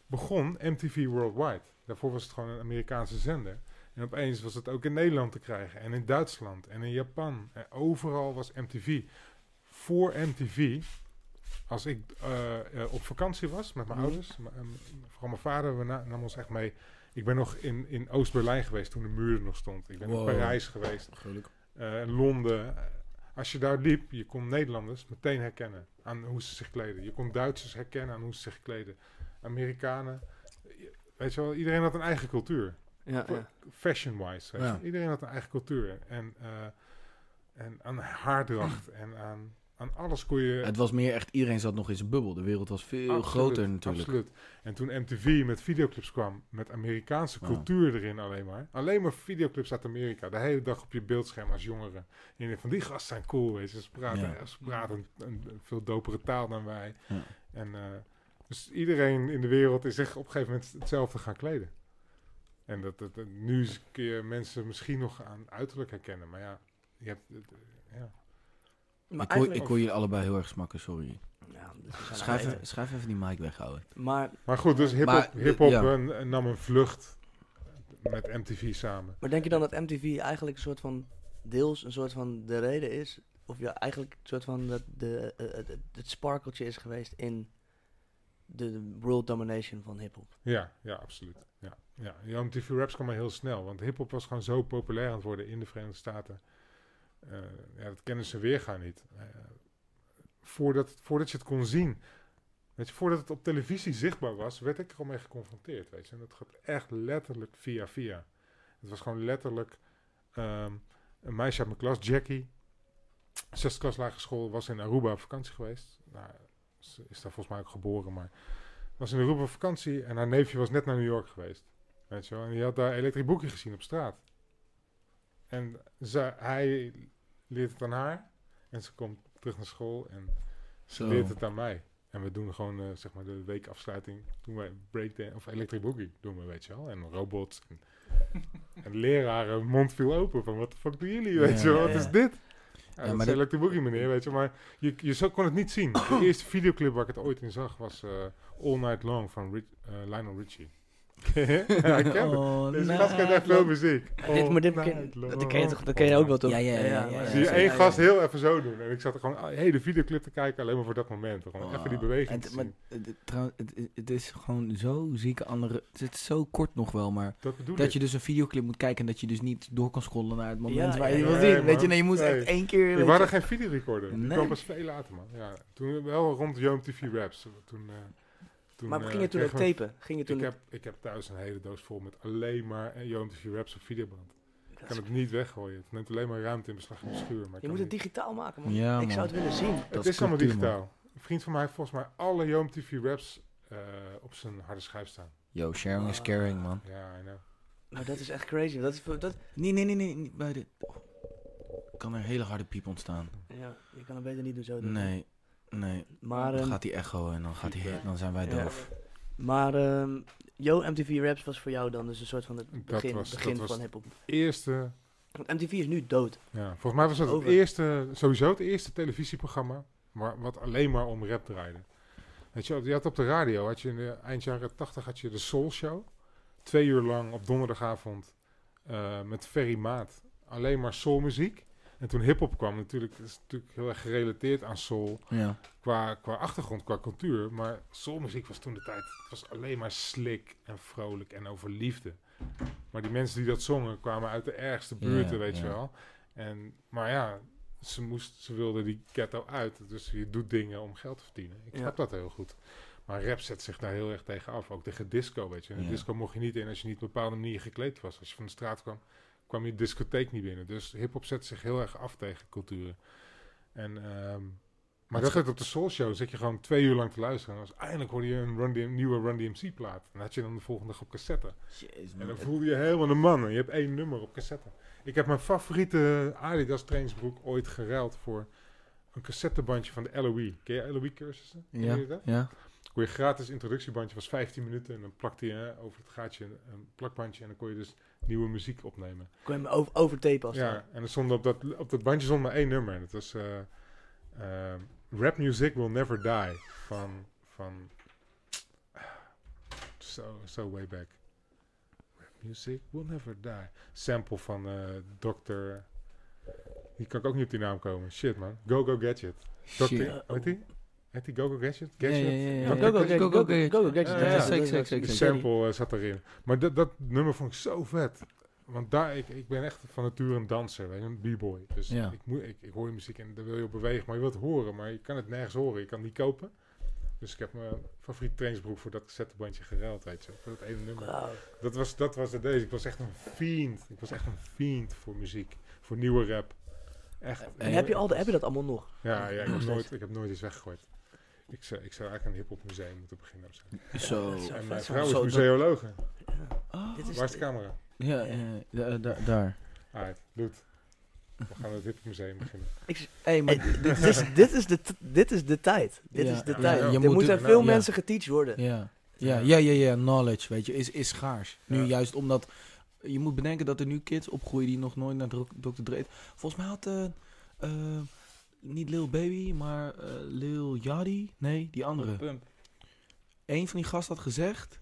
S4: begon MTV Worldwide. Daarvoor was het gewoon een Amerikaanse zender. En opeens was het ook in Nederland te krijgen. En in Duitsland en in Japan. En overal was MTV. Voor MTV als ik uh, op vakantie was met mijn mhm. ouders, vooral mijn vader, we namen ons echt mee. Ik ben nog in, in Oost-Berlijn geweest toen de muur er nog stond. Ik ben wow. in Parijs geweest. Uh, Londen. Als je daar liep, je kon Nederlanders meteen herkennen aan hoe ze zich kleden. Je kon Duitsers herkennen aan hoe ze zich kleden. Amerikanen. Weet je wel, iedereen had een eigen cultuur.
S3: Ja, ja.
S4: Fashion-wise. Ja. Iedereen had een eigen cultuur. En, uh, en aan haardracht en aan aan alles kon je...
S2: Het was meer echt, iedereen zat nog in zijn bubbel. De wereld was veel groter natuurlijk.
S4: Absoluut. En toen MTV met videoclips kwam, met Amerikaanse cultuur erin alleen maar. Alleen maar videoclips uit Amerika. De hele dag op je beeldscherm als jongeren. En van die gasten zijn cool, weet je. Ze praten, ze praten een, veel dopere taal dan wij. Ja. En, uh, dus iedereen in de wereld is zich op een gegeven moment hetzelfde gaan kleden. En dat, dat, nu kun je mensen misschien nog aan uiterlijk herkennen. Maar ja, je hebt... Ja.
S2: Maar ik, hoor, ik hoor je allebei heel erg smakken, sorry. Ja, dus schrijf, even, schrijf even die mic weghouden.
S4: Maar, maar goed, dus hip-hop hip -hop ja. nam een vlucht met MTV samen.
S3: Maar denk je dan dat MTV eigenlijk een soort van deels een soort van de reden is? Of ja, eigenlijk een soort van dat de, uh, het sparkeltje is geweest in de world domination van hip-hop?
S4: Ja, ja, absoluut. Ja, ja. MTV Raps kwam maar heel snel, want hip-hop was gewoon zo populair aan het worden in de Verenigde Staten. Uh, ja, dat kennen ze weergaan niet. Uh, voordat, voordat je het kon zien, weet je, voordat het op televisie zichtbaar was, werd ik er al mee geconfronteerd. Weet je. En dat gaat echt letterlijk via via. Het was gewoon letterlijk um, een meisje uit mijn klas, Jackie, zesde klas lagere school, was in Aruba op vakantie geweest. Nou, ze is daar volgens mij ook geboren, maar was in Aruba op vakantie en haar neefje was net naar New York geweest. Weet je? En die had daar Electric Boogie gezien op straat. En ze, hij leert het aan haar. En ze komt terug naar school en ze leert het aan mij. En we doen gewoon, uh, zeg maar, de weekafsluiting. Doen wij breakdance of electric boogie doen we, weet je wel. En robots. En, en leraren mond viel open van, wat de fuck doen jullie, weet je wel. Wat is dit? Ja, ja, dat is electric boogie, meneer, weet je. Maar je, je zo kon het niet zien. De eerste videoclip waar ik het ooit in zag was uh, All Night Long van Rich, uh, Lionel Richie. Ja, ik ken oh, Deze gast kent echt veel muziek.
S3: Oh, dit, maar dit ken, dat, ken je toch, dat ken je ook wel toch?
S2: Ja, ja, ja. ja,
S4: Zie je één gast heel even zo doen. En ik zat er gewoon een hele videoclip te kijken alleen maar voor dat moment. Gewoon even die beweging te zien.
S2: Maar, het, het, is gewoon zo zieke andere... Het is zo kort nog wel, maar... Dat, dat je dus een videoclip moet kijken en dat je dus niet door kan scrollen naar het moment waar je wil zien. Weet je, nee, je moet echt één keer...
S4: We waren geen videorecorder. Die kwam pas veel later, man. Ja, toen wel rond Young TV Raps. Toen...
S3: Toen, maar ging je toen ook tapen? Ging je toen
S4: ik, heb, ik heb thuis een hele doos vol met alleen maar uh, TV raps op videoband. Ik kan het niet weggooien. Het neemt alleen maar ruimte in beslag in de schuur. Maar
S3: je moet
S4: het
S3: digitaal maken, man. Ja, ik zou het willen zien.
S4: Het is allemaal digitaal. Een vriend van mij heeft volgens mij alle Joom TV raps uh, op zijn harde schijf staan.
S2: Yo, sharing is caring, man.
S4: Ja, I know.
S3: Maar dat is echt crazy. Dat is, dat...
S2: Nee, nee, nee, nee. Bij de... kan er hele harde piep ontstaan.
S3: Ja, je kan het beter niet doen zo doen.
S2: Nee. Nee, maar, dan ehm, gaat hij echo en dan, gaat hij, dan zijn wij doof.
S3: Maar um, Yo, MTV Raps was voor jou dan dus een soort van het begin, was, begin van hip-hop.
S4: Eerste.
S3: Want MTV is nu dood.
S4: Ja, volgens mij was het het eerste, sowieso het eerste televisieprogramma waar, wat alleen maar om rap draaide. Weet je, je had op de radio, had je in de eind jaren 80 had je de Soul Show. Twee uur lang op donderdagavond uh, met Ferry Maat. Alleen maar soulmuziek. En toen hip-hop kwam, natuurlijk, is natuurlijk heel erg gerelateerd aan soul. Ja. Qua, qua achtergrond, qua cultuur. Maar soulmuziek was toen de tijd. Het was alleen maar slik en vrolijk en over liefde. Maar die mensen die dat zongen kwamen uit de ergste buurten, weet je wel. En, maar ja, ze, moest, ze wilden die ghetto uit. Dus je doet dingen om geld te verdienen. Ik snap dat heel goed. Maar rap zet zich daar heel erg tegen af. Ook tegen disco, weet je. In de disco mocht je niet in als je niet op een bepaalde manier gekleed was. Als je van de straat kwam, kwam je discotheek niet binnen. Dus hip-hop zet zich heel erg af tegen culturen. En, um, maar dat het op de Soul Show zit je gewoon twee uur lang te luisteren. En als eindelijk hoorde je een Run DM, nieuwe Run DMC plaat. En had je dan de volgende dag op cassette. en dan voelde je helemaal de man. je hebt één nummer op cassette. Ik heb mijn favoriete Adidas trainingsbroek ooit geruild voor een cassettebandje van de LOE. Ken je LOE cursussen?
S2: Ja, je dat? ja.
S4: Kon je gratis introductiebandje, was 15 minuten. En dan plakte je over het gaatje een plakbandje. En dan kon je dus nieuwe muziek opnemen.
S3: Kon je hem over, overtapen als
S4: Ja, en er stond op dat, op dat bandje stond maar één nummer. En dat was uh, uh, Rap Music Will Never Die van... van so, so way back. Rap Music Will Never Die. Sample van uh, Dr. Hier kan ik ook niet op die naam komen. Shit man. Go Go Gadget. Dr. Weet die? Heet die Go Go Gadget? Gadget? Ja, ja, ja.
S3: Go Go Gadget. Go Go Gadget.
S4: Zeker, zeker, zeker. De sample zat erin. Maar dat, dat nummer vond ik zo vet. Want daar, ik, ik ben echt van nature een danser, weet je, een b-boy. Dus ja. ik, moet, ik, ik hoor je muziek en daar wil je op bewegen, maar je wilt het horen, maar je kan het nergens horen. Je kan het niet kopen. Dus ik heb mijn favoriete trainingsbroek voor dat cassettebandje geruild, weet je, voor dat ene nummer. Wow. Dat was, dat was het deze. Ik was echt een fiend. Ik was echt een fiend voor muziek, voor nieuwe rap.
S3: Echt. En heb je, al de, heb je dat allemaal nog?
S4: Ja, ja ik, heb nooit, ik heb nooit iets weggegooid. Ik zou, ik zou eigenlijk een hip-hop museum moeten beginnen.
S2: Zo.
S4: En mijn vrouw is museologe.
S2: Oh.
S4: Waar is de camera?
S2: Ja, ja, daar.
S4: Alright, doet. We gaan het hip museum beginnen.
S3: Ik, hey, maar dit, is, dit, is de dit is de tijd. Dit is de tijd. Ja, er moeten veel mensen geteacht worden.
S2: Ja. Ja, ja, ja, ja, knowledge, weet je, is, is schaars. Nu juist omdat, je moet bedenken dat er nu kids opgroeien die nog nooit naar Dr. Dre... Volgens mij had, uh, niet Lil Baby, maar uh, Lil Yachty, nee, die andere. Pump. Eén van die gasten had gezegd,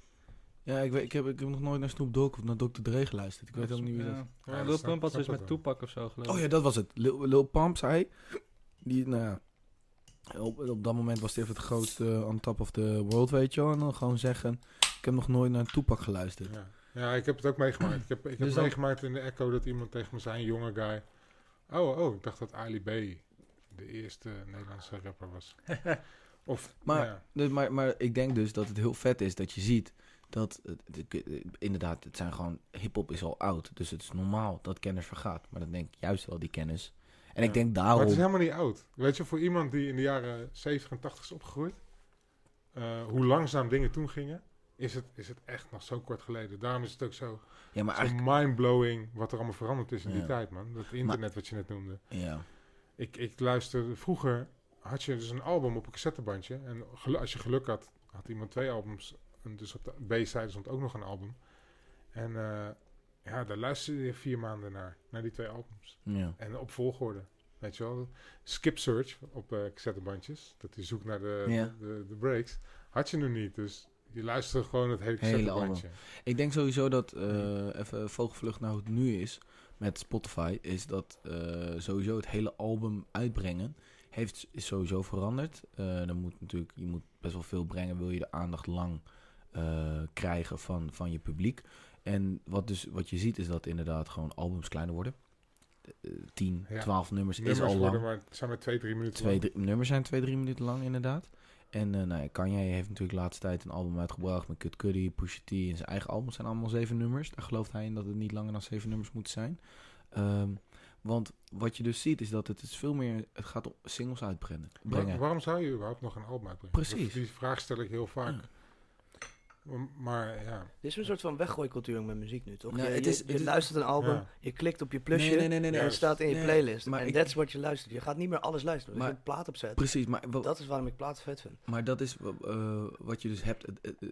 S2: ja, ik, weet, ik, heb, ik heb nog nooit naar Snoop Dogg of naar Dr. Dre geluisterd. Ik weet helemaal niet wie dat...
S1: Ja, Lil Pump was dus met Tupac of zo geloof
S2: Oh ja, dat was het. Lil, Lil Pump zei... Die, nou ja, op, op dat moment was hij even het grootste on top of the world, weet je wel. En dan gewoon zeggen, ik heb nog nooit naar Tupac geluisterd.
S4: Ja, ja ik heb het ook meegemaakt. Ik heb, ik heb dus meegemaakt in de Echo dat iemand tegen me zei, een jonge guy... Oh, oh, ik dacht dat Ali B de eerste Nederlandse rapper was.
S2: of, maar, ja. dus, maar, maar ik denk dus dat het heel vet is dat je ziet dat inderdaad, het zijn gewoon, hip-hop is al oud. Dus het is normaal dat kennis vergaat. Maar dan denk ik juist wel die kennis. En ik denk daarom. Maar
S4: het is helemaal niet oud. Weet je, voor iemand die in de jaren 70 en 80 is opgegroeid, uh, hoe langzaam dingen toen gingen, is het, is het echt nog zo kort geleden. Daarom is het ook zo, ja, maar zo mind-blowing wat er allemaal veranderd is in die tijd, man. Dat internet wat je net noemde.
S2: Ja.
S4: Ik, ik luisterde vroeger, had je dus een album op een cassettebandje. En als je geluk had, had iemand twee albums en dus op de B-side stond ook nog een album. En uh, ja, daar luisterde je vier maanden naar, naar die twee albums.
S2: Ja.
S4: En op volgorde. Weet je wel, skip search op uh, cassettebandjes. Dat je zoekt naar de, de, de, breaks. Had je nu niet, dus je luisterde gewoon het hele cassettebandje.
S2: Ik denk sowieso dat, uh, even vogelvlucht naar hoe het nu is met Spotify, is dat sowieso het hele album uitbrengen heeft, is sowieso veranderd. dan moet natuurlijk, je moet best wel veel brengen, wil je de aandacht lang uh, krijgen van, van je publiek. En wat, dus, wat je ziet is dat inderdaad gewoon albums kleiner worden. Uh, 10, ja. 12 nummers, nummers is al lang.
S4: Maar, zijn maar 2, 3 minuten
S2: twee, drie, nummers zijn 2, 3 minuten lang inderdaad. En uh, nou ja, Kanye heeft natuurlijk de laatste tijd een album uitgebracht met Kid Cudi, Pusha T. En zijn eigen albums zijn allemaal 7 nummers. Daar gelooft hij in dat het niet langer dan 7 nummers moet zijn. Um, want wat je dus ziet is dat het is veel meer, het gaat om singles uitbrengen.
S4: Waar, waarom zou je überhaupt nog een album uitbrengen?
S2: Precies.
S4: die vraag stel ik heel vaak. Maar ja.
S3: Dit is een soort van weggooicultuur met muziek nu, toch? je, het is, je, luistert een album, je klikt op je plusje nee, nee, nee, en het staat in je playlist. Maar en dat is wat je luistert. Je gaat niet meer alles luisteren. Maar, je een plaat opzet.
S2: Precies, maar
S3: dat is waarom ik plaat vet vind.
S2: Maar dat is uh, wat je dus hebt.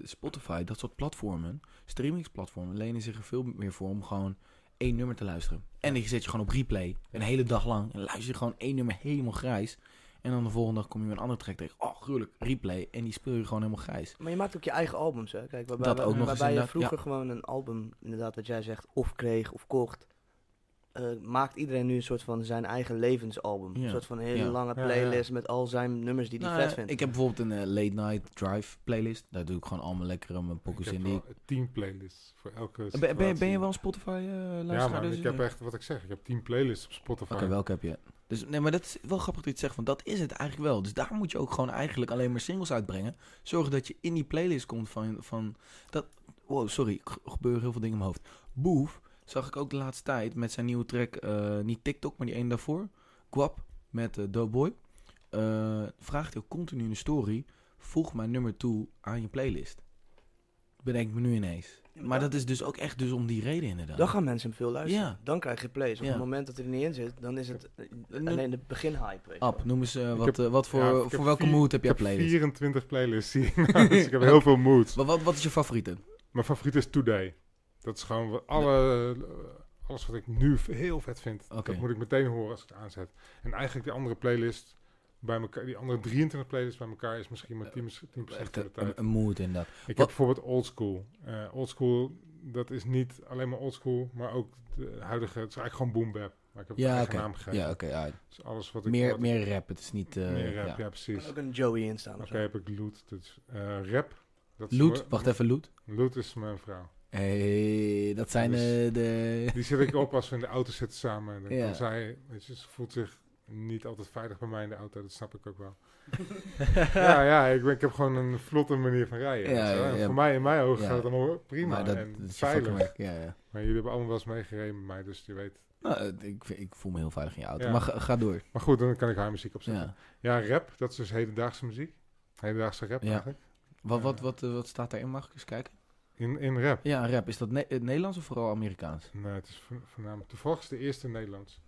S2: Spotify, dat soort platformen, streamingsplatformen, lenen zich er veel meer voor om gewoon één nummer te luisteren. En die zet je gewoon op replay, een hele dag lang. En luister je gewoon één nummer helemaal grijs. En dan de volgende dag kom je met een andere track tegen. Oh, gruwelijk, replay. En die speel je gewoon helemaal grijs.
S3: Maar je maakt ook je eigen albums, hè? Kijk, waarbij, dat ook nog waarbij je vroeger gewoon een album, inderdaad, wat jij zegt, of kreeg of kocht. Uh, maakt iedereen nu een soort van zijn eigen levensalbum. Een soort van een hele lange playlist met al zijn nummers die hij nou, vet vindt.
S2: Ik heb bijvoorbeeld een uh, late night drive playlist. Daar doe ik gewoon allemaal lekkere mijn pokus in.
S4: Ik heb tien playlists voor elke
S2: ben, ben, ben, je wel een Spotify uh, luisteraar?
S4: Ja, maar dus ik heb echt, wat ik zeg, ik heb tien playlists op Spotify.
S2: Oké, welke heb je? Dus nee, maar dat is wel grappig dat je het zegt, want dat is het eigenlijk wel. Dus daar moet je ook gewoon eigenlijk alleen maar singles uitbrengen. Zorgen dat je in die playlist komt van, van dat... Wow, sorry, er gebeuren heel veel dingen in mijn hoofd. Boef zag ik ook de laatste tijd met zijn nieuwe track, uh, niet TikTok, maar die één daarvoor. Guap met uh, Doughboy. Uh, vraagt hij continu in de story, voeg mijn nummer toe aan je playlist. Bedenk me nu ineens. Maar dat is dus ook echt dus om die reden inderdaad.
S3: Dan gaan mensen veel luisteren. Ja. Dan krijg je plays. Op het moment dat hij er niet in zit, dan is het alleen de begin hype.
S2: Ab, noem eens uh, wat, uh, wat voor, voor welke mood heb jij playlist?
S4: 24 playlists nou, dus ik heb heel veel moods.
S2: Maar wat, wat is je favoriete?
S4: Mijn favoriet is Today. Dat is gewoon alle, alles wat ik nu heel vet vind. Okay. Dat moet ik meteen horen als ik het aanzet. En eigenlijk die andere playlist bij elkaar, die andere 23 playlists bij elkaar is misschien maar 10%, 10 van de tijd.
S2: Een, een mood in dat.
S4: Ik heb bijvoorbeeld Old School. Uh, old School, dat is niet alleen maar Old School, maar ook de huidige, het is eigenlijk gewoon boom bap. Maar ik heb
S2: ja,
S4: een okay. naam gegeven.
S2: Ja, oké. Okay, ja.
S4: Dus alles wat ik...
S2: Meer, meer rap, het is niet... Uh,
S4: meer rap, ja, ja precies.
S3: Er ook een Joey in staan
S4: Oké, okay, heb ik Loot. Dus, uh, rap.
S2: Dat Loot? Wacht even, Loot?
S4: Loot is mijn vrouw.
S2: Hey, dat zijn dus, de...
S4: Die zet ik op als we in de auto zitten samen. Dan ja. zij, weet je, ze voelt zich niet altijd veilig bij mij in de auto, dat snap ik ook wel. ja, ja ik, ben, ik heb gewoon een vlotte manier van rijden. Ja, ja, voor mij, in mijn ogen gaat het allemaal prima dat, en veilig.
S2: Ja, ja.
S4: Maar jullie hebben allemaal wel eens meegereden met mij, dus je weet
S2: Nou, ik, ik, voel me heel veilig in je auto. Maar ga, door.
S4: Maar goed, dan kan ik haar muziek opzetten. Ja. ja, rap, dat is dus hedendaagse muziek. Hedendaagse rap eigenlijk.
S2: Wat, wat, wat, wat staat daarin? Mag ik eens kijken?
S4: In, in rap?
S2: Ja, rap. Is dat ne Nederlands of vooral Amerikaans?
S4: Nee, het is voornamelijk... Toevallig is de eerste Nederlands.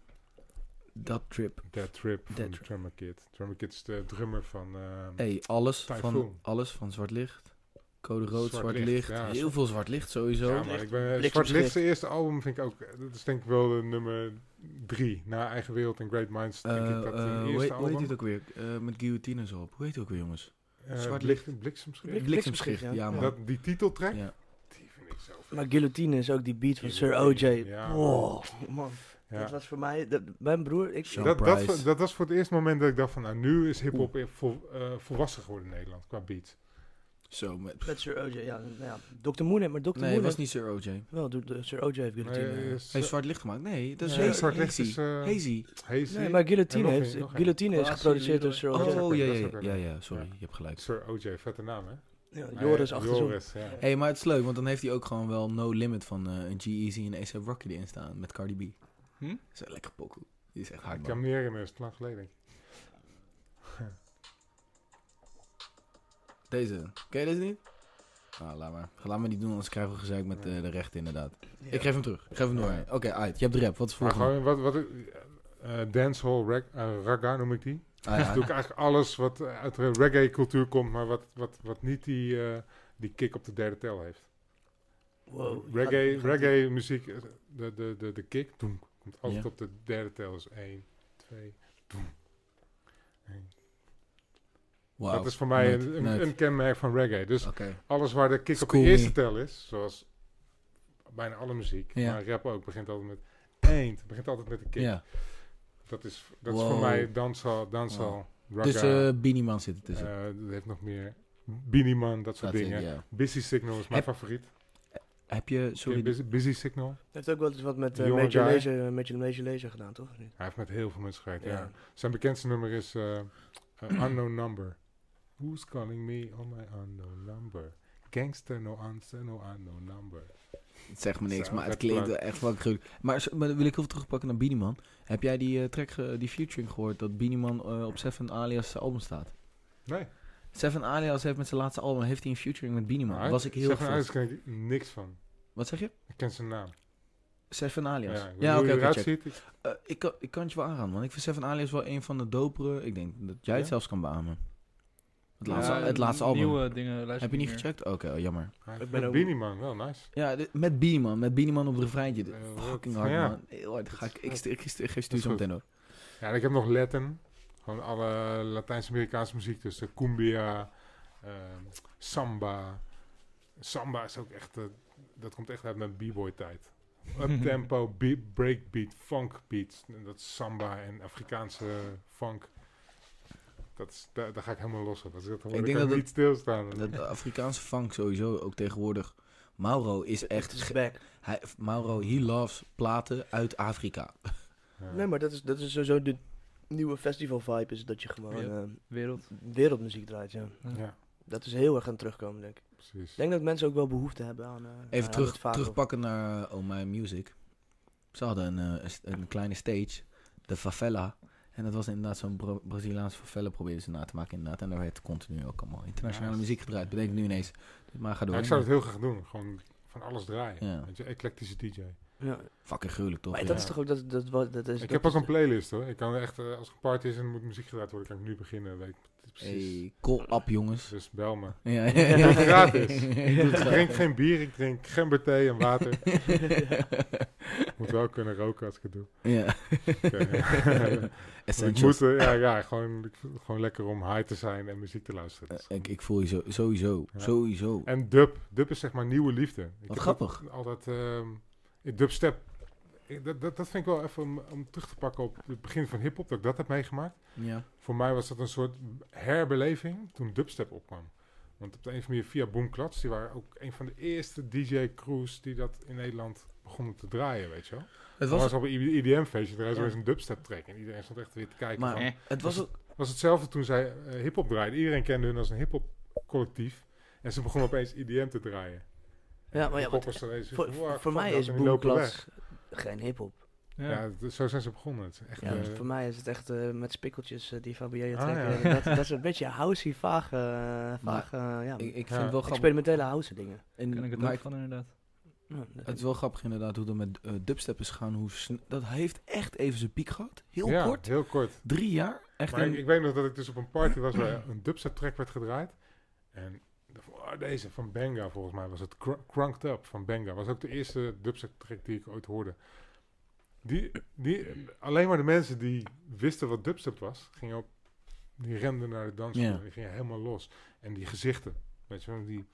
S2: Dat Trip.
S4: That Trip van Drummer Kid. Drummer Kid is de drummer van... Uh,
S2: hey, alles van, alles van Zwart Licht. Code Rood, Zwart, Licht. heel veel Zwart Licht sowieso.
S4: Ja, maar ik ben, Zwart Licht, eerste album vind ik ook... Dat is denk ik wel de nummer drie. Na Eigen Wereld en Great Minds denk ik dat uh,
S2: hoe, heet, hoe heet het ook weer? Uh, met guillotines op. Hoe heet het ook weer, jongens?
S4: Uh, Zwart Licht. Bliksemschicht.
S2: Bliksemschicht, ja. ja,
S4: Dat, die titeltrack, ja. die vind ik zo
S3: Maar guillotine is ook die beat van Sir O.J. Ja, oh, man. Ja. Dat was voor mij, dat, mijn broer, ik...
S4: Dat, dat, dat, was voor het eerste moment dat ik dacht van, nou, nu is hip-hop vol, uh, volwassen geworden in Nederland, qua beat.
S2: Zo, met...
S3: Met Sir O.J., ja. Nou ja Dr. Moon, maar Dr.
S2: Nee,
S3: Moon
S2: was niet Sir O.J.
S3: Wel, de, de Sir O.J. heeft Guillotine. Nee,
S2: uh, heeft zwart licht gemaakt? Nee, dat is nee, zwart licht is... Uh, hazy.
S3: hazy. Nee, maar Guillotine, heeft, Guillotine is geproduceerd door Sir O.J.
S2: Oh, ja, ja, ja, ja, sorry, je hebt gelijk.
S4: Sir O.J., vette naam, hè?
S3: Ja, Joris achter Joris,
S2: ja. hey, maar het is leuk, want dan heeft hij ook gewoon wel No Limit van uh, een G-Eazy en A$AP Rocky erin staan met Cardi B. Hm? Dat is een lekker pokoe. Die is echt hard,
S4: Ik kan meer in is lang geleden.
S2: Deze. Ken je deze niet? Ah, laat maar. Laat me niet doen, anders krijgen we gezeik met uh, de rechten inderdaad. Ik geef hem terug. Ik geef hem door. Oké, okay, uit. Je hebt de rap. Wat is volgende?
S4: gewoon, wat, wat, uh, dancehall rag, uh, raga noem ik die. Ah, ja. doe ik eigenlijk alles wat uit de reggae cultuur komt, maar wat, wat, wat niet die, die kick op de derde tel heeft.
S3: Wow.
S4: Reggae, reggae muziek, de, de, de, de kick, doen, komt altijd op de derde tel. Dus 1, 2, doen. Wow. Dat is voor mij een, een, kenmerk van reggae. Dus alles waar de kick op de eerste tel is, zoals bijna alle muziek, maar rap ook, begint altijd met één. begint altijd met een kick. Ja. Dat is, dat is voor mij dansal, dansal,
S2: wow. Dus uh, Man zit er tussen.
S4: Uh, dat heeft nog meer. Beanie Man, dat soort dingen. Busy Signal is mijn favoriet.
S2: Heb je, sorry...
S4: Busy, busy, Signal. Hij
S3: heeft ook wel eens wat met uh, Major, Lazer, Major, Major Lazer gedaan, toch?
S4: Hij heeft met heel veel mensen gewerkt, ja. Zijn bekendste nummer is uh, Unknown Number. Who's calling me on my unknown number? Gangster, no answer, no unknown number.
S2: Het zegt me niks, maar het klinkt echt wel gruwelijk. Maar, maar wil ik even terugpakken naar Beanie Heb jij die uh, track, die featuring gehoord dat Beanie uh, op Seven Alias album staat?
S4: Nee.
S2: Seven Alias heeft met zijn laatste album heeft hij een featuring met Beanie Man. was ik heel
S4: Seven Alias ken ik niks van.
S2: Wat zeg je?
S4: Ik ken zijn naam.
S2: Seven Alias. Ja, oké, okay, okay, uh, ik, kan, ik kan het je wel aanraden, man. Ik vind Seven Alias wel een van de dopere. Ik denk dat jij het zelfs kan beamen. Het laatste, het laatste album.
S1: Nieuwe dingen
S2: Heb je niet gecheckt? Oké, okay, oh, jammer.
S4: met Beanie Man, wel nice.
S2: Ja, met Beanie Man. Met Beanie Man op de refreintje. fucking hard, man. Heel hard. Ga ik, ik, ik, ik, geef stuur zo meteen ook.
S4: Ja, en ik heb nog Latin. Gewoon alle Latijns-Amerikaanse muziek. Dus de cumbia, uh, samba. Samba is ook echt... Uh, dat komt echt uit mijn b-boy tijd. Up-tempo, breakbeat, funk beats. Dat samba en Afrikaanse funk dat is, daar, daar, ga ik helemaal los op. Dat, dat ik denk dat niet stilstaan.
S2: Dat de Afrikaanse funk sowieso ook tegenwoordig. Mauro is echt. Is hij, Mauro, he loves platen uit Afrika.
S3: Nee, maar dat is, dat is sowieso de nieuwe festival vibe. Is dat je gewoon uh,
S1: Wereld.
S3: wereldmuziek draait. Ja. ja. Dat is heel erg aan terugkomen, denk ik. Precies. Ik denk dat mensen ook wel behoefte hebben aan. Uh,
S2: Even terug, terugpakken naar Oh My Music. Ze hadden een, uh, een kleine stage, de favela. En dat was inderdaad zo'n Bra Braziliaanse favela probeerden ze na te maken inderdaad. En daar werd continu ook allemaal internationale muziek gedraaid. Bedenk nu ineens. Maar ga door.
S4: Ja, ik zou het heel graag doen. Gewoon van alles draaien. Ja. Weet je, eclectische DJ.
S2: Ja. Fucking gruwelijk toch?
S3: Maar dat is toch ook... Dat, dat, dat, dat is,
S4: ik heb ook een playlist hoor. Ik kan echt, uh, als er een party is en moet muziek gedraaid worden, kan ik nu beginnen. Weet
S2: Hey, call up jongens.
S4: Dus bel me. Ja, ja, ja. gratis. ik drink geen bier, ik drink gemberthee en water. moet wel kunnen roken als ik het doe.
S2: Ja.
S4: ik moet, uh, ja, ja gewoon, gewoon lekker om high te zijn en muziek te luisteren.
S2: Uh, ik, ik voel je zo, sowieso, sowieso.
S4: En dub, dub is zeg maar nieuwe liefde. Ik
S2: Wat grappig.
S4: Altijd, um, dubstep dat, dat, dat vind ik wel even om, om, terug te pakken op het begin van hip-hop, dat ik dat heb meegemaakt.
S2: Ja.
S4: Voor mij was dat een soort herbeleving toen dubstep opkwam. Want op de een of andere manier via Boomklats, die waren ook een van de eerste DJ-crews die dat in Nederland begonnen te draaien, weet je wel. Het was, was op een IDM-feestje, er was een dubstep track en iedereen stond echt weer te kijken.
S2: Maar van, het was, was,
S4: was hetzelfde toen zij uh, hip-hop draaiden. Iedereen kende hun als een hip-hop collectief en ze begonnen opeens IDM te draaien.
S3: Ja, maar ja, voor, voor, voor mij is Boomklats geen hip-hop.
S4: Ja, zo zijn ze begonnen. Het echt,
S3: ja,
S4: uh,
S3: voor mij is het echt uh, met spikkeltjes uh, die Fabio
S4: Ah,
S3: trekken.
S4: ja.
S3: dat, dat is een beetje housey, vage, vage ja,
S2: Ik, ik vind
S4: Ja.
S2: het wel grappig.
S3: experimentele house dingen.
S2: En,
S1: Ken ik het
S2: maar
S1: ook van inderdaad.
S2: Het is wel grappig inderdaad hoe dat met eh, dubstep is gaan. Hoe dat heeft echt even zijn piek gehad. Heel
S4: ja,
S2: kort.
S4: heel kort.
S2: Drie jaar. Echt
S4: Maar ik, ik weet nog dat ik dus op een party was waar een dubstep track werd gedraaid. En oh, deze van Benga volgens mij was het Cr- Crunked Up van Benga. Was ook de eerste dubstep track die ik ooit hoorde. Die, die, alleen maar de mensen die wisten wat dubstep was, gingen op, die renden naar de dansvloer.
S2: Ja.
S4: Die gingen helemaal los. En die gezichten, weet je wel, die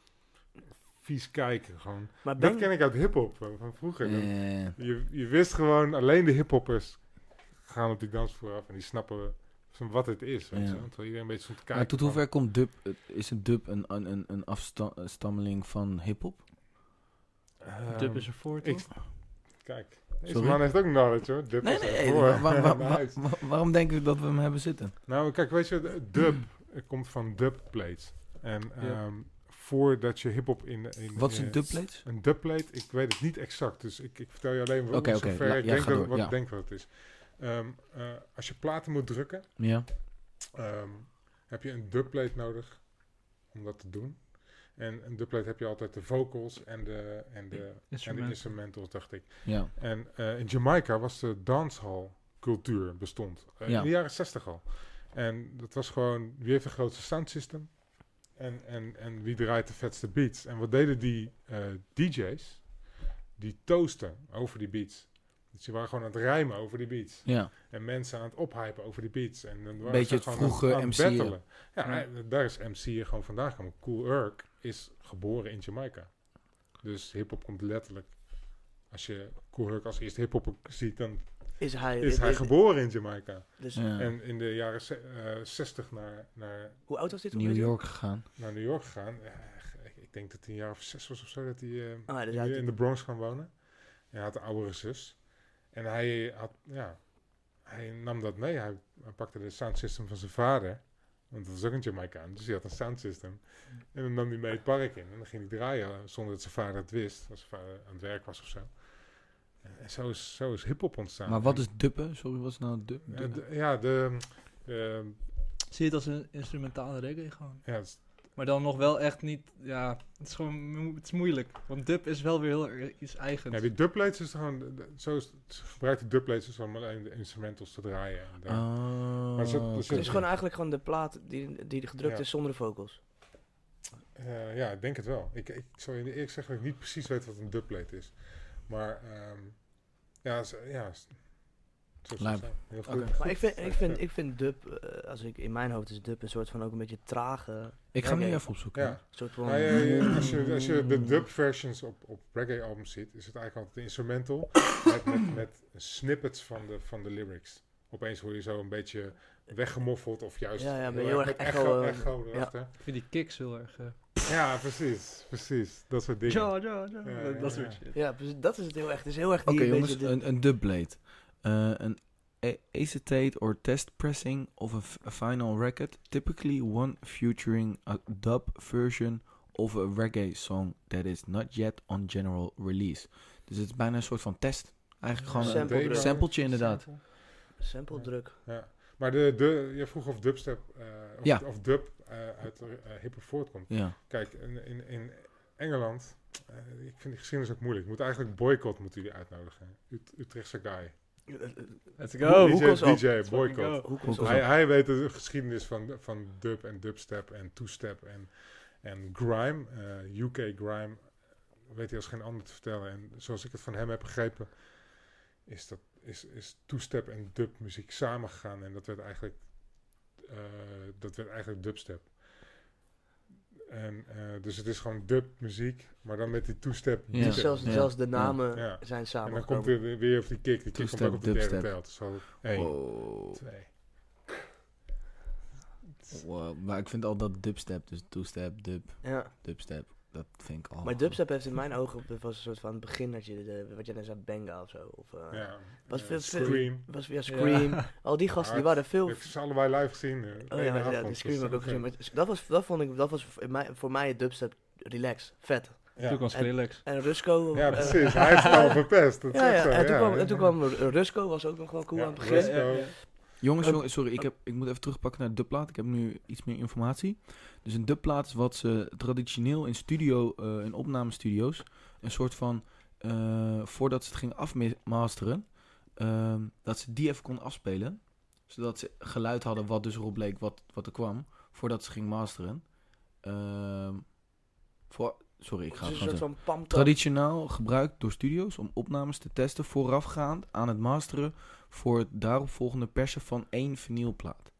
S4: vies kijken gewoon.
S3: maar
S4: Dat ken ik uit hip-hop van, van vroeger.
S2: Eh,
S4: Je, je wist gewoon, alleen de hiphoppers gaan op die dansvloer af en die snappen van wat het is. Weet
S2: Ja.
S4: je? wel. Terwijl iedereen een beetje stond te kijken.
S2: maar tot hoever komt dub? eh, Is een dub een, een, een, een afstammeling van hip-hop?
S4: ehm,
S1: Dub is ervoor,
S4: ik-
S1: toch?
S4: Kijk, deze
S2: Sorry?
S4: man heeft ook knowledge hoor. Dub
S2: Nee,
S4: is
S2: nee,
S4: ervoor.
S2: waarom denken we dat we hem hebben zitten?
S4: Nou, kijk, weet je, de dub komt van dubplates. En
S1: Ja.
S4: ehm, voordat je hip-hop in, in.
S2: Wat is
S4: eh,
S2: een dubplate?
S4: Een dubplate, ik weet het niet exact. Dus ik, ik vertel je alleen
S2: oké,
S4: zover
S2: la-
S4: ik
S2: ja,
S4: denk dat, wat
S2: ja.
S4: ik denk wat het is. Ehm, eh, als je platen moet drukken,
S2: Ja.
S4: ehm, heb je een dubplate nodig om dat te doen. En een dubplate heb je altijd de vocals en de, en de, en de
S1: Instrument.
S4: instrumentals, dacht ik.
S2: Ja.
S4: En eh, in Jamaica was de dancehall cultuur bestond. Eh,
S2: Ja.
S4: In de jaren 60 al. En dat was gewoon, wie heeft de grootste soundsystem? En, en, en wie draait de vetste beats? En wat deden die eh, DJ's? Die toasten over die beats. Dus die waren gewoon aan het rijmen over die beats.
S2: Ja.
S4: En mensen aan het ophypen over die beats. En dan waren
S2: Beetje
S4: ze
S2: het
S4: gewoon
S2: vroege
S4: aan, aan het
S2: MC'en.
S4: battelen. Ja,
S1: Ja.
S4: daar is MC gewoon vandaan gekomen. Cool Herc is geboren in Jamaica. Dus hip-hop komt letterlijk. Als je Cool Herc als eerste hip-hop ziet, dan
S3: is hij,
S4: is hij geboren in Jamaica.
S3: Dus,
S2: Ja.
S4: En in de jaren ze- eh, 60 naar, naar,
S3: Hoe oud was dit?
S2: New York gegaan.
S4: naar New York gegaan. Ja, ik- denk dat hij een jaar of zes was of zo, dat hij eh,
S3: Ah, dus
S4: in, in de Bronx gaan wonen. En hij had een oudere zus. En hij had, ja, hij nam dat mee. Hij, hij pakte de sound system van zijn vader. Want dat was ook een Jamaicaan, dus hij had een sound system. En dan nam hij mee het park in. En dan ging hij draaien eh, zonder dat zijn vader het wist. Als zijn vader aan het werk was of zo. En zo is, zo is hip-hop ontstaan.
S2: Maar wat is dubben? Sorry, wat is nou dub?
S4: Ja,
S2: dub?
S4: de, ja, de, de-
S1: Zie je het als een instrumentale reggae gewoon.
S4: ja, het is-
S1: Maar dan nog wel echt niet, ja, het is gewoon, het is moeilijk. Want dub is wel weer heel erg iets eigens.
S4: ja, die dubplates is gewoon, zo is, ze gebruikt de dubplates dus om alleen de instrumentals te draaien. En
S2: Oh,
S4: Maar
S2: oké.
S3: Het is gewoon eigenlijk gewoon de plaat die, die gedrukt
S4: Ja.
S3: is zonder de vocals.
S4: Eh, ja, ik denk het wel. Ik, ik zou je eerlijk zeggen dat ik niet precies weet wat een dubplate is. Maar ehm, ja, ja
S2: Lijp.
S4: Heel goed.
S2: Oké.
S3: Maar ik vind, ik vind, ik vind dub, eh, als ik in mijn hoofd is dub een soort van ook een beetje trage,
S2: Ik ga hem nu even opzoeken.
S4: Ja.
S3: soort van...
S4: Nou, ja, ja, als, je, als je de dub versions op, op reggae albums ziet, is het eigenlijk altijd een instrumental met, met, met snippets van de, van de lyrics. Opeens hoor je zo een beetje weggemoffeld of juist
S3: Ja, ja,
S4: heel
S3: heel
S4: erg
S3: echo,
S4: echo,
S3: eh,
S4: echo
S3: ja.
S4: erachter.
S1: Ik vind die kicks heel erg... eh,
S4: Ja, precies, precies. Dat soort dingen.
S1: ja, ja, ja,
S4: Ja,
S1: dat-
S4: ja,
S1: dat soort
S4: ja.
S1: shit.
S3: Ja, precies, dat is het heel erg. Het is heel erg
S2: Oké
S3: die
S2: jongens,
S3: beetje de-
S2: een, een dubblade. Eh, een acetate or test pressing of a, final record, typically one featuring a dub version of a reggae song that is not yet on general release. Dus het is bijna een soort van test. Eigenlijk gewoon
S3: Sample
S2: een
S3: druk.
S2: sampletje inderdaad.
S4: Sample.
S3: sample druk.
S4: Ja. Maar de, de, je vroeg of dubstep eh, of,
S2: Ja.
S4: of dub eh, uit uh, hip-hop voortkomt.
S2: Ja.
S4: Kijk, in, in, in Engeland, eh, ik vind die geschiedenis ook moeilijk. Je moet eigenlijk boycott moeten jullie uitnodigen. Ut Utrechtse guy.
S1: Let's
S4: DJ,
S1: go!
S4: DJ
S1: fucking
S4: boycott. Hij, hij weet de geschiedenis van, van dub en dubstep en two-step en, en grime, eh, UK grime, weet hij als geen ander te vertellen. En zoals ik het van hem heb begrepen, is, dat, is, is two-step en dub muziek samengegaan en dat werd eigenlijk, eh, dat werd eigenlijk dubstep. En, eh, dus het is gewoon dub muziek, maar dan met die two-step.
S2: Ja.
S3: Dus zelfs,
S2: Ja.
S3: zelfs de namen
S4: Ja.
S3: zijn
S4: En
S3: samen.
S4: dan komt er weer op die kick, die kick komt ook op de derde telt. Zo, één,
S2: Wow.
S4: twee.
S2: Wow, Maar ik vind al dat dubstep, dus two-step, dub,
S3: Ja.
S2: dubstep, dat vind ik al...
S3: Maar dubstep heeft in mijn ogen dat was een soort van begin dat je de, wat jij net zei, Benga of zo. Of, eh,
S4: Ja,
S3: Was
S4: eh,
S3: veel-
S4: Scream.
S3: was weer Scream. Al die gasten die waren veel.
S4: Ik heb ze allebei live gezien. eh,
S3: Oh ja,
S4: avond,
S3: ja, die Scream heb ik ook
S4: dat-
S3: gezien. Maar dat, was, dat vond ik, dat was voor mij, voor mij het dubstep relax, vet.
S1: Toen kwam Skrillex.
S3: En Rusco.
S4: Ja, precies. Hij heeft het al verpest. Dat
S3: ja,
S4: is
S3: ja.
S4: zo,
S3: En toen
S4: ja.
S3: kwam, en toen kwam Rusco, was ook nog wel cool
S4: Ja,
S3: aan het begin.
S2: Jongens, jongens, sorry, ik, heb, ik moet even terugpakken naar de dubplaat. Ik heb nu iets meer informatie. Dus een dubplaat is wat ze traditioneel in studio, eh in opnamestudio's, een soort van, eh, voordat ze het gingen afmasteren, ehm, dat ze die even konden afspelen. Zodat ze geluid hadden wat dus erop leek wat, wat er kwam, voordat ze gingen masteren. Ehm, voor, sorry, ik ga
S3: Het van
S2: Traditioneel gebruikt door studio's om opnames te testen voorafgaand aan het masteren voor het daaropvolgende persen van één vinylplaat.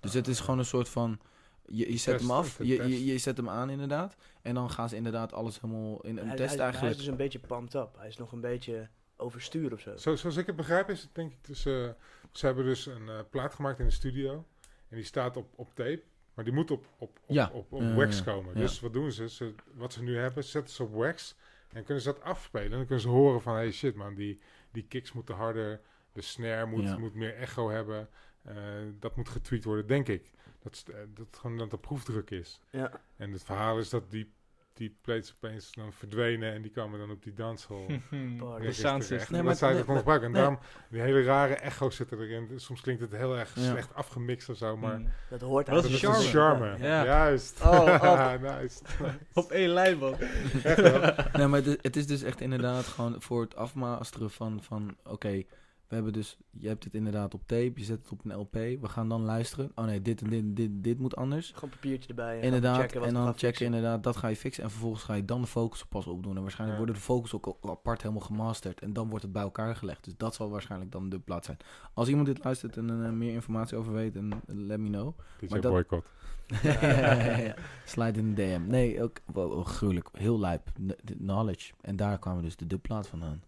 S2: Dus het is gewoon een soort van, je, je zet hem af, je, je, je zet hem aan inderdaad. En dan gaan ze inderdaad alles helemaal in een
S3: hij,
S2: test
S3: hij-
S2: eigenlijk.
S3: Hij is dus een beetje pumped up. Hij is nog een beetje overstuur of zo.
S4: Zo, zoals ik het begrijp is het denk ik dus... eh, ze hebben dus een eh, plaat gemaakt in de studio. En die staat op, op tape. Maar die moet op, op, op,
S2: Ja.
S4: op, op
S2: Ja,
S4: wax komen.
S2: Ja.
S4: Dus wat doen ze? ze? Wat ze nu hebben, zetten ze op wax. En kunnen ze dat afspelen. En dan kunnen ze horen van... Hey shit man, die, die kicks moeten harder. De snare moet,
S2: Ja.
S4: moet meer echo hebben. eh, dat moet getweet worden, denk ik. Dat, is, eh, dat gewoon dat de proefdruk is.
S3: Ja.
S4: En het verhaal is dat die, die plates opeens dan verdwenen. En die kwamen dan op die danshal.
S1: De
S4: Ja,
S1: sound system.
S2: Nee,
S4: En
S2: maar-
S4: dat zij
S2: nee,
S4: dat kon
S2: maar-
S4: gebruiken. En
S2: nee.
S4: daarom, die hele rare echo's zitten erin. Soms klinkt het heel erg
S2: Ja.
S4: slecht afgemixt of zo, maar...
S1: Mm.
S3: Dat hoort
S1: Maar dat
S3: eigenlijk.
S1: is charme.
S4: charme.
S1: Ja.
S4: Juist.
S1: Oh,
S4: nice.
S1: Op één lijn, man.
S4: Echt wel.
S2: Nee, maar het, het is dus echt inderdaad gewoon voor het afmasteren van, van oké, we hebben dus, je hebt het inderdaad op tape, je zet het op een LP, we gaan dan luisteren. Oh nee, dit en dit, dit, dit moet anders.
S3: Gewoon papiertje erbij. En
S2: Inderdaad,
S3: gaan checken wat
S2: en dan checken
S3: fixen.
S2: inderdaad, dat ga je fixen. En vervolgens ga je dan de focus pas opdoen. En waarschijnlijk
S4: Ja.
S2: worden de focus ook al apart helemaal gemasterd. En dan wordt het bij elkaar gelegd. Dus dat zal waarschijnlijk dan de plaat zijn. Als iemand dit luistert en er meer informatie over weet, en let me know.
S4: DJ
S2: Maar dat-
S4: Boycott.
S2: ja, ja, ja, ja. Slide in de DM. Nee, ook wow, gruwelijk. Heel lijp. Knowledge. En daar kwamen dus de dubplaat vandaan.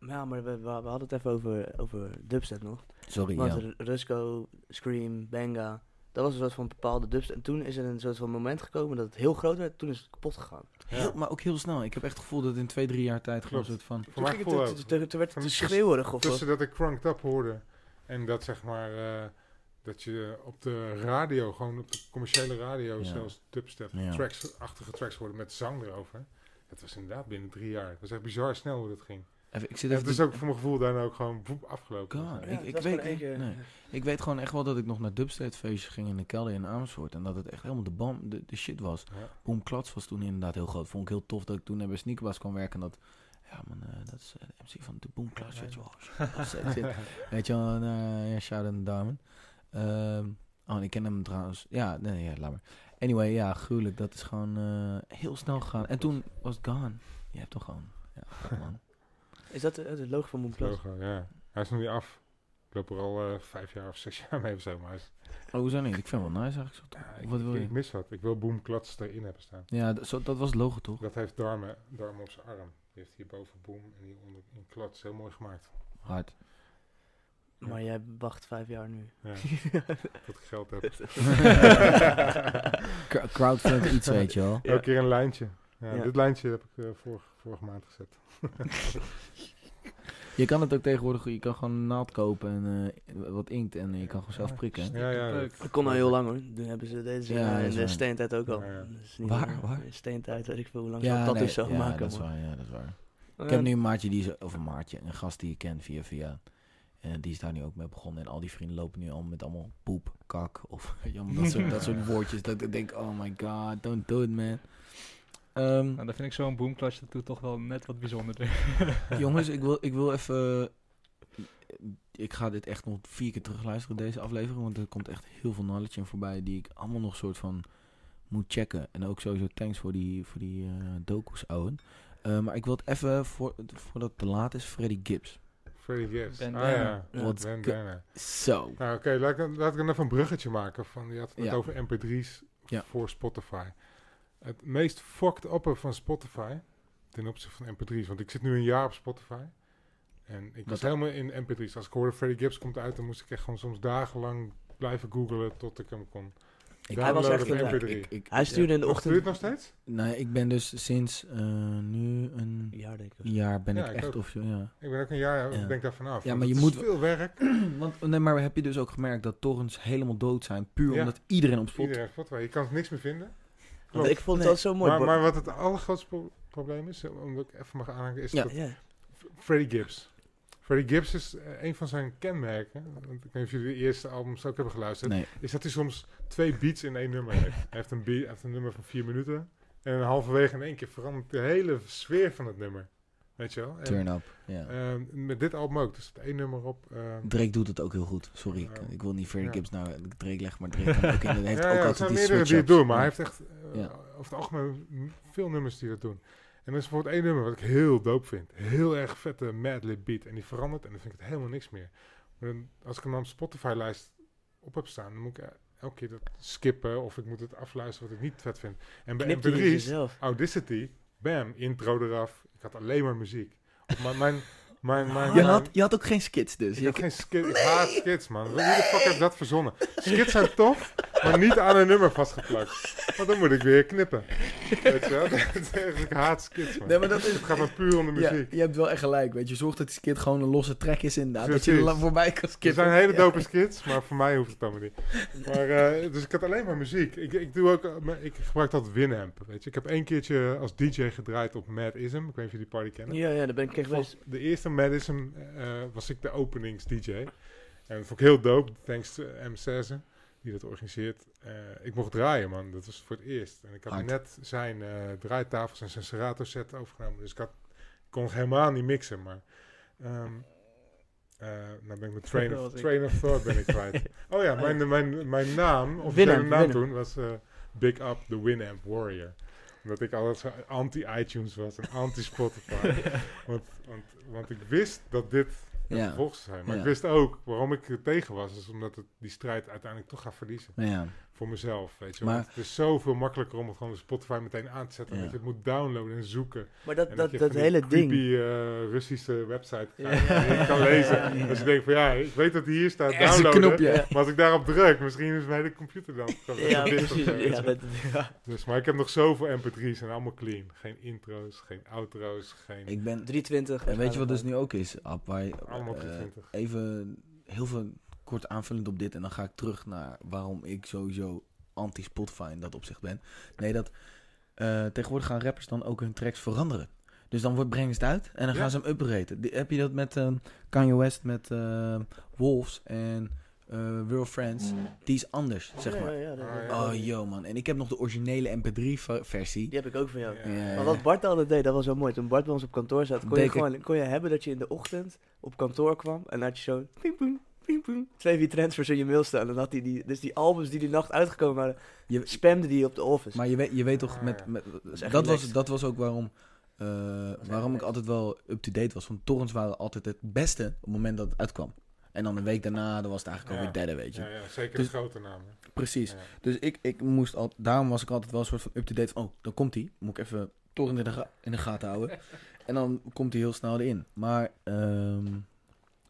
S3: Ja, maar we, we, we hadden het even over, over dubstep nog.
S2: Sorry,
S3: Want
S2: ja.
S3: Rusco, Scream, Banga, dat was een soort van bepaalde dubstep. En toen is er een soort van moment gekomen dat het heel groot werd. Toen is het kapot gegaan.
S2: Heel, maar ook heel snel. Ik heb echt het gevoel dat in twee, drie jaar tijd gewoon soort van...
S3: Toen, ging het, toen, toen- toen werd het te schreeuwerig. Of
S4: Tussen dat ik Cranked Up hoorde en dat zeg maar... eh, dat je op de radio, gewoon op de commerciële radio,
S2: Ja.
S4: zelfs dubstep
S2: Ja.
S4: tracks, achtige tracks worden met zang erover. Het was inderdaad binnen drie jaar. Het was echt bizar snel hoe dat ging.
S2: Even, ik zit
S4: En
S2: even
S4: het
S2: te-
S4: is ook voor mijn gevoel daarna ook gewoon afgelopen.
S2: God.
S4: Ja.
S2: ik- ik weet- nee. Ik weet gewoon echt wel dat ik nog naar dubstep feestjes ging in de kelder in Amersfoort. En dat het echt helemaal de, bam, de, de shit was.
S4: Ja.
S2: Boom Klats was toen inderdaad heel groot. Vond ik heel tof dat ik toen bij Sneakerbas kon werken. En dat, ja man, eh, dat is eh, de MC van de Boom Klats. Weet je wel. Dat is echt shit. Weet je wel, en, eh, ja, shout out naar Diamond. Ehm, oh, ik ken hem trouwens. Ja, nee, ja, laat maar. Anyway, ja, gruwelijk. Dat is gewoon eh, heel snel gegaan. En toen was het gone. Je hebt toch gewoon, ja, man.
S3: Is dat de, het logo van Moonplus?
S4: Logo, ja. Hij is nog niet af. Ik loop er al eh, vijf jaar of zes jaar mee of zo. Maar is-
S2: Oh, hoezo niet? Ik vind het wel nice eigenlijk. Zo
S4: ja, ik,
S2: wat wil
S4: ik,
S2: je?
S4: ik mis wat. Ik wil Boom Klats erin hebben staan.
S2: Ja, zo, dat was het logo toch?
S4: Dat heeft Darmen, Darmen op zijn arm. Die heeft hierboven Boom en hieronder in Klats. Heel mooi gemaakt.
S2: Hard.
S3: Maar jij wacht vijf jaar nu.
S4: Ja, dat ik geld heb.
S2: Cr- Crowdfund iets, weet je wel.
S3: Ja.
S4: Elke keer een lijntje. Ja,
S3: Ja.
S4: Dit lijntje heb ik eh, vorige, vorige maand gezet.
S2: Je kan het ook tegenwoordig, je kan gewoon een naald kopen en eh, wat inkt en je kan gewoon zelf
S1: Ja.
S2: prikken.
S4: Ja, ja.
S1: Leuk.
S3: Dat kon al heel lang hoor. Toen hebben ze deze
S2: Ja,
S3: ja,
S2: dat
S3: in de steentijd ook al.
S4: Ja, ja.
S3: Dat is niet
S2: Waar? Waar?
S3: in Steentijd weet ik veel hoe lang ze
S2: Ja,
S3: dat
S2: nee,
S3: is zo
S2: ja,
S3: maken.
S2: dat is waar, ja, dat is waar.
S3: Ja,
S2: Ik heb nu een maatje, die is, of een maatje, een gast die ik ken via via. En die is daar nu ook mee begonnen. En al die vrienden lopen nu al met allemaal poep, kak of allemaal dat, soort, dat soort woordjes. Dat ik denk, oh my god, don't do it man. Ehm,
S1: Nou, dan vind ik zo'n boomclash dat doet toch wel net wat bijzonderder.
S2: jongens, ik wil, ik wil even... Ik ga dit echt nog vier keer terugluisteren, deze aflevering. Want er komt echt heel veel knowledge in voorbij die ik allemaal nog soort van moet checken. En ook sowieso thanks voor die, voor die eh docu's, ouwen. Eh, maar ik wil het even, voor, voordat het te laat is, Freddy Gibbs.
S4: Freddy Gibbs.
S1: Ben
S4: ah ja, Ben.
S2: Zo.
S4: Nou oké, laat, ik dan- laat ik dan even een bruggetje maken. Van, je had het net
S2: Ja.
S4: over mp3's
S2: Ja.
S4: voor Spotify. Het meest fucked up van Spotify ten opzichte van mp3's. Want ik zit nu een jaar op Spotify. En ik was helemaal in mp3's. Als ik hoorde Freddie Gibbs komt uit, dan moest ik echt gewoon soms dagenlang blijven googlen tot ik hem kon.
S2: Ik,
S3: Hij was
S4: downloaden
S3: echt
S4: op
S3: een-
S4: mp3.
S2: ik, ik,
S3: Hij stuurde in de ochtend...
S4: het nog steeds?
S2: Nee, ik ben dus sinds eh, nu een
S3: Ja, denk ik.
S2: jaar ben
S4: Ja,
S2: ik
S4: ik
S2: echt of ja.
S4: Ik ben ook een jaar,
S2: Ja.
S4: ik denk daar vanaf.
S2: Ja, maar je
S4: het
S2: moet-
S4: is veel werk.
S2: Want, nee, maar heb je dus ook gemerkt dat torrents helemaal dood zijn, puur
S4: Ja.
S2: omdat iedereen op Spotify...
S4: Iedereen heeft Spotify. Je kan niks meer vinden.
S3: Want ik vond het
S2: Nee.
S3: altijd zo mooi.
S4: Maar, maar wat het allergrootste pro- probleem is, omdat ik even mag aanhaken, is dat Freddie Gibbs. Freddie Gibbs is uh, een van zijn kenmerken. Want ik weet niet of jullie de eerste albums ook hebben geluisterd.
S2: Nee.
S4: Is dat hij soms twee beats in één nummer heeft. hij heeft een, beat, hij heeft een nummer van vier minuten. En halverwege in één keer verandert de hele sfeer van het nummer. Weet je wel?
S2: Turn up.
S4: Uh, met dit album ook. Er staat één nummer op. Uh,
S2: Drake doet het ook heel goed. Sorry, ik, ik, wil niet ja. Gibbs naar Drake leggen, maar Drake kan ook in. heeft
S4: ja,
S2: ook
S4: ja,
S2: altijd
S4: zijn
S2: die
S4: meerdere die het doen, maar hij heeft echt uh, over het algemeen veel nummers die dat doen. En er is bijvoorbeeld één nummer wat ik heel dope vind. Heel erg vette Madlib beat. En die verandert en dan vind ik het helemaal niks meer. Maar dan, als ik hem op Spotify-lijst op heb staan, dan moet ik elke keer dat skippen of ik moet het afluisteren wat ik niet vet vind. En bij MP3's, Audacity, bam, intro eraf. Had alleen maar muziek. Mijn, mijn, mijn,
S2: je, had, je had ook geen skits dus.
S4: Ik had geen skits. Ik haat skits, man. Wie de fuck heeft dat verzonnen? Skits zijn tof, maar niet aan een nummer vastgeplakt. Want dan moet ik weer knippen. Weet je wel? ik haat skits, man.
S2: Nee, maar dat is,
S4: het gaat maar puur om de muziek.
S2: Ja, je hebt wel echt gelijk, weet je. Zorg dat die skit gewoon een losse track is inderdaad. Dat je er voorbij kan skippen.
S4: Er zijn hele dope skits, maar voor mij hoeft het allemaal niet. Maar, uh, dus ik had alleen maar muziek. Ik, ik, doe ook, ik gebruik altijd Winamp, weet je. Ik heb één keertje als DJ gedraaid op Mad Ism. Ik weet niet of je die party kennen.
S3: Ja, ja, daar ben ik echt geweest.
S4: De eerste Mad Ism uh, was ik de openings-DJ. En dat vond ik heel dope, thanks to M6 die dat organiseert. Uh, ik mocht draaien, man. Dat was voor het eerst. En ik had Hard. net zijn uh, draaitafels en zijn Serato set overgenomen. Dus ik, had, ik kon nog helemaal niet mixen, maar... Um, uh, nou ben ik mijn train of, train of thought ben ik kwijt. oh ja, mijn, mijn, mijn naam, of mijn naam toen, was Big Up the Winamp Warrior. Omdat ik altijd zo anti-iTunes was en anti-Spotify. want, want, want ik wist dat dit ja. vervolgens zijn. Maar ja. ik wist ook waarom ik er tegen was. is omdat het die strijd uiteindelijk toch gaat verliezen.
S2: Ja.
S4: Voor mezelf, weet je maar, Het is zoveel makkelijker om het gewoon op Spotify meteen aan te zetten. Ja. Dat je het moet downloaden en zoeken.
S3: Maar dat,
S4: en
S3: dat,
S4: dat,
S3: dat hele
S4: creepy,
S3: ding...
S4: Uh, Russische website ja. kan lezen. Dus ik denk van ja, ik weet dat hier staat
S2: een
S4: downloaden.
S2: knopje.
S4: Maar als ik daarop druk, misschien is mijn hele computer dan...
S3: Ja, precies. Ja, dat,
S4: dus, maar ik heb nog zoveel mp3's en allemaal clean. Geen intro's, geen outro's, geen...
S2: Ik ben
S3: 320.
S2: En weet je wat dus nu ook is? Waar,
S4: allemaal 320.
S2: Uh, even heel veel kort aanvullend op dit en dan ga ik terug naar waarom ik sowieso anti-Spotify in dat opzicht ben. Nee, dat uh, tegenwoordig gaan rappers dan ook hun tracks veranderen. Dus dan wordt, brengen ze het uit en dan ja. gaan ze hem upgraden. Die, heb je dat met uh, Kanye West, met uh, Wolves en World Friends? Die is anders, zeg
S3: ja,
S2: maar.
S3: Ja,
S2: oh, yo man. En ik heb nog de originele MP3-versie.
S3: Die heb ik ook van jou. Maar wat Bart altijd deed, dat was zo mooi. Toen Bart bij ons op kantoor zat, kon je, gewoon, kon je hebben dat je in de ochtend op kantoor kwam en had je zo... Ping, ping, twee vier transfers in je mail staan. En dan had hij die, dus die albums die die nacht uitgekomen waren, je spamde die op de office.
S2: Maar je weet, je weet toch, met, met, dat, dat was, dat was ook waarom, uh, waarom ik altijd wel up-to-date was. Want torrents waren altijd het beste op het moment dat het uitkwam. En dan een week daarna, dan was het eigenlijk
S4: ja.
S2: alweer derde, weet je.
S4: Ja, ja zeker dus, de grote namen.
S2: Precies. Ja. Dus ik, ik moest al, daarom was ik altijd wel een soort van up-to-date van, oh, dan komt hij. Moet ik even torrent in de, ga, in de gaten houden. en dan komt hij heel snel erin. Maar, um,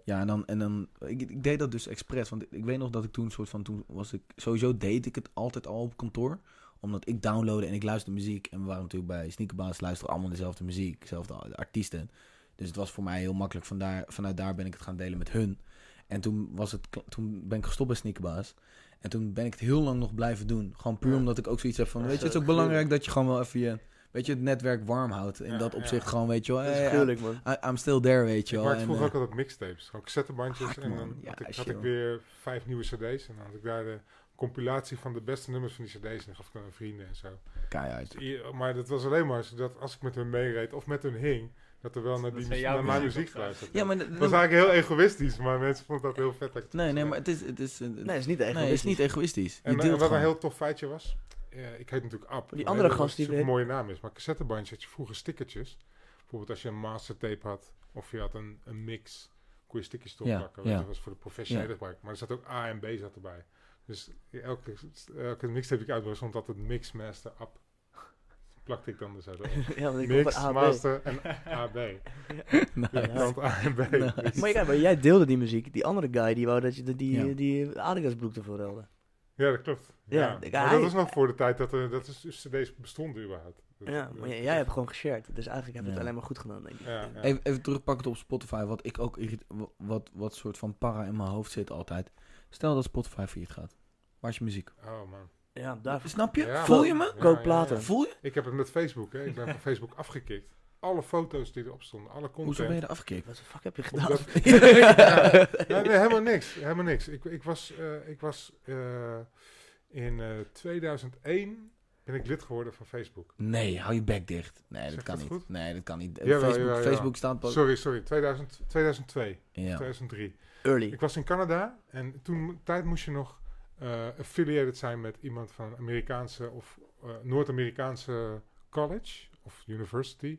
S2: ja, en dan, en dan ik, ik, deed dat dus expres. Want ik weet nog dat ik toen soort van, toen was ik, sowieso deed ik het altijd al op kantoor. Omdat ik downloadde en ik luisterde muziek. En we waren natuurlijk bij Sneakerbaas, luisteren allemaal dezelfde muziek, dezelfde artiesten. Dus het was voor mij heel makkelijk, vandaar, vanuit daar ben ik het gaan delen met hun. En toen, was het, toen ben ik gestopt bij Sneakerbaas. En toen ben ik het heel lang nog blijven doen. Gewoon puur ja. omdat ik ook zoiets heb van, weet je, het is ook belangrijk dat je gewoon wel even je... Weet je, het netwerk warm houdt. In ja, dat opzicht ja. gewoon, weet je wel.
S3: Dat is gruwelijk, man.
S2: I, I'm still there, weet je wel.
S4: Ik vroeger uh, ook altijd mixtapes. Gewoon cassettebandjes.
S2: Hard,
S4: en dan
S2: ja,
S4: had, ik, had ik weer vijf nieuwe cd's. En dan had ik daar de compilatie van de beste nummers van die cd's. En dan gaf ik aan vrienden en zo.
S2: Keihard.
S4: Dus, maar dat was alleen maar zodat als ik met hun meereed of met hun hing... Dat er wel naar, die, naar mijn muziek geluisterd
S2: ja, maar
S4: dat was eigenlijk heel egoïstisch, maar mensen vonden dat heel vet. Dat
S2: nee, nee, maar het is... Het is
S3: nee, het is niet egoïstisch.
S2: Nee, het is niet egoïstisch.
S4: Je en, en wat gewoon. een heel tof feitje was, ja, ik heet natuurlijk Ab.
S3: Die andere gast die
S4: een mooie naam is, maar cassettebandje had je vroeger stickertjes. Bijvoorbeeld als je een mastertape had, of je had een, een mix, kon je stickers doorplakken. Ja, ja. Dat was voor de professionele gebruik. Maar er zat ook A en B zat erbij. Dus elke, elke mixtape die ik uitbracht, stond altijd Mixmaster Ab plakte ik dan dus uit.
S3: ja, want ik
S4: Mix, Master en AB.
S3: nou,
S4: ja. Kant A en B.
S3: Nice. Dus. Maar, maar jij deelde die muziek. Die andere guy, die wou dat je de, die, ja. die Adidas broek ervoor ruilde.
S4: Ja, dat klopt. Ja, ja. Maar dat was nog voor de tijd dat, er, dat is, cd's bestonden überhaupt. Dat,
S3: ja, maar jij, jij hebt gewoon geshared. Dus eigenlijk heb je het alleen maar goed gedaan, denk ik.
S2: Even, even terugpakken op Spotify. Wat ik ook wat, wat soort van para in mijn hoofd zit altijd. Stel dat Spotify failliet gaat. Waar is je muziek?
S4: Oh man.
S3: Ja, daar.
S2: Snap je?
S4: Ja,
S2: Voel je me?
S4: Ja,
S3: Koop
S4: ja,
S3: platen.
S4: ja.
S2: Voel je?
S4: Ik heb het met Facebook, hè. Ik ben van Facebook afgekikt. Alle foto's die erop stonden, alle content.
S2: Hoezo ben je er afgekeken?
S3: Wat de fuck heb je gedaan?
S4: dat- Ja, nee, helemaal niks. Helemaal niks. Ik, ik was, eh, ik was eh, in eh 2001 ben ik lid geworden van Facebook.
S2: Nee, hou je bek dicht. Nee, dat
S4: Zeg
S2: kan
S4: dat
S2: niet.
S4: goed?
S2: Nee, dat kan niet.
S4: Jawel,
S2: Facebook,
S4: jawel, jawel.
S2: Facebook staat.
S4: Sorry, sorry. 2000, 2002,
S2: Ja.
S4: 2003.
S3: Early.
S4: Ik was in Canada en toen tijd moest je nog eh, affiliated zijn met iemand van Amerikaanse of eh, Noord-Amerikaanse college of university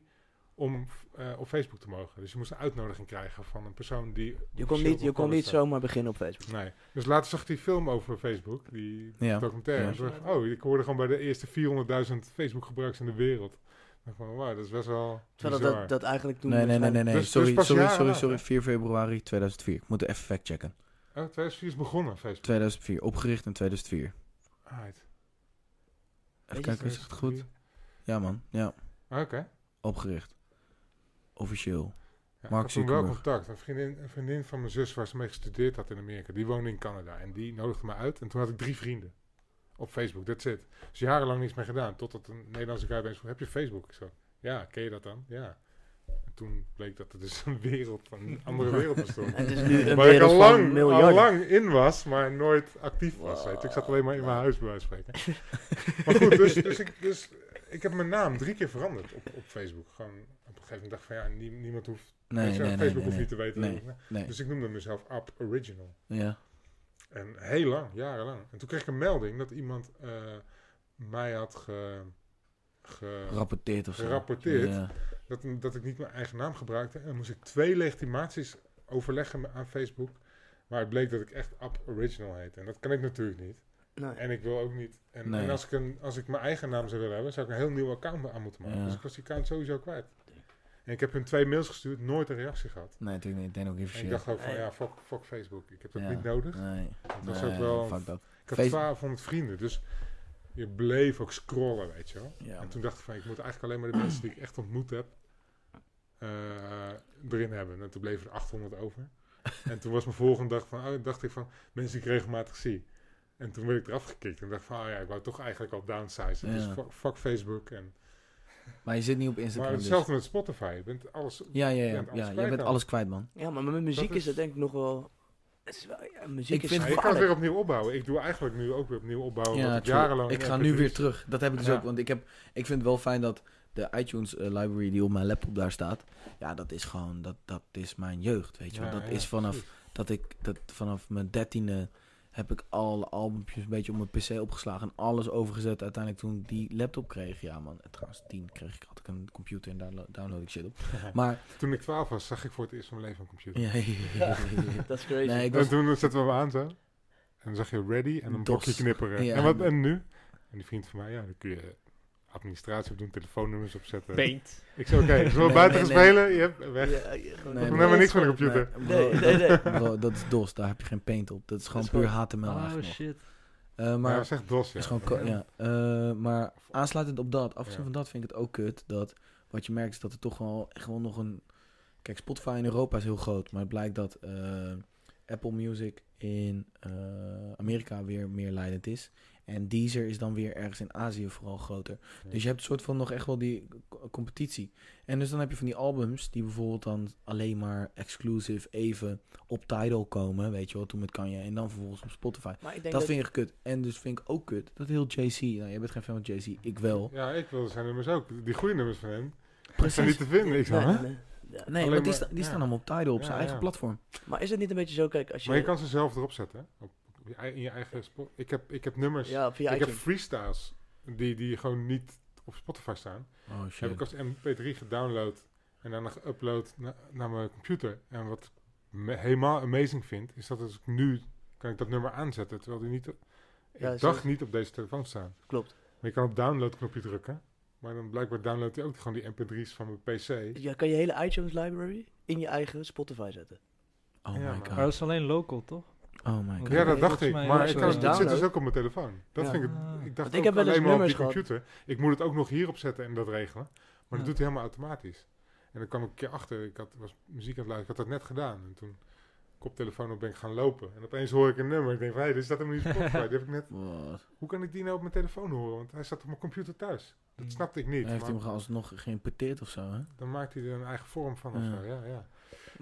S4: om eh, op Facebook te mogen. Dus je moest een uitnodiging krijgen van een persoon die...
S3: Je kon niet, je kon niet
S4: staat.
S3: zomaar beginnen op Facebook.
S4: Nee. Dus later zag ik die film over Facebook, die
S2: Ja.
S4: documentaire.
S2: Ja.
S4: En oh, ik hoorde gewoon bij de eerste 400.000 Facebook gebruikers in de wereld. Van, wauw, dat is best wel
S3: Terwijl
S4: bizar.
S3: dat, dat eigenlijk toen...
S2: Nee, nee, nee, nee. nee.
S4: Dus- dus
S2: sorry, sorry, sorry,
S4: na,
S2: sorry.
S4: hè?
S2: 4 februari 2004. Ik moet even factchecken.
S4: Oh, 2004 is begonnen, Facebook.
S2: 2004. Opgericht in 2004.
S4: Right.
S2: Even kijken, is het goed? Ja, man. Ja,
S4: Oké.
S2: opgericht. Officieel.
S4: Ja,
S2: Mark
S4: ik had toen wel contact. Een vriendin, een vriendin van mijn zus, waar ze mee gestudeerd had in Amerika, die woonde in Canada. En die nodigde me uit. En toen had ik drie vrienden op Facebook. That's it. Dus jarenlang niets meer gedaan. Totdat een Nederlandse guy bij me vroeg, heb je Facebook? Ik zo, ja, ken je dat dan? Ja. En toen bleek dat er dus een wereld, van een andere wereld bestond.
S3: En het is nu een
S4: Waar ik al lang, al lang in was, maar nooit actief was. Weet je. Ik zat alleen maar in mijn huis bij wijze van spreken. maar goed, dus, dus, ik, dus ik heb mijn naam drie keer veranderd op, op Facebook. Gewoon op een gegeven moment dacht ik van ja, nie- niemand hoeft...
S2: Nee,
S4: weet je,
S2: nee.
S4: Facebook
S2: nee,
S4: hoeft niet te weten. Dus ik noemde mezelf Up Original.
S2: Ja.
S4: En heel lang, jarenlang. En toen kreeg ik een melding dat iemand eh, mij had ge, ge-
S2: Gerapporteerd of zo.
S4: Gerapporteerd.
S2: Ja.
S4: dat, dat ik niet mijn eigen naam gebruikte. En dan moest ik twee legitimaties overleggen aan Facebook. Maar het bleek dat ik echt Up Original heette. En dat kan ik natuurlijk niet.
S3: Nee.
S4: En ik wil ook niet. En,
S2: Nee.
S4: en als, ik een, als ik mijn eigen naam zou willen hebben, zou ik een heel nieuw account aan moeten maken.
S2: Ja.
S4: Dus ik was die account sowieso kwijt. En ik heb hun twee mails gestuurd, nooit een reactie gehad.
S2: Nee, natuurlijk niet. Ik denk ook even
S4: En ik dacht ook van
S3: Nee.
S4: ja, fuck, fuck Facebook. Ik heb dat
S2: Ja.
S4: niet nodig.
S2: Nee.
S4: Dat was
S2: Nee,
S4: ook wel.
S2: Fuck dat.
S4: Ik had
S2: Face-
S4: 1200 vrienden, dus je bleef ook scrollen, weet je wel.
S2: Ja.
S4: En toen dacht ik van, ik moet eigenlijk alleen maar de mensen die ik echt ontmoet heb, eh, erin hebben. En toen bleven er 800 over. en toen was mijn volgende dag van, oh, dacht ik van, mensen die ik regelmatig zie. En toen werd ik eraf gekikt en dacht van, oh ja, ik wou toch eigenlijk al downsizen. Dus fuck, fuck Facebook. En,
S2: Maar je zit niet op
S4: maar
S2: Instagram dus.
S4: hetzelfde met Spotify. Je bent alles...
S2: Ja, ja,
S4: je
S2: ja.
S4: bent alles
S2: ja. Je
S4: kwijt
S2: bent alles kwijt, man.
S3: Ja, maar met muziek
S4: Dat
S3: is
S4: is-
S3: het denk ik nog wel... Het is wel ja, muziek
S2: Ik
S3: is
S2: vind-
S4: Ja, je kan het weer opnieuw opbouwen. Ik doe eigenlijk nu ook weer opnieuw opbouwen.
S2: Ja,
S4: ik jarenlang
S2: ik ga nu weer terug. Dat heb ik dus
S4: Ja.
S2: ook. Want ik, heb, ik vind het wel fijn dat de iTunes eh, library die op mijn laptop daar staat. Ja, dat is gewoon, dat, dat is mijn jeugd, weet je wel. Dat
S4: ja,
S2: is vanaf, dat ik, dat vanaf mijn dertiende heb ik alle albumpjes een beetje op mijn pc opgeslagen. En alles overgezet uiteindelijk toen ik die laptop kreeg. Ja man, en trouwens tien kreeg ik, had ik een computer en daar lo- download ik shit op. Maar,
S4: Toen ik 12 was, zag ik voor het eerst van mijn leven een computer.
S2: ja, ja, ja, ja, ja.
S3: Dat is crazy.
S2: Nee, ik
S4: En
S2: was,
S4: toen zetten we hem aan zo. En dan zag je ready en een
S2: DOS.
S4: blokje knipperen.
S2: Ja.
S4: En, wat, en nu? En die vriend van mij, ja, dan kun je administratie op doen, telefoonnummers opzetten.
S1: Paint.
S4: Ik zei, oké, ik wil
S2: Nee,
S4: buiten
S2: nee,
S4: gaan spelen, je hebt weg.
S3: Ja,
S2: Nee, nee.
S4: niks van de computer.
S2: Nee, bro,
S3: Nee, nee, nee.
S2: bro, dat is DOS, daar heb je geen paint op. Dat is gewoon
S3: is
S2: puur
S3: gewoon-
S2: HTML
S1: Oh
S2: eigenlijk
S1: shit.
S2: Eh,
S4: Maar
S2: maar
S4: dat is echt DOS, ja.
S2: is gewoon ja. Eh, maar aansluitend op dat, afgezien
S4: Ja.
S2: van dat vind ik het ook kut. Dat wat je merkt is dat er toch wel echt wel nog een. Kijk, Spotify in Europa is heel groot, maar het blijkt dat eh, Apple Music in eh, Amerika weer meer leidend is. En Deezer is dan weer ergens in Azië vooral groter.
S4: Ja.
S2: Dus je hebt een soort van nog echt wel die co- competitie. En dus dan heb je van die albums die bijvoorbeeld dan alleen maar exclusive even op Tidal komen, weet je wel, toen met Kanye. En dan vervolgens op Spotify.
S3: Maar ik denk
S2: Dat
S3: dat...
S2: vind ik kut. En dus vind ik ook kut. Dat heel JC. Nou, jij bent geen fan van JC. Ik wel.
S4: Ja, ik wil zijn nummers ook. Die goede nummers van hem zijn
S2: Precies.
S4: niet te vinden. Ik
S3: Nee,
S4: hè?
S3: nee. Ja.
S2: Nee,
S4: Alleen
S2: want die,
S4: maar-
S2: sta- die
S4: ja.
S2: staan allemaal op Tidal op
S4: Ja,
S2: zijn eigen
S4: ja.
S2: platform.
S3: Maar is het niet een beetje zo, kijk, als je...
S4: Maar je kan ze zelf erop zetten, hè? Op, in je eigen spot. Ik heb, ik heb nummers,
S3: Ja, via
S4: ik heb freestyles die, die gewoon niet op Spotify staan.
S2: Oh
S4: heb ik als mp3 gedownload en dan nog geüpload na- naar mijn computer. En wat me helemaal amazing vind, is dat als ik nu kan ik dat nummer aanzetten, terwijl die niet... Ik
S3: Ja,
S4: dacht niet op deze telefoon staan.
S3: Klopt.
S4: Maar je kan op download-knopje drukken. Maar dan blijkbaar downloadt hij ook gewoon die mp3's van mijn pc.
S3: Je kan je hele iTunes library in je eigen Spotify zetten.
S2: Oh
S4: Ja,
S2: my
S4: maar-
S1: Maar
S2: god.
S1: dat is alleen local, toch?
S2: Oh my god.
S4: Ja, dat dacht ik. Maar ik
S1: het
S4: kan, het zit dus ook op mijn telefoon. Dat
S3: Ja.
S4: vind ik,
S1: Ah.
S4: ik dacht
S3: ik
S4: ook
S3: heb wel
S4: alleen maar op die computer. Ik moet het ook nog hierop zetten en dat regelen. Maar dat
S1: Ja.
S4: doet hij helemaal automatisch. En dan kwam ik een keer achter. Ik had, was muziek aan het luisteren. Ik had dat net gedaan. En toen koptelefoon op ben ik gaan lopen. En opeens hoor ik een nummer. Ik denk van, hé, hey, dit staat hem niet op Spotify. die heb ik net... Hoe kan ik die nou op mijn telefoon horen? Want hij staat op mijn computer thuis. Dat mm. snapte ik niet.
S2: Hij heeft hij hem alsnog geïmporteerd of zo, hè?
S4: Dan maakt hij er een eigen vorm van of zo, ja, ja.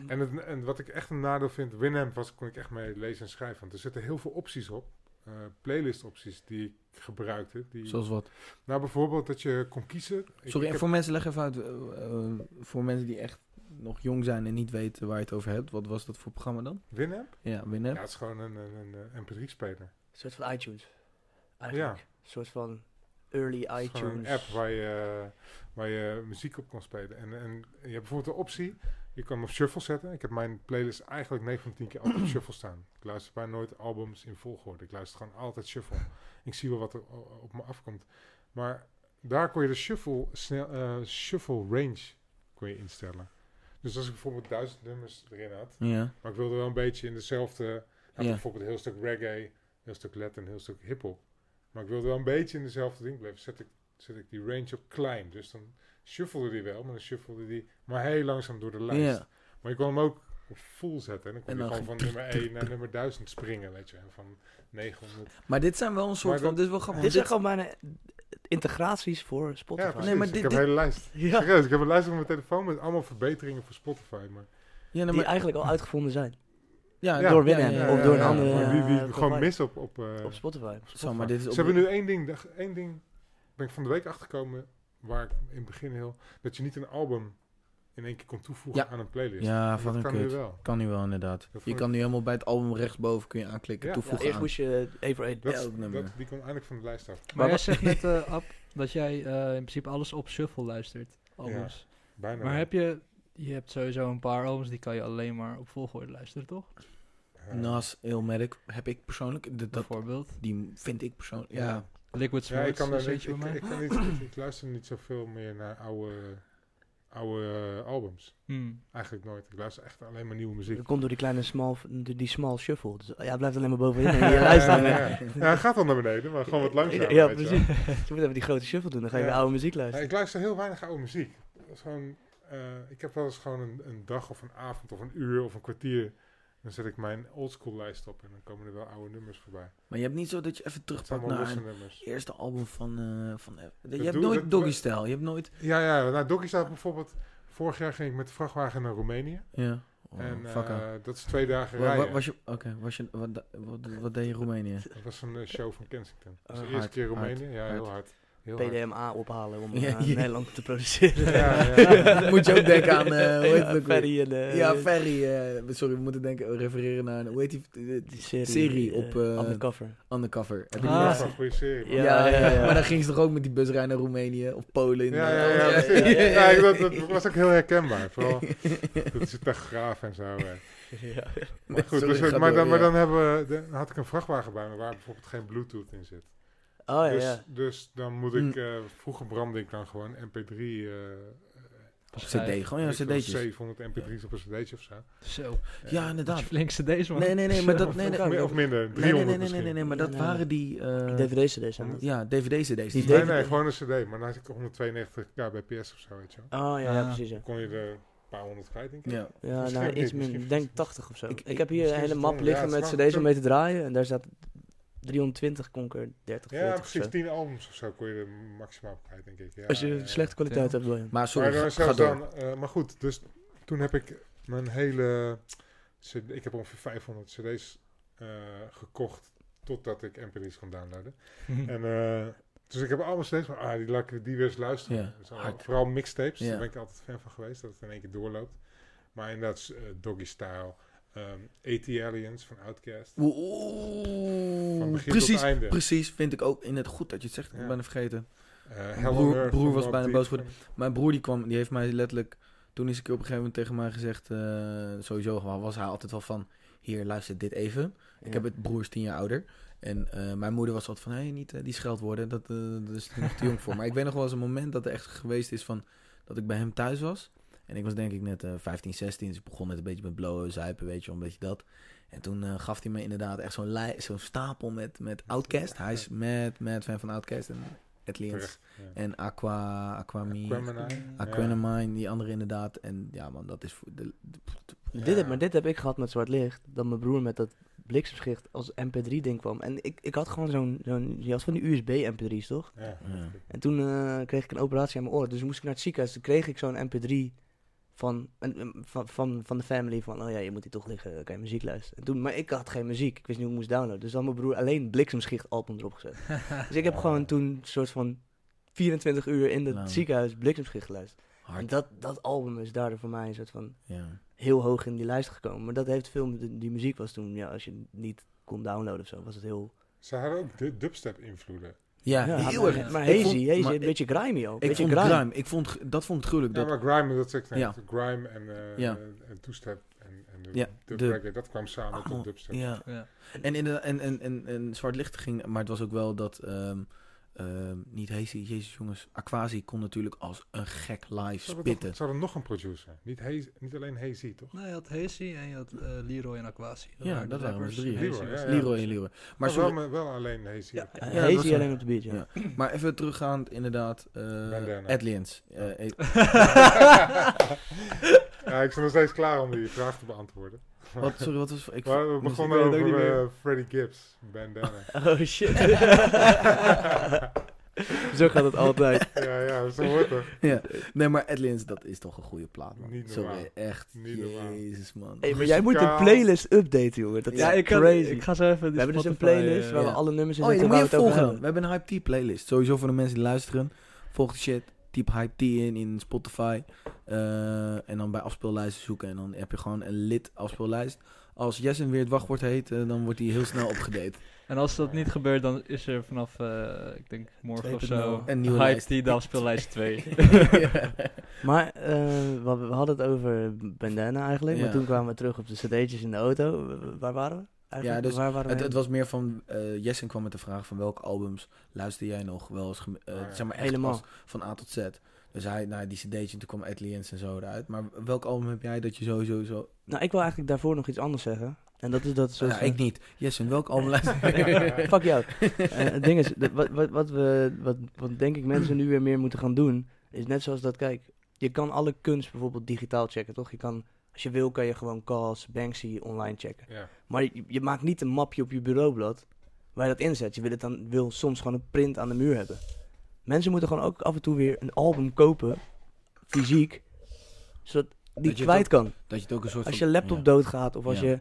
S4: En, het, en wat ik echt een nadeel vind, Winamp was, kon ik echt mee lezen en schrijven. Want er zitten heel veel opties op. Uh, playlist opties die ik gebruikte. Die,
S2: Zoals wat?
S4: Nou, bijvoorbeeld dat je kon kiezen.
S2: Sorry, en voor mensen, leg even uit. Uh, voor mensen die echt nog jong zijn en niet weten waar je het over hebt. Wat was dat voor programma dan?
S4: Winamp?
S2: Ja, Winamp.
S4: Ja, het is gewoon een, een, een MP3-speler. Een
S3: soort van iTunes. Eigenlijk. Ja. Een soort van early iTunes.
S4: Een app waar je, waar je muziek op kon spelen. En, en je hebt bijvoorbeeld de optie, je kan hem op shuffle zetten. Ik heb mijn playlist eigenlijk 9 van 10 keer altijd op shuffle staan. Ik luister bijna nooit albums in volgorde. Ik luister gewoon altijd shuffle. Ik zie wel wat er op me afkomt. Maar daar kon je de shuffle, snel, uh, shuffle range kon je instellen. Dus als ik bijvoorbeeld duizend nummers erin had,
S2: ja.
S4: maar ik wilde wel een beetje in dezelfde, had ja. bijvoorbeeld een heel stuk reggae, een heel stuk Latin, een heel stuk hip-hop. Maar ik wilde wel een beetje in dezelfde ding blijven. Zet ik, zet ik die range op klein. Dus dan shuffelde die wel, maar dan shuffelde die maar heel langzaam door de lijst. Ja. Maar je kon hem ook op full zetten. En dan kon je gewoon van nummer 1 naar nummer 1000 springen, weet je. Van 900.
S2: Maar dit zijn wel een soort van... Dit is wel
S3: grappig. Dit zijn gewoon bijna integraties voor Spotify.
S4: Ja, nee, maar dit, ik heb een hele lijst. Ja. Serieus, ik heb een lijst op mijn telefoon met allemaal verbeteringen voor Spotify. Maar...
S3: Ja, die eigenlijk al uitgevonden zijn. Ja, door Winamp of door een andere...
S4: die, die gewoon mis op, op, uh,
S3: op Spotify.
S2: Zo, maar dit is
S4: Ze hebben nu één ding, één ding ben ik van de week achtergekomen, waar ik in het begin heel... Dat je niet een album in één keer kon toevoegen aan een playlist.
S2: Ja, van een kan nu wel. Kan nu wel, inderdaad. je kan nu helemaal bij het album rechtsboven kun je aanklikken, toevoegen
S3: ja, Eerst moest je voor één.
S4: Dat, dat, die komt eindelijk van de lijst af.
S1: Maar, jij zegt net, uh, Ab, dat jij uh, in principe alles op shuffle luistert. Albums.
S4: bijna
S1: maar heb je... Je hebt sowieso een paar albums die kan je alleen maar op volgorde luisteren, toch?
S2: Nas, Ilmatic heb ik persoonlijk. Dat,
S1: Bijvoorbeeld.
S2: Die vind ik persoonlijk. Ja.
S1: Liquid Swords,
S4: ja, ik, kan er, ik, ik, ik, kan niet, ik luister niet zoveel meer naar oude, oude uh, albums.
S1: Hmm.
S4: Eigenlijk nooit. Ik luister echt alleen maar nieuwe muziek.
S3: Dat komt door die kleine small, die, small shuffle. Dus, ja, blijft alleen maar bovenin. en je luistert
S4: ja, ja, ja. hij gaat dan naar beneden, maar gewoon wat langzamer.
S3: Ja, precies. je moet even die grote shuffle doen, dan ga je weer oude muziek luisteren.
S4: ik luister heel weinig oude muziek. Dat is gewoon, uh, ik heb wel eens gewoon een, een dag of een avond of een uur of een kwartier dan zet ik mijn oldschool lijst op en dan komen er wel oude nummers voorbij.
S2: Maar je hebt niet zo dat je even terugpakt naar het eerste album van... Uh, van je hebt nooit Doggy Style, je hebt nooit...
S4: Ja, ja, nou Doggy Style bijvoorbeeld... Vorig jaar ging ik met de vrachtwagen naar Roemenië.
S2: Ja.
S4: Oh, en uh, dat is twee dagen rijden.
S2: Was je, Oké, was je, wat, wat, wat, deed je in Roemenië?
S4: Dat was een uh, show van Kensington. Dat was de eerste keer Roemenië. Ja, heel hard.
S3: PDMA ophalen om ja, uh, Nederland te produceren.
S2: Ja, ja, Moet je ook denken aan, uh, hoe heet het
S3: Ferry en... Uh,
S2: ja, Ferry. Uh, sorry, we moeten denken, refereren naar, hoe heet die, die serie, serie op... Uh,
S3: undercover.
S2: Undercover.
S4: Heb je ah, een goede serie.
S2: Ja, ja, ja, maar dan ging ze toch ook met die busrij naar Roemenië of Polen.
S4: Ja, ja, ja, ja, dat, dat was ook heel herkenbaar. Vooral dat is tachograaf en zo. Ja. Maar goed, dus, maar, dan, maar dan, hebben we, dan had ik een vrachtwagen bij me waar bijvoorbeeld geen bluetooth in zit.
S3: Oh, ja,
S4: dus,
S3: ja.
S4: dus dan moet ik, uh, vroeger brandde ik dan gewoon mp3... Uh,
S2: op cd, gewoon ja, cd'tjes.
S4: 700 mp3's op een cd'tje of zo.
S1: Zo.
S2: Ja, inderdaad.
S1: Flink cd's, man.
S2: Nee, nee, nee, maar dat... Nee, nee,
S4: of minder, 300
S2: nee, nee, nee, nee, nee, nee, maar dat waren die... Uh,
S3: DVD-cd's.
S2: Ja, DVD-cd's.
S4: Nee, DVD nee, gewoon een cd, maar dan had ik 192 kbps of zo, weet je
S3: wel. Oh, ja, ja precies. Ja.
S4: kon je er paar honderd kwijt, denk ik.
S2: Ja,
S3: ja nou, iets minder. denk 80 of zo. Ik, ik heb hier een hele map liggen met cd's om mee te draaien. En daar staat 320 Conquer 30
S4: Ja, precies 10 albums of zo kon je er maximaal kwijt, denk ik. Ja,
S3: Als je slechte kwaliteit hebt, wil je.
S2: Maar sorry,
S4: maar,
S2: ga,
S4: dan, uh, maar goed, dus toen heb ik mijn hele... Ik heb ongeveer 500 cd's uh, gekocht totdat ik mp3's kon downloaden. en uh, dus ik heb allemaal steeds van, ah, die laat ik die weer eens luisteren. Ja, dus vooral mixtapes, daar ben ik altijd fan van geweest, dat het in één keer doorloopt. Maar inderdaad, uh, Doggy Style, Um, AT Aliens van Outcast.
S2: Oeh, van begin precies, tot einde. precies. Vind ik ook in het goed dat je het zegt. Ik ben het vergeten.
S4: Uh,
S2: broer, broer was bijna boos geworden. Mijn broer die kwam, die heeft mij letterlijk... Toen is ik op een gegeven moment tegen mij gezegd... Uh, sowieso was hij altijd wel van... Hier, luister dit even. Ik heb het broers tien jaar ouder. En uh, mijn moeder was altijd van... Hé, hey, niet die scheld worden. Dat, dat is nog te jong voor. Maar ik weet nog wel eens een moment dat er echt geweest is van... Dat ik bij hem thuis was. En ik was denk ik net uh, 15, 16. Dus ik begon net een beetje met blowen, zuipen, weet je, een beetje dat. En toen uh, gaf hij me inderdaad echt zo'n zo'n stapel met, met Outcast. Hij is met met fan van Outcast en Atlians. Ja. En Aqua, Aquamine,
S4: Aquamanine,
S2: die andere inderdaad. En ja man, dat is voor de, de,
S3: Dit heb, maar dit heb ik gehad met Zwart Licht. Dat mijn broer met dat bliksemschicht als mp3-ding kwam. En ik, ik had gewoon zo'n... zo'n je had van die USB-mp3's, toch?
S4: Ja.
S2: Ja.
S3: En toen eh, kreeg ik een operatie aan mijn oor. Dus moest ik naar het ziekenhuis. Toen kreeg ik zo'n mp3 van, van, van, van de family. Van, oh ja, je moet hier toch liggen. Kan je muziek luisteren. En toen, maar ik had geen muziek. Ik wist niet hoe ik moest downloaden. Dus dan had mijn broer alleen bliksemschicht album erop gezet. dus ik heb gewoon toen een soort van 24 uur in het
S2: Nou.
S3: ziekenhuis bliksemschicht geluisterd. En dat, dat album is daardoor voor mij een soort van
S2: Ja.
S3: heel hoog in die lijst gekomen. Maar dat heeft veel met de- die muziek was toen, ja, als je niet kon downloaden of zo, was het heel...
S4: Ze hadden ook du- dubstep invloeden.
S2: Ja,
S3: Ja,
S2: heel erg.
S3: Maar hazy,
S2: vond-
S3: hazy,
S2: maar
S3: een beetje grimy ook.
S2: Ik
S3: beetje
S2: vond
S3: grime.
S2: grime, ik vond, dat vond ik gruwelijk.
S4: Ja,
S2: Dat,
S4: maar grime, dat zeg ik net.
S2: Ja.
S4: Grime en, eh
S2: Ja.
S4: eh, en toestep en, en de
S2: Ja, de-
S4: reggae, dat kwam samen tot dubstep.
S2: ja.
S1: Ja.
S2: En, in de, en, en, en, en Zwart Licht ging, maar het was ook wel dat, ehm, ehm, niet Hazy, jezus jongens, Aquasi kon natuurlijk als een gek live spitten.
S4: nog, ze hadden nog een producer. Niet, Hazy, niet alleen Hazy, toch?
S1: Nou, je had Hazy en je had eh, Leroy en Aquasi.
S2: Ja, dat waren dus drie.
S4: Leroy,
S1: was-
S4: ja,
S2: Leroy en Leroy. Maar, sorry,
S4: wel, wel alleen Hazy.
S1: Ja.
S3: Hazy alleen op de beat, ja.
S2: Ja. maar even teruggaand inderdaad, eh. Adliens. Eh, eh,
S4: ja, ik ben nog steeds klaar om die vraag te beantwoorden.
S2: Wat, sorry, wat was... Ik,
S4: Maar we begonnen
S1: weet het ook
S4: over
S1: niet meer.
S4: eh, Freddie Gibbs, Bandana.
S3: Oh shit. Zo gaat het altijd.
S4: ja, ja, zo wordt het.
S2: Ja. Nee, maar Adliens, dat is toch een goede plaat, man.
S4: Niet
S2: Sorry,
S4: normaal.
S2: echt.
S4: Niet normaal.
S2: Jezus, man.
S3: Hey, maar jij moet de playlist updaten, jongen. Dat is
S1: kan,
S3: crazy.
S1: ik ga zo even.
S3: we hebben dus een playlist
S1: eh,
S3: waar
S2: ja.
S3: we alle nummers in
S2: Oh, ja, die
S3: zetten
S2: moet je volgen. We
S3: hebben.
S2: hebben een Hype T playlist. Sowieso voor de mensen die luisteren. Volg de shit. Typ Hype T in in Spotify. Eh, en dan bij afspeellijsten zoeken. En dan heb je gewoon een lid afspeellijst. Als Jessen weer het wachtwoord heet, eh, dan wordt hij heel snel opgedate.
S1: En als dat niet gebeurt, dan is er vanaf, eh, ik denk morgen of
S3: 2.0.
S1: zo,
S2: Een nieuwe
S1: Hype
S2: lijst.
S1: die de afspeellijst 2.
S3: Maar eh, we, we hadden het over Bandana eigenlijk.
S2: Ja.
S3: Maar toen kwamen we terug op de cd'tjes in de auto. Waar waren we? Eigenlijk?
S2: Ja, dus
S3: waar waren
S2: Het, het was meer van, eh Jessen kwam met de vraag van welke albums luister jij nog wel eens, eh,
S4: Ah, ja.
S2: zeg maar echt
S3: Helemaal.
S2: van A tot Z. Dus hij, nou die cd'tje, en toen kwam Adliens en zo eruit. Maar welk album heb jij dat je sowieso zo...
S3: Nou, ik wil eigenlijk daarvoor nog iets anders zeggen. En dat is dat soort
S2: Ja,
S3: van-
S2: ik niet. Jessen, welk album luister
S3: Fuck jou. Eh, het ding is, de- wat, wat, wat, we, wat, wat denk ik mensen nu weer meer moeten gaan doen, is net zoals dat, kijk, je kan alle kunst bijvoorbeeld digitaal checken, toch? Je kan, als je wil, kan je gewoon Calls, Banksy online checken.
S4: Ja.
S3: Maar je, je maakt niet een mapje op je bureaublad waar je dat inzet. Je wil, het dan, wil soms gewoon een print aan de muur hebben. Mensen moeten gewoon ook af en toe weer een album kopen, fysiek, zodat die
S2: Dat je het
S3: kwijt kan.
S2: Dat je het ook een soort
S3: Als je laptop
S2: ja.
S3: doodgaat of als
S2: Ja.
S3: je...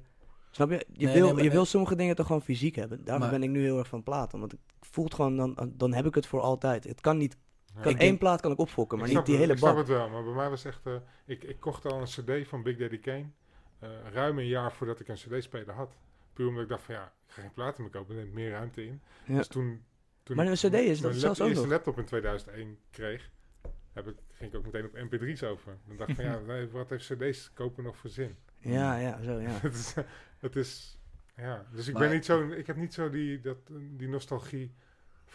S3: Snap je? Je,
S2: Nee,
S3: wil,
S2: nee, maar-
S3: je wil sommige dingen toch gewoon fysiek hebben. Daarom
S2: Maar-
S3: ben ik nu heel erg van platen. Want ik voel het gewoon, dan, dan heb ik het voor altijd. Het kan niet...
S4: Ja.
S3: Kan
S2: Ik
S3: één
S2: denk-
S3: plaat kan ik opfokken, maar
S4: Ik
S3: niet
S4: snap
S3: die hele
S4: Ik snap
S3: bak.
S4: het wel, maar bij mij was echt... eh, ik, ik kocht al een cd van Big Daddy Kane. eh, ruim een jaar voordat ik een cd-speler had. Puur omdat ik dacht van ja, ik ga geen platen meer kopen. Er neemt meer ruimte in.
S3: Ja.
S4: Dus toen... toen
S3: Maar een CD is dat zelfs ook
S4: eerste
S3: nog.
S4: laptop in 2001 kreeg... Heb ik, ging ik ook meteen op mp3's over. Dan dacht ik van ja, nee, wat heeft cd's kopen nog voor zin?
S3: Ja, ja, zo, ja.
S4: het, is, het is... Ja, dus ik
S2: Maar-
S4: ben niet zo... Ik heb niet zo die, dat, die nostalgie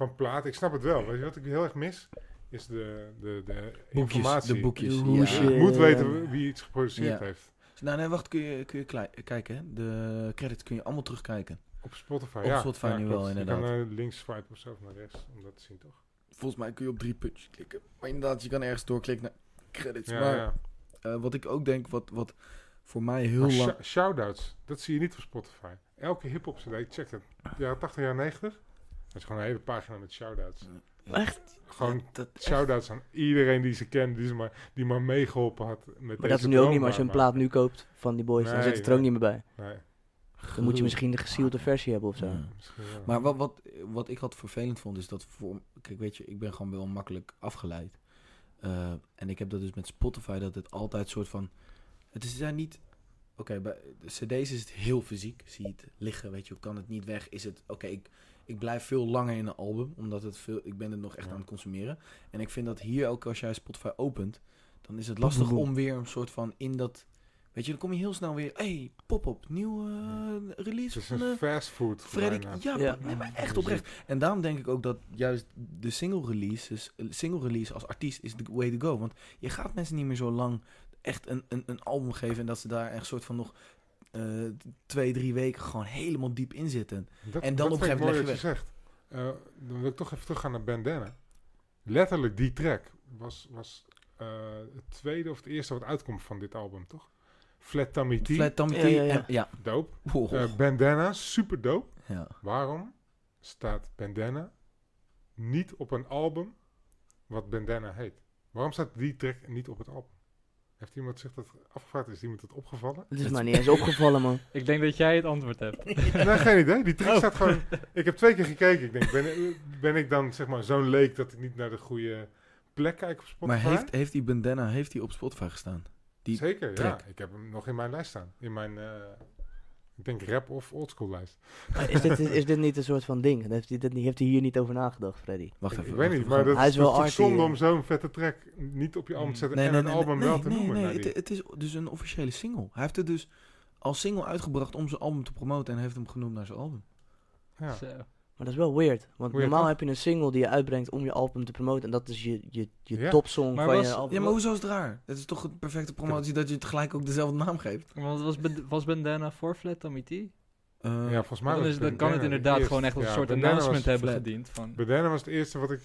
S4: van platen. Ik snap het wel. Weet je wat ik heel erg mis? Is de, de, de
S2: Boekjes,
S4: informatie.
S2: de boekjes.
S3: De
S2: ja.
S3: hoesje.
S4: Je moet weten wie iets geproduceerd
S2: Ja.
S4: heeft.
S2: Nou, nee, wacht, kun je, kun je kijken, hè? De credits kun je allemaal terugkijken.
S4: Op Spotify,
S2: Op
S4: ja.
S2: Spotify
S4: ja,
S2: nu
S4: klopt.
S2: wel,
S4: Je
S2: inderdaad.
S4: kan eh, links swipen of zo naar rechts, om dat te zien, toch?
S2: Volgens mij kun je op drie puntjes klikken. Maar inderdaad, je kan ergens doorklikken naar credits.
S4: Ja,
S2: maar
S4: ja.
S2: eh, wat ik ook denk, wat, wat voor mij heel
S4: Maar
S2: lang...
S4: shou- shout-outs, dat zie je niet op Spotify. Elke hip-hop CD, check het. Jaren 80, jaren 90. Is gewoon een hele pagina met shout-outs.
S3: Echt?
S4: Gewoon
S2: dat,
S4: shout-outs aan iedereen die ze kent, die, ze maar, die maar meegeholpen had met
S3: Maar
S4: deze
S3: dat is nu ook niet meer als je een plaat nu koopt van die boys. dan zit het er ook niet meer bij.
S4: Nee,
S3: Dan moet je misschien de gesealde versie hebben of zo.
S2: Ja. Maar wat, wat, wat ik altijd vervelend vond, is dat voor... Kijk, weet je, ik ben gewoon wel makkelijk afgeleid. Eh, en ik heb dat dus met Spotify, dat het altijd soort van... Het is daar niet... Oké, bij de cd's is het heel fysiek. Zie je het liggen, weet je, kan het niet weg. Is het... Oké, ik, ik blijf veel langer in een album, omdat het veel... Ik ben het nog echt
S4: Ja.
S2: aan het consumeren. En ik vind dat hier ook, als jij Spotify opent... Dan is het lastig om weer een soort van in dat... Weet je, dan kom je heel snel weer... hey, pop-up, nieuwe eh, release
S4: Het is
S2: van...
S4: een
S2: eh,
S4: fastfood
S2: Freddy,
S4: bijna.
S2: ja,
S3: Ja.
S2: nee, maar echt oprecht. En daarom denk ik ook dat juist de single release, single release als artiest is the way to go. Want je gaat mensen niet meer zo lang echt een, een, een album geven en dat ze daar echt soort van nog eh, twee, drie weken gewoon helemaal diep in zitten.
S4: Dat,
S2: En dan op een gegeven moment
S4: dat je zegt. Eh, dan wil ik toch even teruggaan naar Bandana. Letterlijk die track was, was eh, het tweede of het eerste wat uitkomt van dit album, toch? Flat Tummy T.
S2: Flat Tummy T.
S3: Ja, ja, ja.
S2: en- ja.
S4: Dope.
S2: Oh.
S4: Bandana, super dope.
S2: ja.
S4: Waarom staat Bandana niet op een album wat Bandana heet? Waarom staat die track niet op het album? Heeft iemand zich dat afgevraagd? Is iemand het opgevallen?
S3: Het is mij niet eens opgevallen, man.
S1: Ik denk dat jij het antwoord hebt.
S4: nee, geen idee. Die track
S1: Oh.
S4: staat gewoon... Ik heb twee keer gekeken. Ik denk, ben, ben ik dan zeg maar zo'n leek dat ik niet naar de goede plek kijk op Spotify?
S2: Maar heeft, heeft die bandana heeft die op Spotify gestaan? die
S4: Zeker,
S2: track?
S4: ja. Ik heb hem nog in mijn lijst staan. In mijn, eh, ik denk rap of oldschool lijst.
S3: Maar is, dit, is dit niet een soort van ding? Heeft hij, dit niet, heeft hij hier niet over nagedacht, Freddy?
S2: Wacht
S4: Ik,
S2: even.
S4: ik weet niet, maar dat
S3: Hij
S4: is,
S3: is wel arty,
S4: zonde om zo'n vette track niet op je album te zetten
S2: Nee,
S4: en
S2: nee,
S4: een
S2: nee,
S4: album
S2: nee,
S4: wel te noemen.
S2: nee, het, het is dus een officiële single. Hij heeft het dus als single uitgebracht om zijn album te promoten en heeft hem genoemd naar zijn album.
S4: Ja.
S1: Zo.
S3: Maar dat is wel weird. Want
S4: Weird,
S3: normaal
S4: toch?
S3: heb je een single die je uitbrengt om je album te promoten. En dat is je, je, je
S4: Ja.
S3: topsong
S1: Maar
S3: van
S1: was-
S3: je album.
S2: Ja, maar hoezo is het raar? Het is toch een perfecte promotie dat je het gelijk ook dezelfde naam geeft?
S1: Want was, Ben- was Bandana voor Flat Tommy T?
S2: Eh,
S4: ja, volgens mij
S1: Dan,
S4: was
S1: is, dan kan het inderdaad
S4: eerst.
S1: gewoon echt als een
S4: Ja,
S1: soort
S4: Bandana
S1: announcement
S4: was,
S1: hebben gediend. Van,
S4: Bandana was het eerste wat ik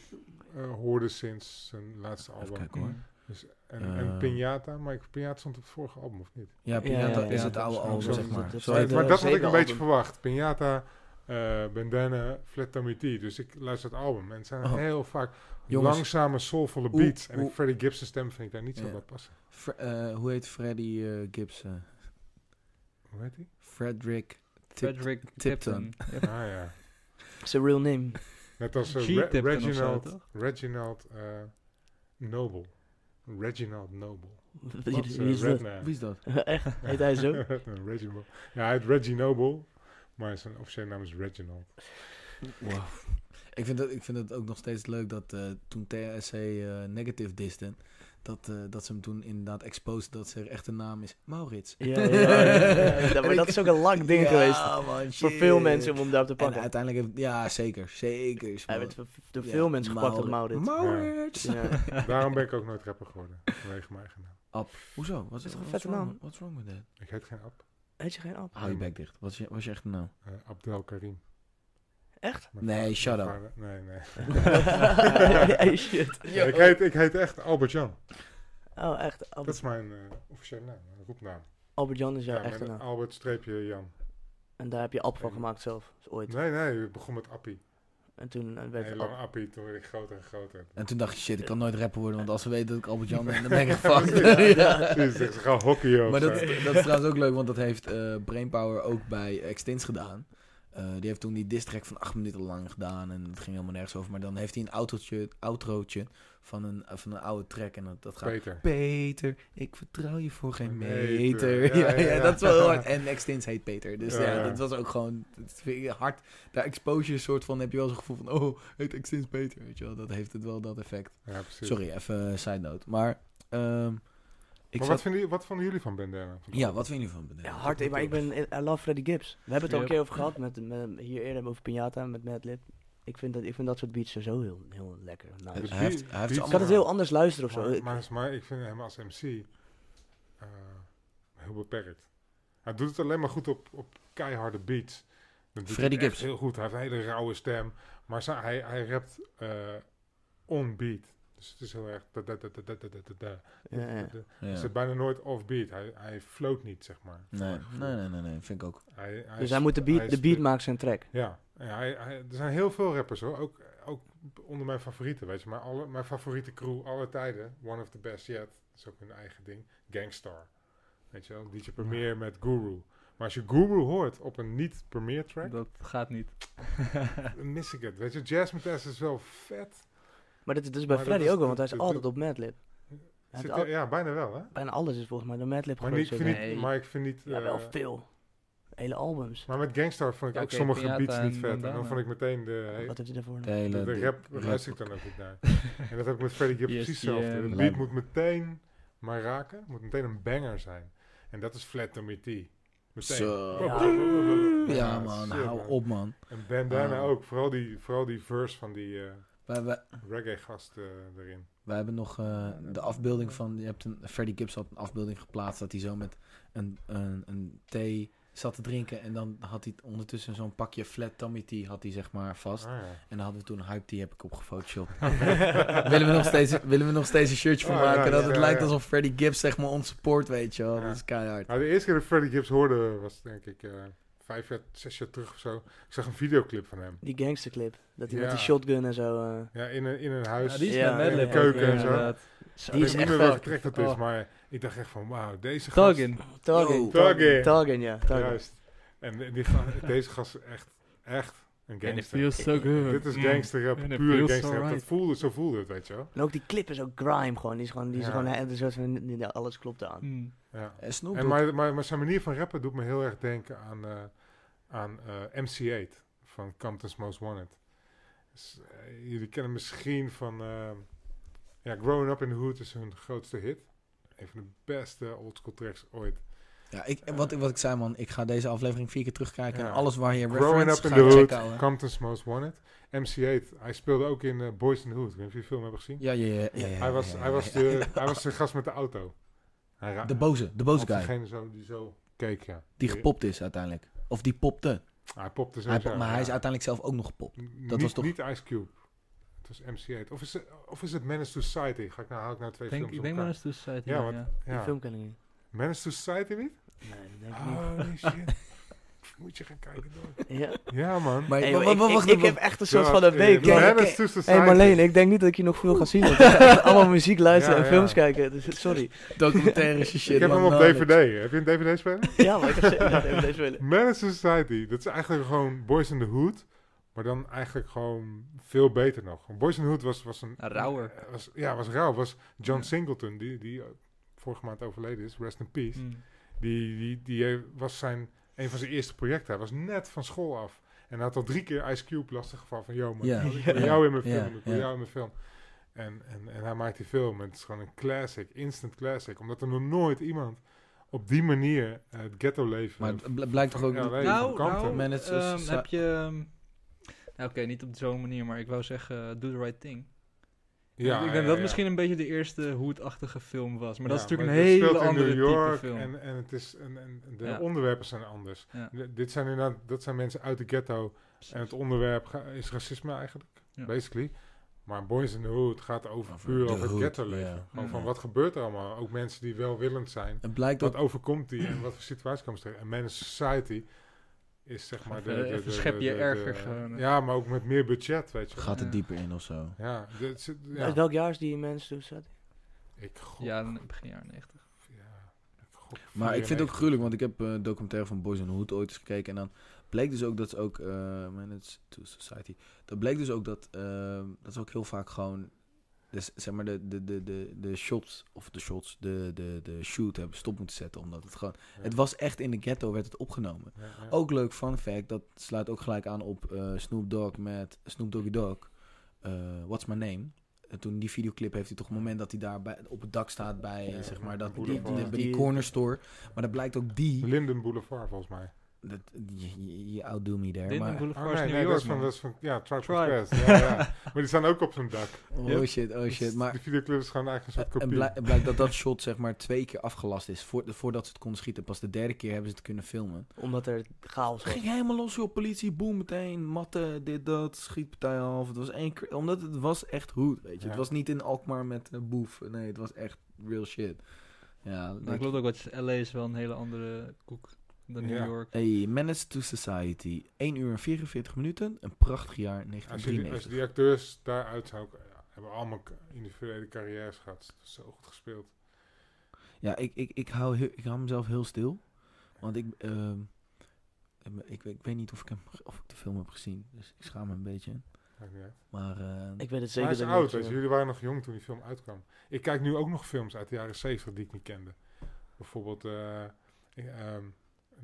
S4: eh, hoorde sinds zijn laatste
S2: even
S4: album.
S2: kijken hoor.
S4: Dus, en, en
S2: Eh.
S4: Pinata, maar ik- Pinata stond op het vorige album, of niet?
S2: Ja,
S3: Ja,
S2: Pinata
S3: ja,
S2: is
S3: ja,
S2: het oude album, zeg maar. Zo
S4: maar dat had ik een beetje verwacht. Pinata, eh Bandana, Flat Tummy T. Dus ik luister het album. En het zijn
S2: Oh.
S4: heel vaak
S2: Jongens.
S4: langzame, soulvolle beats. en Freddie Gibbs' stem vind ik daar niet zo
S2: Ja.
S4: bij passen.
S2: Eh, hoe heet Freddie Gibbs? eh?
S4: Hoe heet hij?
S2: Frederick Tip-
S1: Frederick
S2: Tipton.
S1: Tipton.
S4: Ah ja.
S3: Zijn real name.
S4: Net als. Re-
S1: zo,
S4: Reginald? Reginald eh, Noble. Reginald Noble.
S3: Wie,
S4: Dat is,
S3: is dat?
S2: Wie is dat?
S3: Echt? Heet hij zo?
S4: Reginald. Ja, hij heet Reggie Noble. Maar zijn officiële naam is Reginald.
S2: Wow. Ik vind, het, ik vind het ook nog steeds leuk dat eh, toen TSC eh, Negative disten, dat, eh, dat ze hem toen inderdaad exposed dat zijn echte naam is Maurits.
S3: Ja, ja, ja, ja, ja. maar dat is ook een lang ding
S2: Ja,
S3: geweest.
S2: man,
S3: Voor veel mensen om hem daar op te
S2: En
S3: pakken.
S2: uiteindelijk heeft, ja, zeker, zeker. is
S3: Hij werd door
S2: ja,
S3: veel mensen gepakt op
S2: Maurits.
S3: Maurits.
S4: Daarom ben ik ook nooit rapper geworden. Vanwege mijn eigen naam.
S2: Hoezo? Wat is
S3: toch een
S2: what's
S3: vette
S2: wrong-
S3: naam?
S2: What's wrong with that?
S4: Ik heet geen Ab.
S3: Heet je geen app?
S2: Hou je bek dicht. Wat is je, wat is je echte naam?
S4: eh, Abdel Karim.
S3: Echt?
S4: Mijn
S2: Nee,
S4: vader-
S2: shut up.
S4: vader- Nee, nee.
S3: hey, shit.
S4: ik, heet, ik heet echt Albert Jan.
S3: Oh, echt?
S4: Dat
S3: Albert,
S4: is mijn eh, officiële naam, mijn roepnaam.
S3: Albert Jan is jouw
S4: Ja,
S3: echte naam.
S4: Albert streepje Jan.
S3: En daar heb je app van gemaakt zelf, dus ooit.
S4: Nee, nee, ik begon met Appie.
S3: En toen eh, werd
S4: heel
S3: het
S4: lang Appie, toen werd ik groter en groter.
S2: En toen dacht je, shit, ik kan nooit rapper worden, want als ze weten dat ik Albert Jan ben, dan ben ik.
S4: Ja,
S2: Ja.
S4: Precies, ze gaan hockeyen of
S2: Maar dat, dat is trouwens ook leuk, want dat heeft eh, Brainpower ook bij Extins gedaan. Eh, die heeft toen die diss track van acht minuten lang gedaan en het ging helemaal nergens over. Maar dan heeft hij een autootje, outrootje van een, van een oude track en dat, dat gaat...
S4: Peter.
S2: Peter, ik vertrouw je voor geen
S4: Meter.
S2: meter.
S4: Ja,
S2: Ja,
S4: ja,
S2: ja,
S4: ja.
S2: dat is wel heel hard. En Extins heet Peter. Dus
S4: Ja,
S2: dat was ook gewoon... Dat vind ik hard. Daar exposure soort van heb je wel zo'n gevoel van... Oh, heet Extins Peter. Weet je wel, dat heeft het wel dat effect.
S4: Ja, precies.
S2: Sorry, even side note. Maar... ehm ik
S4: maar
S2: zat-
S4: wat, vinden, jullie- wat vonden jullie van Bandana?
S2: Ja, wat vinden jullie van
S3: Ja,
S2: Bandana?
S3: hard, maar ik ben, I love Freddie Gibbs. We hebben het al een keer over gehad, met, met, hier eerder over Pinata, met Madlib. Ik vind dat, ik vind dat soort beats sowieso heel, heel lekker. Nice.
S2: Hij
S4: Dus
S2: heeft- hij heeft
S4: beat-
S2: ze
S3: ik kan het heel anders luisteren of zo.
S4: Maar,
S3: Ik-
S4: maar, maar ik vind hem als MC eh, heel beperkt. Hij doet het alleen maar goed op, op keiharde beats. Dat hij
S2: Gibbs.
S4: Heel goed. Hij heeft een hele rauwe stem. Maar hij, hij rapt eh, on beat. Dus het is heel erg. Da, da, da,
S3: ja, ja.
S4: Is bijna nooit offbeat. Hij, hij float niet, zeg maar.
S2: Nee, nee, nee, nee, nee, vind ik ook.
S4: Hij, hij
S3: dus hij moet de beat, de beat maken zijn track.
S4: Ja, ja hij, er zijn heel veel rappers hoor. Ook, ook onder mijn favorieten, weet je. Maar alle, mijn favoriete crew alle tijden. One of the best yet. Dat is ook een eigen ding. Gangstar. Weet je wel, DJ Premier met Guru. Maar als je Guru hoort op een niet-premier track...
S1: Dat gaat niet.
S4: mis ik het. Weet je, Jazz met S is wel vet.
S3: Maar dit, dit is bij
S4: Maar dat
S3: Freddy
S4: is-
S3: ook wel, want hij is
S4: dat-
S3: altijd
S4: dat-
S3: op Madlib.
S4: Zit-
S3: al-
S4: ja, bijna wel hè.
S3: Bijna alles is volgens mij door Madlib
S4: Maar, niet, vind niet,
S1: Nee.
S4: maar ik vind niet...
S3: Ja, wel
S4: eh,
S3: veel. Hele albums.
S4: Maar met Gangstar vond ik
S1: Ja,
S4: ook sommige beats niet vet. En dan vond ik meteen de...
S3: Wat heeft hij daarvoor?
S2: De hele...
S4: De, de rap luister ik dan ook niet naar. en dat heb ik met Freddie Gibbs precies hetzelfde. De beat moet meteen maar raken. Moet meteen een banger zijn. En dat is Flat Tommy T. Meteen.
S2: Zo.
S3: Ja.
S2: Ja, man, hou op, man.
S4: En Bandana
S2: Ah.
S4: ook. Vooral die, vooral die verse van die eh,
S2: Wij, wij,
S4: reggae gast eh, erin.
S2: wij hebben nog eh, de afbeelding van... Je hebt een, Freddie Gibbs had een afbeelding geplaatst dat hij zo met een, een, een T zat te drinken en dan had hij ondertussen zo'n pakje flat tummy tea had hij zeg maar vast.
S4: Ah, ja.
S2: En dan hadden we toen een hype tea heb ik op gefotoshopt. willen, we nog steeds, willen we nog steeds een shirtje van
S4: Oh,
S2: maken?
S4: ja,
S2: dat
S4: ja,
S2: het
S4: ja,
S2: lijkt
S4: ja.
S2: alsof Freddie Gibbs zeg maar ons support, weet je wel.
S4: Ja.
S2: Dat is keihard.
S4: Nou, de eerste keer dat ik Freddie Gibbs hoorde was denk ik eh, vijf jaar, zes jaar terug of zo. Ik zag een videoclip van hem.
S3: Die gangsterclip. Dat hij
S4: Ja.
S3: met die shotgun en zo... eh,
S4: Ja, in een, in een huis.
S1: Ja, die is
S3: Ja,
S1: met
S3: ja,
S1: Madlib
S3: ja,
S1: ook,
S4: keuken en zo.
S3: Die
S4: ik weet
S3: is
S4: niet
S3: echt
S4: meer welke
S3: vet.
S4: track dat is,
S1: Oh.
S4: maar ik dacht echt van wauw, deze gast.
S2: Yo.
S4: Target.
S3: Target, ja.
S4: Juist. En die, deze gast is echt, echt een gangster.
S1: feels so good.
S4: Dit is
S1: Mm.
S4: gangster rap,
S1: it
S4: pure
S1: feels
S4: gangster rap. Dat
S1: right.
S4: voelde, zo voelde het, weet je wel.
S3: En ook die clip is ook grime gewoon. Die is gewoon, die is
S4: Ja.
S3: gewoon een soort van, ja, alles klopt aan.
S1: Mm.
S4: Ja.
S2: En Snoop
S4: En maar, maar, maar zijn manier van rappen doet me heel erg denken aan, eh, aan eh, MC8 van Compton's Most Wanted. Dus, eh, jullie kennen misschien van eh, ja, Growing Up in the Hood is hun grootste hit. Een van de beste oldschool tracks ooit.
S2: Ja, ik, wat, wat ik zei man, ik ga deze aflevering vier keer terugkijken
S4: Ja.
S2: en alles waar je
S4: Growing
S2: reference
S4: Up in the
S2: ik
S4: Hood,
S2: checken.
S4: Compton's Most Wanted. MC8, hij speelde ook in eh, Boys in the Hood. Ik weet niet of die film hebben gezien.
S2: Ja, ja, ja. ja, ja,
S4: hij, was, hij, was de, hij was de gast met de auto. Hij
S2: De boze, de boze guy.
S4: Degene zo, die zo keek, ja.
S2: Die gepopt is uiteindelijk. Of die popte.
S4: Hij popte zo.
S2: Hij, pop- maar hij is uiteindelijk zelf ook nog gepopt.
S4: dat
S2: was toch-
S4: Niet Ice Cube. Het was MC8. Of is het, of is het Menace to Society? Ga ik nou, haal ik nou twee
S1: Denk,
S4: films
S1: ik denk
S4: elkaar.
S1: eens tussen
S4: Ja, want-
S1: ja.
S3: Die film ken ik niet.
S4: Menace to Society niet?
S3: Nee, dat denk ik niet.
S4: Holy shit. Moet je gaan kijken door.
S3: Ja.
S4: Ja, man.
S2: Maar
S3: Hey, joh, ik, ik, ik heb echt een soort
S4: Ja,
S3: van een
S4: eh,
S3: week.
S2: Ja,
S4: Society.
S3: Hé hey Marleen, ik denk niet dat ik je nog veel ga zien. want ik ga echt allemaal muziek luisteren
S4: Ja,
S3: en
S4: ja.
S3: films kijken. Dus, sorry.
S2: Documentaires en shit.
S4: ik heb
S2: man,
S4: hem op. DVD. Heb je een DVD-speler?
S3: Ja, maar ik heb zeker even deze willen.
S4: Society. Dat is eigenlijk gewoon Boys in the Hood. Maar dan eigenlijk gewoon veel beter nog. Boys in the Hood was, was een...
S1: Ja, rauwer.
S4: eh, Was, ja, was rauw. Was John
S1: Ja.
S4: Singleton, die, die eh, vorige maand overleden is. Rest in peace.
S1: Mm.
S4: Die, die, die eh, was zijn, een van zijn eerste projecten. Hij was net van school af. En hij had al drie keer Ice Cube lastig gevallen van... Yo man, ik wil jou in mijn film. Ik wil jou in mijn film. En, en, en hij maakt die film. En het is gewoon een classic. Instant classic. Omdat er nog nooit iemand op die manier eh, het ghetto leven...
S2: Maar het bl- blijkt toch ook...
S4: Nee,
S1: Nou, nou
S2: Managed
S1: ehm, heb je... ehm, nou, Oké, niet op zo'n manier, maar ik wou zeggen uh, Do The Right Thing.
S4: Ja,
S1: ik denk
S4: ja,
S1: dat
S4: ja.
S1: misschien een beetje de eerste hoedachtige film was. Maar dat is natuurlijk een hele
S4: in
S1: andere
S4: New
S1: type
S4: York
S1: film.
S4: En, en, het is, en, en de onderwerpen zijn anders. Dit zijn inderdaad, dat zijn mensen uit de ghetto. En het onderwerp is racisme eigenlijk, basically. Maar Boys in the Hood gaat over,
S2: Over
S4: puur over het
S2: hood,
S4: ghetto leven.
S2: ja.
S4: Gewoon
S1: Ja.
S4: van wat gebeurt er allemaal. Ook mensen die welwillend zijn.
S2: Het blijkt
S4: Wat
S2: ook...
S4: overkomt die en wat voor situaties komen ze terecht. En Menace Society is zeg maar de...
S1: Schep je
S4: de- de-
S1: erger
S4: de-
S1: gewoon.
S4: Ja, maar ook met meer budget, weet je.
S2: Gaat er
S1: Ja.
S2: dieper in of zo.
S4: Ja, dit ja.
S3: Welk jaar is die mensen toen zat?
S4: Ik gok,
S1: Ja, in begin jaren 90.
S4: ja, ik gok
S2: Maar ik vind het ook
S4: 94.
S2: gruwelijk, want ik heb eh, een documentaire van Boys in the Hood ooit eens gekeken. En dan bleek dus ook dat ze ook, eh Managed to Society, dat bleek dus ook dat, eh, dat ze ook heel vaak gewoon, dus, zeg maar, de, de, de, de, de shots, of de shots, de, de, de shoot hebben stop moeten zetten. Omdat het gewoon,
S4: Ja.
S2: het was echt in de ghetto werd het opgenomen.
S4: Ja, ja.
S2: Ook leuk fun fact, dat sluit ook gelijk aan op eh, Snoop Dogg met Snoop Doggy Dogg. eh, What's My Name? En toen die videoclip heeft hij toch een moment dat hij daar bij, op het dak staat bij,
S4: Ja,
S2: zeg maar, dat, die, die- bij die
S3: Die-
S2: corner store. Maar dat blijkt ook die,
S4: Linden Boulevard volgens mij.
S2: Dat, je, je, je outdo me there.
S1: Dit
S2: Maar,
S1: Boulevard
S4: Oh, nee,
S1: New
S4: nee, dat
S1: York,
S4: is van,
S1: man.
S4: dat is van, ja, Tribe
S1: Tribe.
S4: Quest. Ja, ja. Maar die staan ook op zo'n dak.
S2: oh
S1: Yep.
S2: shit, oh shit.
S4: Dus
S2: Maar
S4: Die videoclip is gewoon eigenlijk een soort
S2: en
S4: kopie.
S2: het blijkt dat dat shot zeg maar twee keer afgelast is voor, voordat ze het konden schieten. Pas de derde keer hebben ze het kunnen filmen.
S3: Omdat er chaos was.
S2: ging helemaal los, joh. Politie, boem, meteen. Matten, dit, dat. Schietpartij af. Het was één keer... Omdat het was echt goed, weet je.
S4: Ja.
S2: Het was niet in Alkmaar met eh, boef. Nee, het was echt real shit. Ja, denk-
S1: klopt ook, wat LA is wel een hele andere koek dan New
S4: Ja.
S1: York.
S2: Hey, Menace to Society. 1 uur en 44 minuten. Een prachtig jaar,
S4: Als je, die- als
S2: 1993.
S4: je die acteurs daaruit zou... Ja, hebben allemaal individuele carrières gehad. Dat is Zo goed gespeeld.
S2: Ja, ik, ik, ik, hou heel, ik hou mezelf heel stil. Want ik, ehm, ik, ik weet niet of ik, hem, of ik de film heb gezien. Dus ik schaam me een beetje. Maar eh,
S3: Ik weet het zeker.
S4: hij is oud, weet je.
S3: eh,
S4: Jullie waren nog jong toen die film uitkwam. Ik kijk nu ook nog films uit de jaren 70 die ik niet kende. Bijvoorbeeld eh, ik, ehm,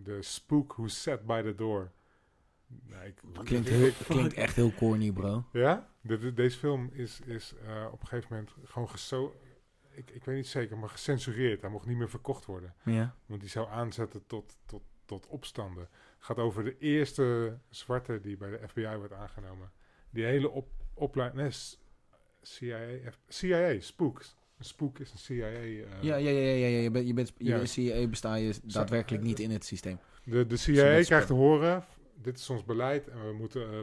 S4: The Spook Who Sat By The Door. Ik,
S2: klinkt,
S4: ik-
S2: heel,
S4: ik-
S2: klinkt echt heel corny, bro.
S4: Ja? De, de- deze film is, is eh, op een gegeven moment gewoon geso... Ik, ik weet niet zeker, maar gecensureerd. Hij mocht niet meer verkocht worden.
S2: Ja.
S4: Want die zou aanzetten tot, tot, tot opstanden. Het gaat over de eerste zwarte die bij de FBI wordt aangenomen. Die hele op, opleiding... Nee, CIA, F- CIA, Spooks. Een spook is een CIA. Uh,
S2: ja, ja, ja, ja, ja, je bent, je bent, je ja. CIA besta je daadwerkelijk niet in het systeem.
S4: De, de CIA krijgt te horen, dit is ons beleid en we moeten uh,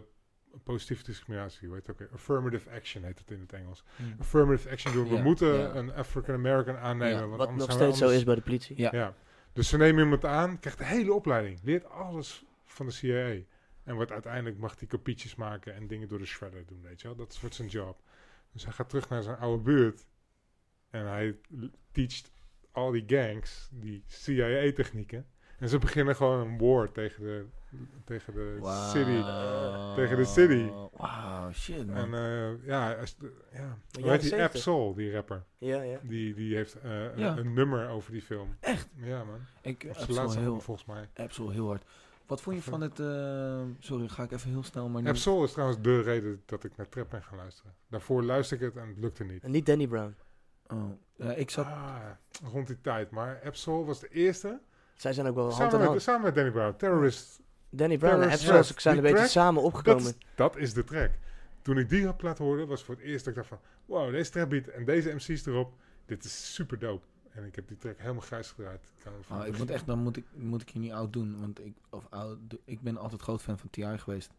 S4: positieve discriminatie, weet ook, affirmative action heet het in het Engels. Hmm. Affirmative action doen, we ja, moeten een African American aannemen.
S3: Want wat nog steeds zo is bij de politie.
S4: Ja. Dus ze nemen iemand aan, krijgt de hele opleiding, leert alles van de CIA. En wordt uiteindelijk mag hij kopietjes maken en dingen door de shredder doen, weet je wel. Dat wordt zijn job. Dus hij gaat terug naar zijn oude buurt. En hij teacht al die gangs, die CIA-technieken. En ze beginnen gewoon een war tegen de, tegen de city. Tegen de city.
S2: Wow, shit man.
S4: En uh, ja, als, ja. Hoe heet die Absol, die rapper?
S3: Ja, ja.
S4: Die, die heeft uh, ja. een, een, nummer over die film.
S2: Echt?
S4: Ja man.
S2: Ik, Absol heel, volgens mij. Absol heel hard. Wat vond je van het... Uh, sorry, ga ik even heel snel maar...
S4: Absol is trouwens de reden dat ik naar Trap ben gaan luisteren. Daarvoor luister ik het en het lukte niet.
S3: En niet Danny Brown.
S2: Oh, ja, ik zat...
S4: Ah, rond die tijd. Maar Absol was de eerste.
S3: Zij zijn ook wel
S4: samen
S3: hand
S4: met,
S3: hand.
S4: Samen met Danny Brown. Terrorist.
S3: Danny Brown en Absol zijn een beetje samen opgekomen.
S4: Dat is, dat is, de track. Toen ik die plaat hoorde, was voor het eerst dat ik dacht van... Wow, deze trapbeat en deze MC's erop. Dit is super dope. En ik heb die track helemaal grijs gedraaid.
S2: Oh, ik moet echt, dan moet ik, moet ik je niet oud doen. Want ik, of oud, ik ben altijd groot fan van TI geweest.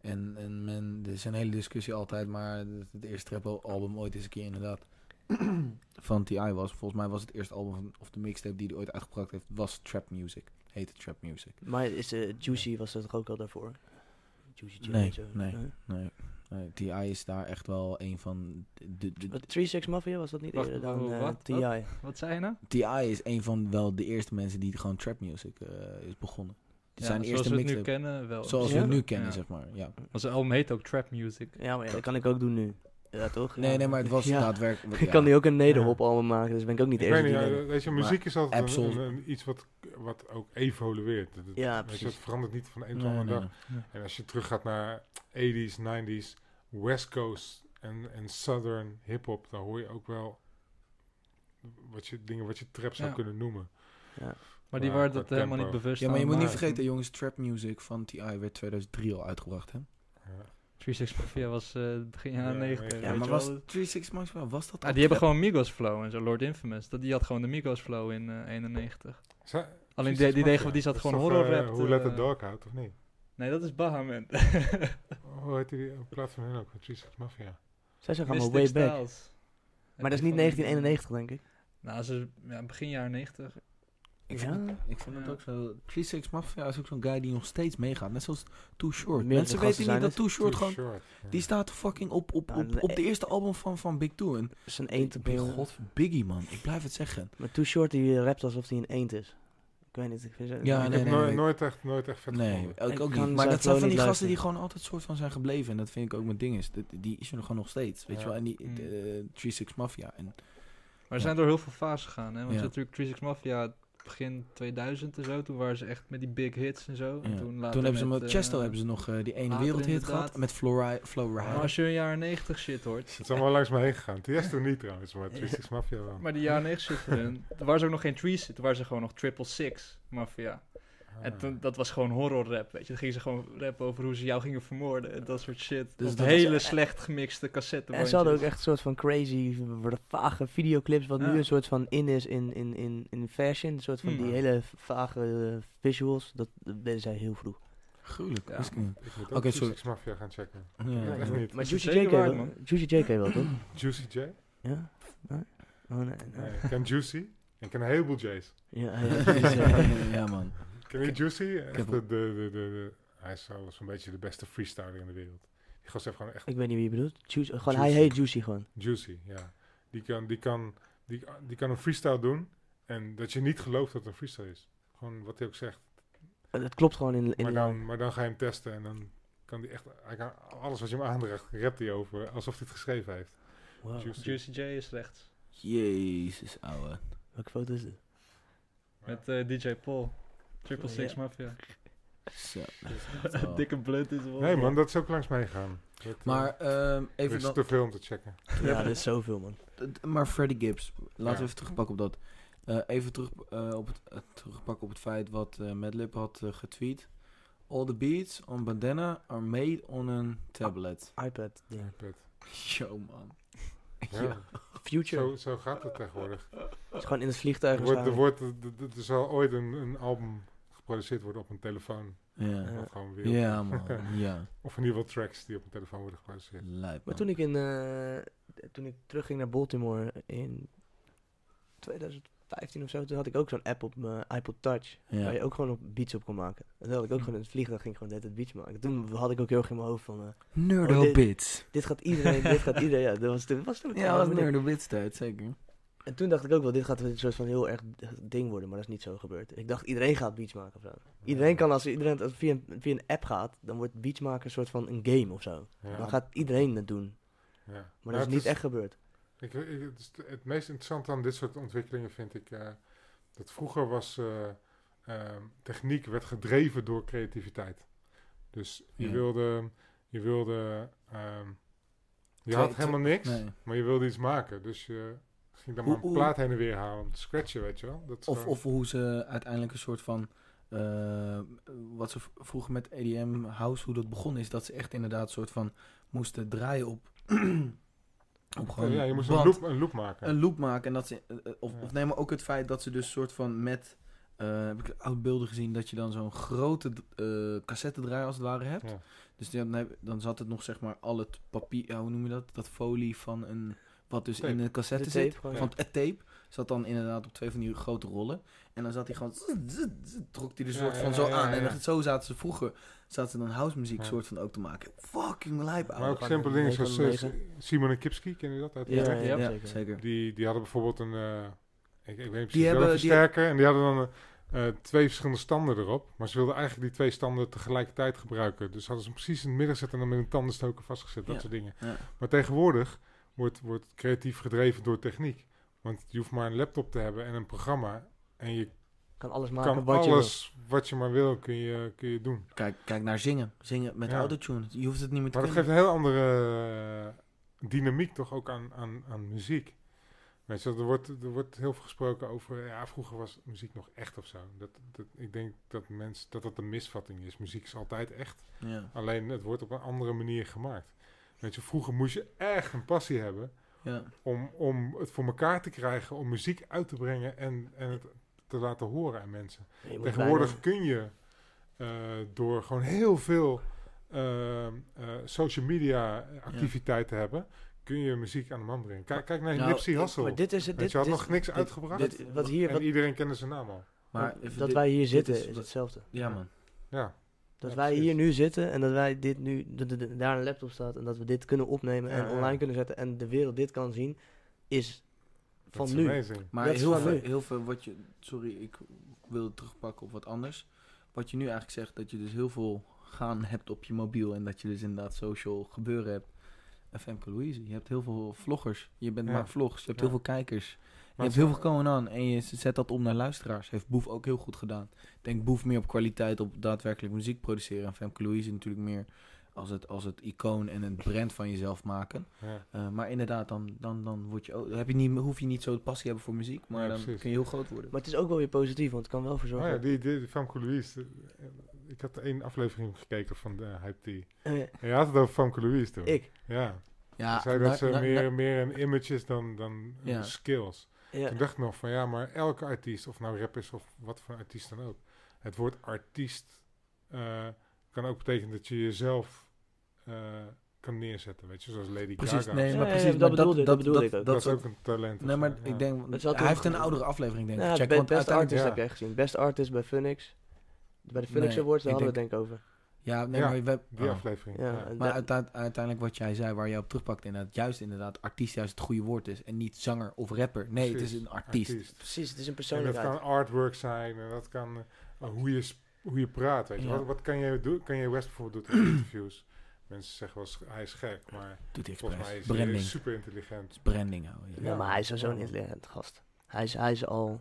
S2: En, en men, er is een hele discussie altijd, maar het, het eerste trap album ooit is een keer inderdaad van TI was. Volgens mij was het eerste album van, of de mixtape die hij ooit uitgebracht heeft, was Trap Music. Heette Trap Music.
S3: Maar is uh, Juicy, was dat toch ook al daarvoor?
S2: Juicy J nee, nee, nee, nee, TI is daar echt wel een van de... de,
S3: 3-6 Mafia was dat niet eerder dan uh, wat, TI?
S1: Wat? wat zei je nou?
S2: TI is een van wel de eerste mensen die gewoon trap music uh, is begonnen.
S1: Die ja, zijn eerste zoals we het nu kennen wel.
S2: Zoals ja? we het nu kennen, ja. zeg maar. Ja.
S1: Maar zijn album heet ook Trap Music.
S3: Ja, maar ja, dat kan ik ook doen nu. Ja, toch?
S2: Nee, nee, maar het was daadwerkelijk...
S3: Ik kan nu ook een nederhop allum maken, dus ben ik ook niet
S4: ik
S3: eerst.
S4: Weet niet, weet je, muziek is altijd een, een, iets wat, wat ook evolueert.
S3: ja, precies.
S4: het verandert niet van de een andere dag. En als je terug gaat naar 80s, 90s, West Coast en, en Southern hip-hop, dan hoor je ook wel wat je, dingen wat je trap zou kunnen noemen.
S3: Ja.
S1: Maar die waren dat helemaal niet bewust
S2: Ja, maar je moet niet vergeten, jongens, trap music van T.I. werd 2003 al uitgebracht, hè?
S1: Ja. 36 Mafia was uh, begin jaren 90.
S2: Ja, maar was 36 Mafia, was dat
S1: ah, Die hebben gewoon Migos Flow en zo, Lord Infamous. Dat, die had gewoon de Migos Flow in uh, 91. Zo, Alleen die, die, die, die zat gewoon horror rap.
S4: Hoe Let the Dog Out, of niet?
S1: Nee, dat is Baha, man.
S4: Hoe heet die op plaats van hen ook? 36 Mafia.
S3: Zij zijn allemaal way back. Maar dat is niet 1991, denk ik.
S1: Nou, ze, ja, begin jaren 90.
S2: Ik vind, ja? het, ik vind het ook zo. 36 Mafia is ook zo'n guy die nog steeds meegaat. Net zoals Too Short.
S3: Meer
S2: Mensen weten niet dat Too Short gewoon... Short, ja. Die staat fucking op, op, op, op de eerste album van, van Big Two. En
S3: is een eend
S2: op God, Biggie man. Ik blijf het zeggen.
S3: Maar Too Short die rapt alsof hij een eend is. Ik weet niet. Ik vind
S2: ja,
S4: ik heb
S2: nee,
S4: nooit, nooit, echt, nooit echt vet
S2: Nee, ook, ook niet. Maar dat zijn van die gasten die gewoon altijd soort van zijn gebleven. En dat vind ik ook met dingen. Die is er gewoon nog steeds. Weet je wel. En die mm. 36 Mafia. En,
S1: maar ze zijn door heel veel fases gegaan. Hè? Want ja. natuurlijk 36 Mafia begin 2000 en zo. Toen waren ze echt met die big hits en zo. En toen,
S2: toen hebben ze met Chesto hebben ze nog uh, die ene wereldhit gehad. Met Flowride. Flow
S1: maar als je een jaren 90 shit hoort.
S4: Het is allemaal langs me heen gegaan. Tiesto niet trouwens, maar Twisted Mafia wel.
S1: Maar die jaren 90 shit hun. Toen waren ze ook nog geen Trees. Toen waren ze gewoon nog Triple Six Mafia. En toen, dat was gewoon horror rap, weet je. Dan gingen ze gewoon rappen over hoe ze jou gingen vermoorden en dat soort shit. Dus dat hele slecht gemixte cassette.
S3: En ze hadden ook echt een soort van crazy, vage videoclips, wat nu een soort van in is in, in, in, in fashion. Een soort van die hele vage visuals, dat, deden zij heel vroeg.
S2: Gruwelijk, ja.
S4: Ik moet ook okay, sorry. Mafia gaan checken.
S3: Ja. Maar Juicy J wel, Juicy J wel, toch?
S4: Juicy J?
S3: Ja? Nee? Oh nee, nee.
S4: Ik ken Juicy. Ik ken een heleboel J's.
S3: Ja,
S2: ja, ja man.
S4: Ken je Juicy? Echt de, de, de, de, hij is zo'n beetje de beste freestyler in de wereld. Die gast heeft gewoon echt...
S3: Ik weet niet wie je bedoelt. Juicy, gewoon, Hij heet Juicy gewoon.
S4: Juicy, ja. Die kan, die, kan, die, die kan een freestyle doen en dat je niet gelooft dat het een freestyle is. Gewoon wat hij ook zegt.
S3: Het klopt gewoon in, in
S4: maar, dan, maar dan ga je hem testen en dan kan hij echt... Hij kan, alles wat je hem aandraagt, rapt hij over alsof hij het geschreven heeft.
S1: Wow. Juicy. Juicy J is rechts.
S2: Jezus, ouwe.
S3: Welke foto is dit?
S1: Met uh, DJ Paul. Triple Six Mafia.
S2: Zo.
S1: Dikke blunt is wel.
S4: Nee man, dat is ook langs mij gaan.
S2: maar uh, even
S4: is dan... te veel om te checken.
S3: Ja, dit is zoveel man.
S2: Maar Freddie Gibbs, laten we even terugpakken op dat. Uh, even terug, uh, op het, terugpakken op het feit wat uh, Madlib had getweet. All the beats on Bandana are made on a tablet.
S3: iPad.
S4: Yeah. iPad.
S2: Yo man.
S4: Ja.
S3: future.
S4: Zo, zo gaat het tegenwoordig.
S3: Het is gewoon in het vliegtuig.
S4: Er, wordt, er, wordt, er, er zal ooit een, een album geproduceerd worden op een telefoon.
S2: Ja,
S4: gewoon weer
S2: ja man. ja.
S4: Of in ieder geval tracks die op een telefoon worden geproduceerd.
S2: Lijp,
S3: Maar toen ik, in, eh, toen ik terugging naar Baltimore in 2015 of zo, toen had ik ook zo'n app op mijn iPod Touch.
S2: Ja.
S3: Waar je ook gewoon op beats op kon maken. En toen had ik ook gewoon in het vliegtuig ging ik gewoon net het beats maken. Toen had ik ook heel erg in mijn hoofd van, eh,
S2: Nerdo
S3: Oh, dit-
S2: Bits.
S3: dit gaat iedereen, dit gaat iedereen, ja, dat was, dat was toen.
S2: Ja, dat was Nerdo Bits tijd, zeker.
S3: En toen dacht ik ook wel, dit gaat een soort van heel erg ding worden, maar dat is niet zo gebeurd. Ik dacht, iedereen gaat beats maken of zo. Iedereen kan, als iedereen als via, een, via een app gaat, dan wordt beats maken een soort van een game of zo.
S4: Ja.
S3: Dan gaat iedereen het doen.
S4: Ja.
S3: Maar dat is niet echt gebeurd.
S4: Ik, ik, het, is t- het meest interessante aan dit soort ontwikkelingen vind ik eh, dat vroeger was eh, ehm, techniek werd gedreven door creativiteit. Dus je
S2: Ja.
S4: wilde, je wilde, ehm, je had helemaal niks,
S2: Nee.
S4: maar je wilde iets maken. Dus je ging dan
S2: Hoe-
S4: maar een plaat heen en weer halen om te scratchen, weet je wel. Dat
S2: Of,
S4: gewoon-
S2: of hoe ze uiteindelijk een soort van. eh, wat ze vroeger met EDM House, hoe dat begon is, dat ze echt inderdaad een soort van moesten draaien op. op gewoon
S4: ja, je moest een loop, een loop maken.
S2: een loop maken. En dat ze, eh, eh, of,
S4: Ja.
S2: of nee, maar ook het feit dat ze dus soort van met. heb ik oud beelden gezien dat je dan zo'n grote eh cassettedraaier als het ware hebt.
S4: Ja.
S2: Dus dan, heb- dan zat het nog zeg maar al het papier, ja, hoe noem je dat? Dat folie van een. Wat dus
S4: Tape.
S2: in de cassette
S3: De
S2: zit. Van het tape zat dan inderdaad op twee van die grote rollen. En dan zat hij gewoon... zzz, zzz, zzz, trok hij er
S4: Ja,
S2: soort van
S4: ja,
S2: zo
S4: ja,
S2: aan.
S4: ja,
S2: En zo zaten ze vroeger... Zaten ze dan house muziek
S4: Ja.
S2: soort van ook te maken. Fucking lijp,
S4: maar ook simpele dingen zoals
S3: van
S4: eh. Simon en Kipski, ken je dat uit
S3: Ja,
S4: Utrecht?
S3: ja,
S2: ja,
S3: zeker.
S2: zeker.
S4: Die, die hadden bijvoorbeeld een, eh, ik, ik weet niet precies,
S2: Die
S4: wel
S2: hebben-
S4: een versterker. En die hadden dan eh, twee verschillende standen erop. Maar ze wilden eigenlijk die twee standen tegelijkertijd gebruiken. Dus hadden ze hem precies in het midden gezet en dan met een tandenstoker vastgezet. Dat
S2: Ja.
S4: soort dingen.
S2: Ja.
S4: Maar tegenwoordig wordt, wordt creatief gedreven door techniek. Want je hoeft maar een laptop te hebben en een programma. En je
S3: Kan alles maken
S4: kan
S3: wat je wil.
S4: alles wat je maar wil, kun je, kun je doen.
S2: Kijk, kijk naar zingen. Zingen met
S4: Ja.
S2: autotune. Je hoeft het niet meer te
S4: Maar dat geeft een heel andere eh, dynamiek toch ook aan, aan, aan muziek. Weet je, er wordt, er wordt heel veel gesproken over, ja, vroeger was muziek nog echt of zo. Dat, dat, ik denk dat, mensen dat dat een misvatting is. Muziek is altijd echt,
S2: Ja.
S4: alleen het wordt op een andere manier gemaakt. Weet je, vroeger moest je echt een passie hebben
S2: Ja.
S4: om, om het voor elkaar te krijgen, om muziek uit te brengen en, en het te laten horen aan mensen. Tegenwoordig
S3: bijna-
S4: kun je eh, door gewoon heel veel eh, eh, social media activiteiten hebben, kun je muziek aan de man brengen. Kijk, kijk naar
S2: Nou,
S4: Nipsey
S3: Maar dit is het. Dit,
S4: je, had
S3: dit-
S4: nog niks
S3: dit-
S4: uitgebracht.
S3: dit- wat hier,
S4: en
S3: wat,
S4: iedereen kende zijn naam al.
S2: Maar
S3: dat,
S2: even
S3: dat
S2: dit-
S3: wij hier zitten
S2: is
S3: is, hetzelfde.
S2: Ja, man.
S4: Ja,
S3: Dat
S4: Ja,
S3: wij
S4: precies.
S3: hier nu zitten en dat wij dit nu, dat daar een laptop staat en dat we dit kunnen opnemen
S4: Ja,
S3: en
S4: ja.
S3: online kunnen zetten en de wereld dit kan zien, is van
S4: is
S3: nu.
S4: amazing.
S2: Maar
S3: Dat is
S2: heel
S3: van
S2: veel,
S3: nu.
S2: heel veel wat je... Sorry, ik wil het terugpakken op wat anders. Wat je nu eigenlijk zegt, dat je dus heel veel gaan hebt op je mobiel. En dat je dus inderdaad social gebeuren hebt. Femke Louise, je hebt heel veel vloggers. Je bent
S4: Ja.
S2: maakt vlogs, je hebt
S4: Ja.
S2: heel veel kijkers. Je hebt heel veel going on en je zet dat om naar luisteraars. Heeft Boef ook heel goed gedaan. Ik denk Boef meer op kwaliteit, op daadwerkelijk muziek produceren. En Femke Louise natuurlijk meer als het, als het icoon en het brand van jezelf maken.
S4: Ja.
S2: Eh, maar inderdaad, dan, dan, dan word je, ook- heb je niet, hoef je niet zo de passie te hebben voor muziek. Maar
S4: Ja,
S2: dan kun je heel groot worden.
S3: Maar het is ook wel weer positief, want het kan wel voor
S4: Oh
S3: zorgen.
S4: ja, die, die, die Famke Louise. eh, Ik had één aflevering gekeken van de Hype T.
S3: Eh,
S4: En je had het over Famke Louise toen.
S3: ik,
S4: Ja.
S2: ja,
S4: Ze zei dat ze
S2: na-
S4: meer, meer een image is dan, dan
S2: Ja.
S4: skills.
S3: Ja.
S4: Toen dacht ik nog van ja, maar elke artiest, of nou rap is of wat voor artiest dan ook. Het woord artiest eh, kan ook betekenen dat je jezelf eh, kan neerzetten, weet je, zoals Lady
S2: Precies,
S4: Gaga.
S2: nee,
S3: Ja,
S2: maar
S3: ja,
S2: precies.
S3: dat bedoelde- dat bedoelde ik ook.
S4: dat,
S2: dat
S4: is ook een talent.
S2: Nee, maar ik denk, hij heeft een oudere aflevering denk ik.
S3: Ja,
S2: Check,
S3: best artist
S4: ja.
S3: heb ik echt gezien. Best artist bij Phoenix. Bij de Phoenix
S2: Nee,
S3: Awards, daar
S2: ik
S3: hadden we het denk ik over.
S2: Ja, nee,
S4: Ja,
S2: maar we,
S4: Die
S2: oh.
S4: aflevering.
S3: Ja,
S2: Maar uite- uiteindelijk wat jij zei, waar jij op terugpakt, inderdaad, juist inderdaad, artiest juist het goede woord is. En niet zanger of rapper. Nee, het is een artiest.
S3: Precies, het is een
S4: En dat
S3: persoonlijkheid.
S4: kan artwork zijn en dat kan eh, hoe, je, hoe je praat, weet je.
S2: Ja.
S4: Wat, wat kan je doen? Kan je West bijvoorbeeld doen in interviews? Mensen zeggen wel hij is gek, maar
S2: Doet hij
S4: volgens mij
S2: expres.
S4: is hij
S2: Branding.
S4: super intelligent.
S2: Branding houden.
S3: Ja,
S4: Ja.
S3: maar hij is sowieso een
S4: Ja.
S3: intelligent gast. Hij is, hij is al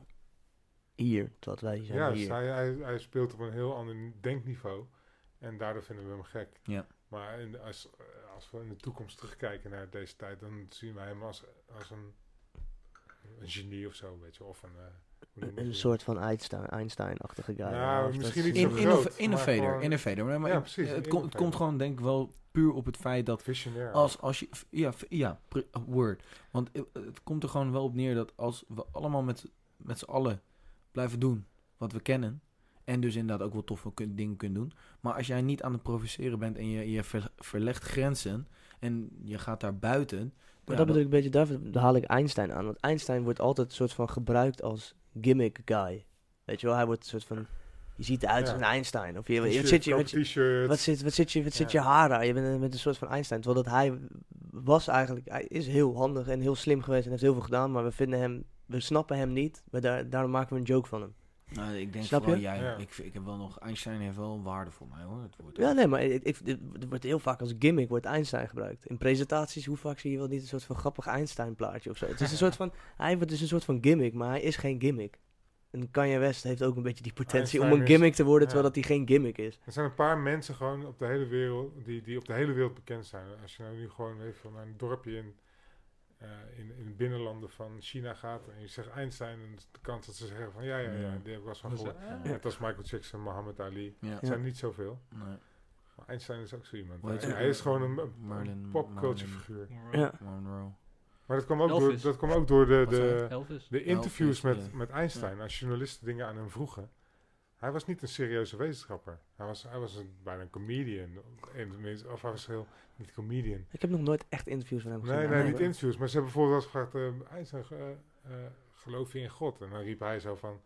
S3: hier, terwijl wij zijn
S4: Ja,
S3: hier.
S4: hij, hij, hij speelt op een heel ander denkniveau. En daardoor vinden we hem gek.
S2: Ja.
S4: Maar in, als, eh, als we in de toekomst terugkijken naar deze tijd, dan zien wij hem als, als een, een genie of zo, weet je. Of een, eh,
S3: een soort van Einstein, Einstein-achtige guy.
S4: Nou, misschien niet
S2: in,
S4: zo
S2: groot, innovator, gewoon... innovator. Maar
S4: ja, precies.
S2: Het, komt, het komt gewoon denk ik wel puur op het feit dat...
S4: Visionair.
S2: Als, als je, ja, ja, word. Want het komt er gewoon wel op neer dat als we allemaal met, met z'n allen blijven doen wat we kennen... En dus inderdaad ook wel toffe dingen kunnen doen. Maar als jij niet aan het provoceren bent en je, je verlegt grenzen en je gaat daar buiten.
S3: Maar dat bedoel ik een beetje, daar haal ik Einstein aan. Want Einstein wordt altijd een soort van gebruikt als gimmick guy. Weet je wel, hij wordt een soort van... Je ziet eruit als een Einstein. Of je, wat zit je, wat, wat, zit, wat zit je, wat zit je haar daar? Je bent met een soort van Einstein. Terwijl dat hij was eigenlijk, hij is heel handig en heel slim geweest en heeft heel veel gedaan. Maar we vinden hem, we snappen hem niet. Maar daar, daarom maken we een joke van hem.
S2: Nou, ik denk Snap je? Jij, ik, ik heb wel nog, Einstein heeft wel een waarde voor mij hoor. Het
S3: wordt ja, nee, maar ik, ik, het wordt heel vaak als gimmick wordt Einstein gebruikt. In presentaties, hoe vaak zie je wel niet een soort van grappig Einstein plaatje of zo. Het is een soort van, hij wordt dus een soort van gimmick, maar hij is geen gimmick. En Kanye West heeft ook een beetje die potentie om een gimmick te worden, terwijl dat hij geen gimmick is.
S4: Er zijn een paar mensen gewoon op de hele wereld, die, die op de hele wereld bekend zijn. Als je nou nu gewoon even naar een dorpje in uh, in, in binnenlanden van China gaat en je zegt Einstein, en de kans dat ze zeggen van ja, ja, ja, die heb ik wel van gehoord. Ja. Net als Michael Jackson, Muhammad Ali. Ja. Het zijn niet zoveel. Nee. Maar Einstein is ook zo iemand. Hij, hij, is gewoon een, een popculture figuur.
S3: Ja.
S4: Maar dat kwam ook door, dat kwam ook door de, de, de interviews met, met Einstein. Als journalisten dingen aan hem vroegen. Hij was niet een serieuze wetenschapper. Hij was, hij was een, bijna een comedian. Of hij was heel niet comedian.
S3: Ik heb nog nooit echt interviews van hem
S4: gezien. Nee, nee, niet interviews. Maar ze hebben bijvoorbeeld eens gevraagd, uh, uh, geloof je in God? En dan riep hij zo van,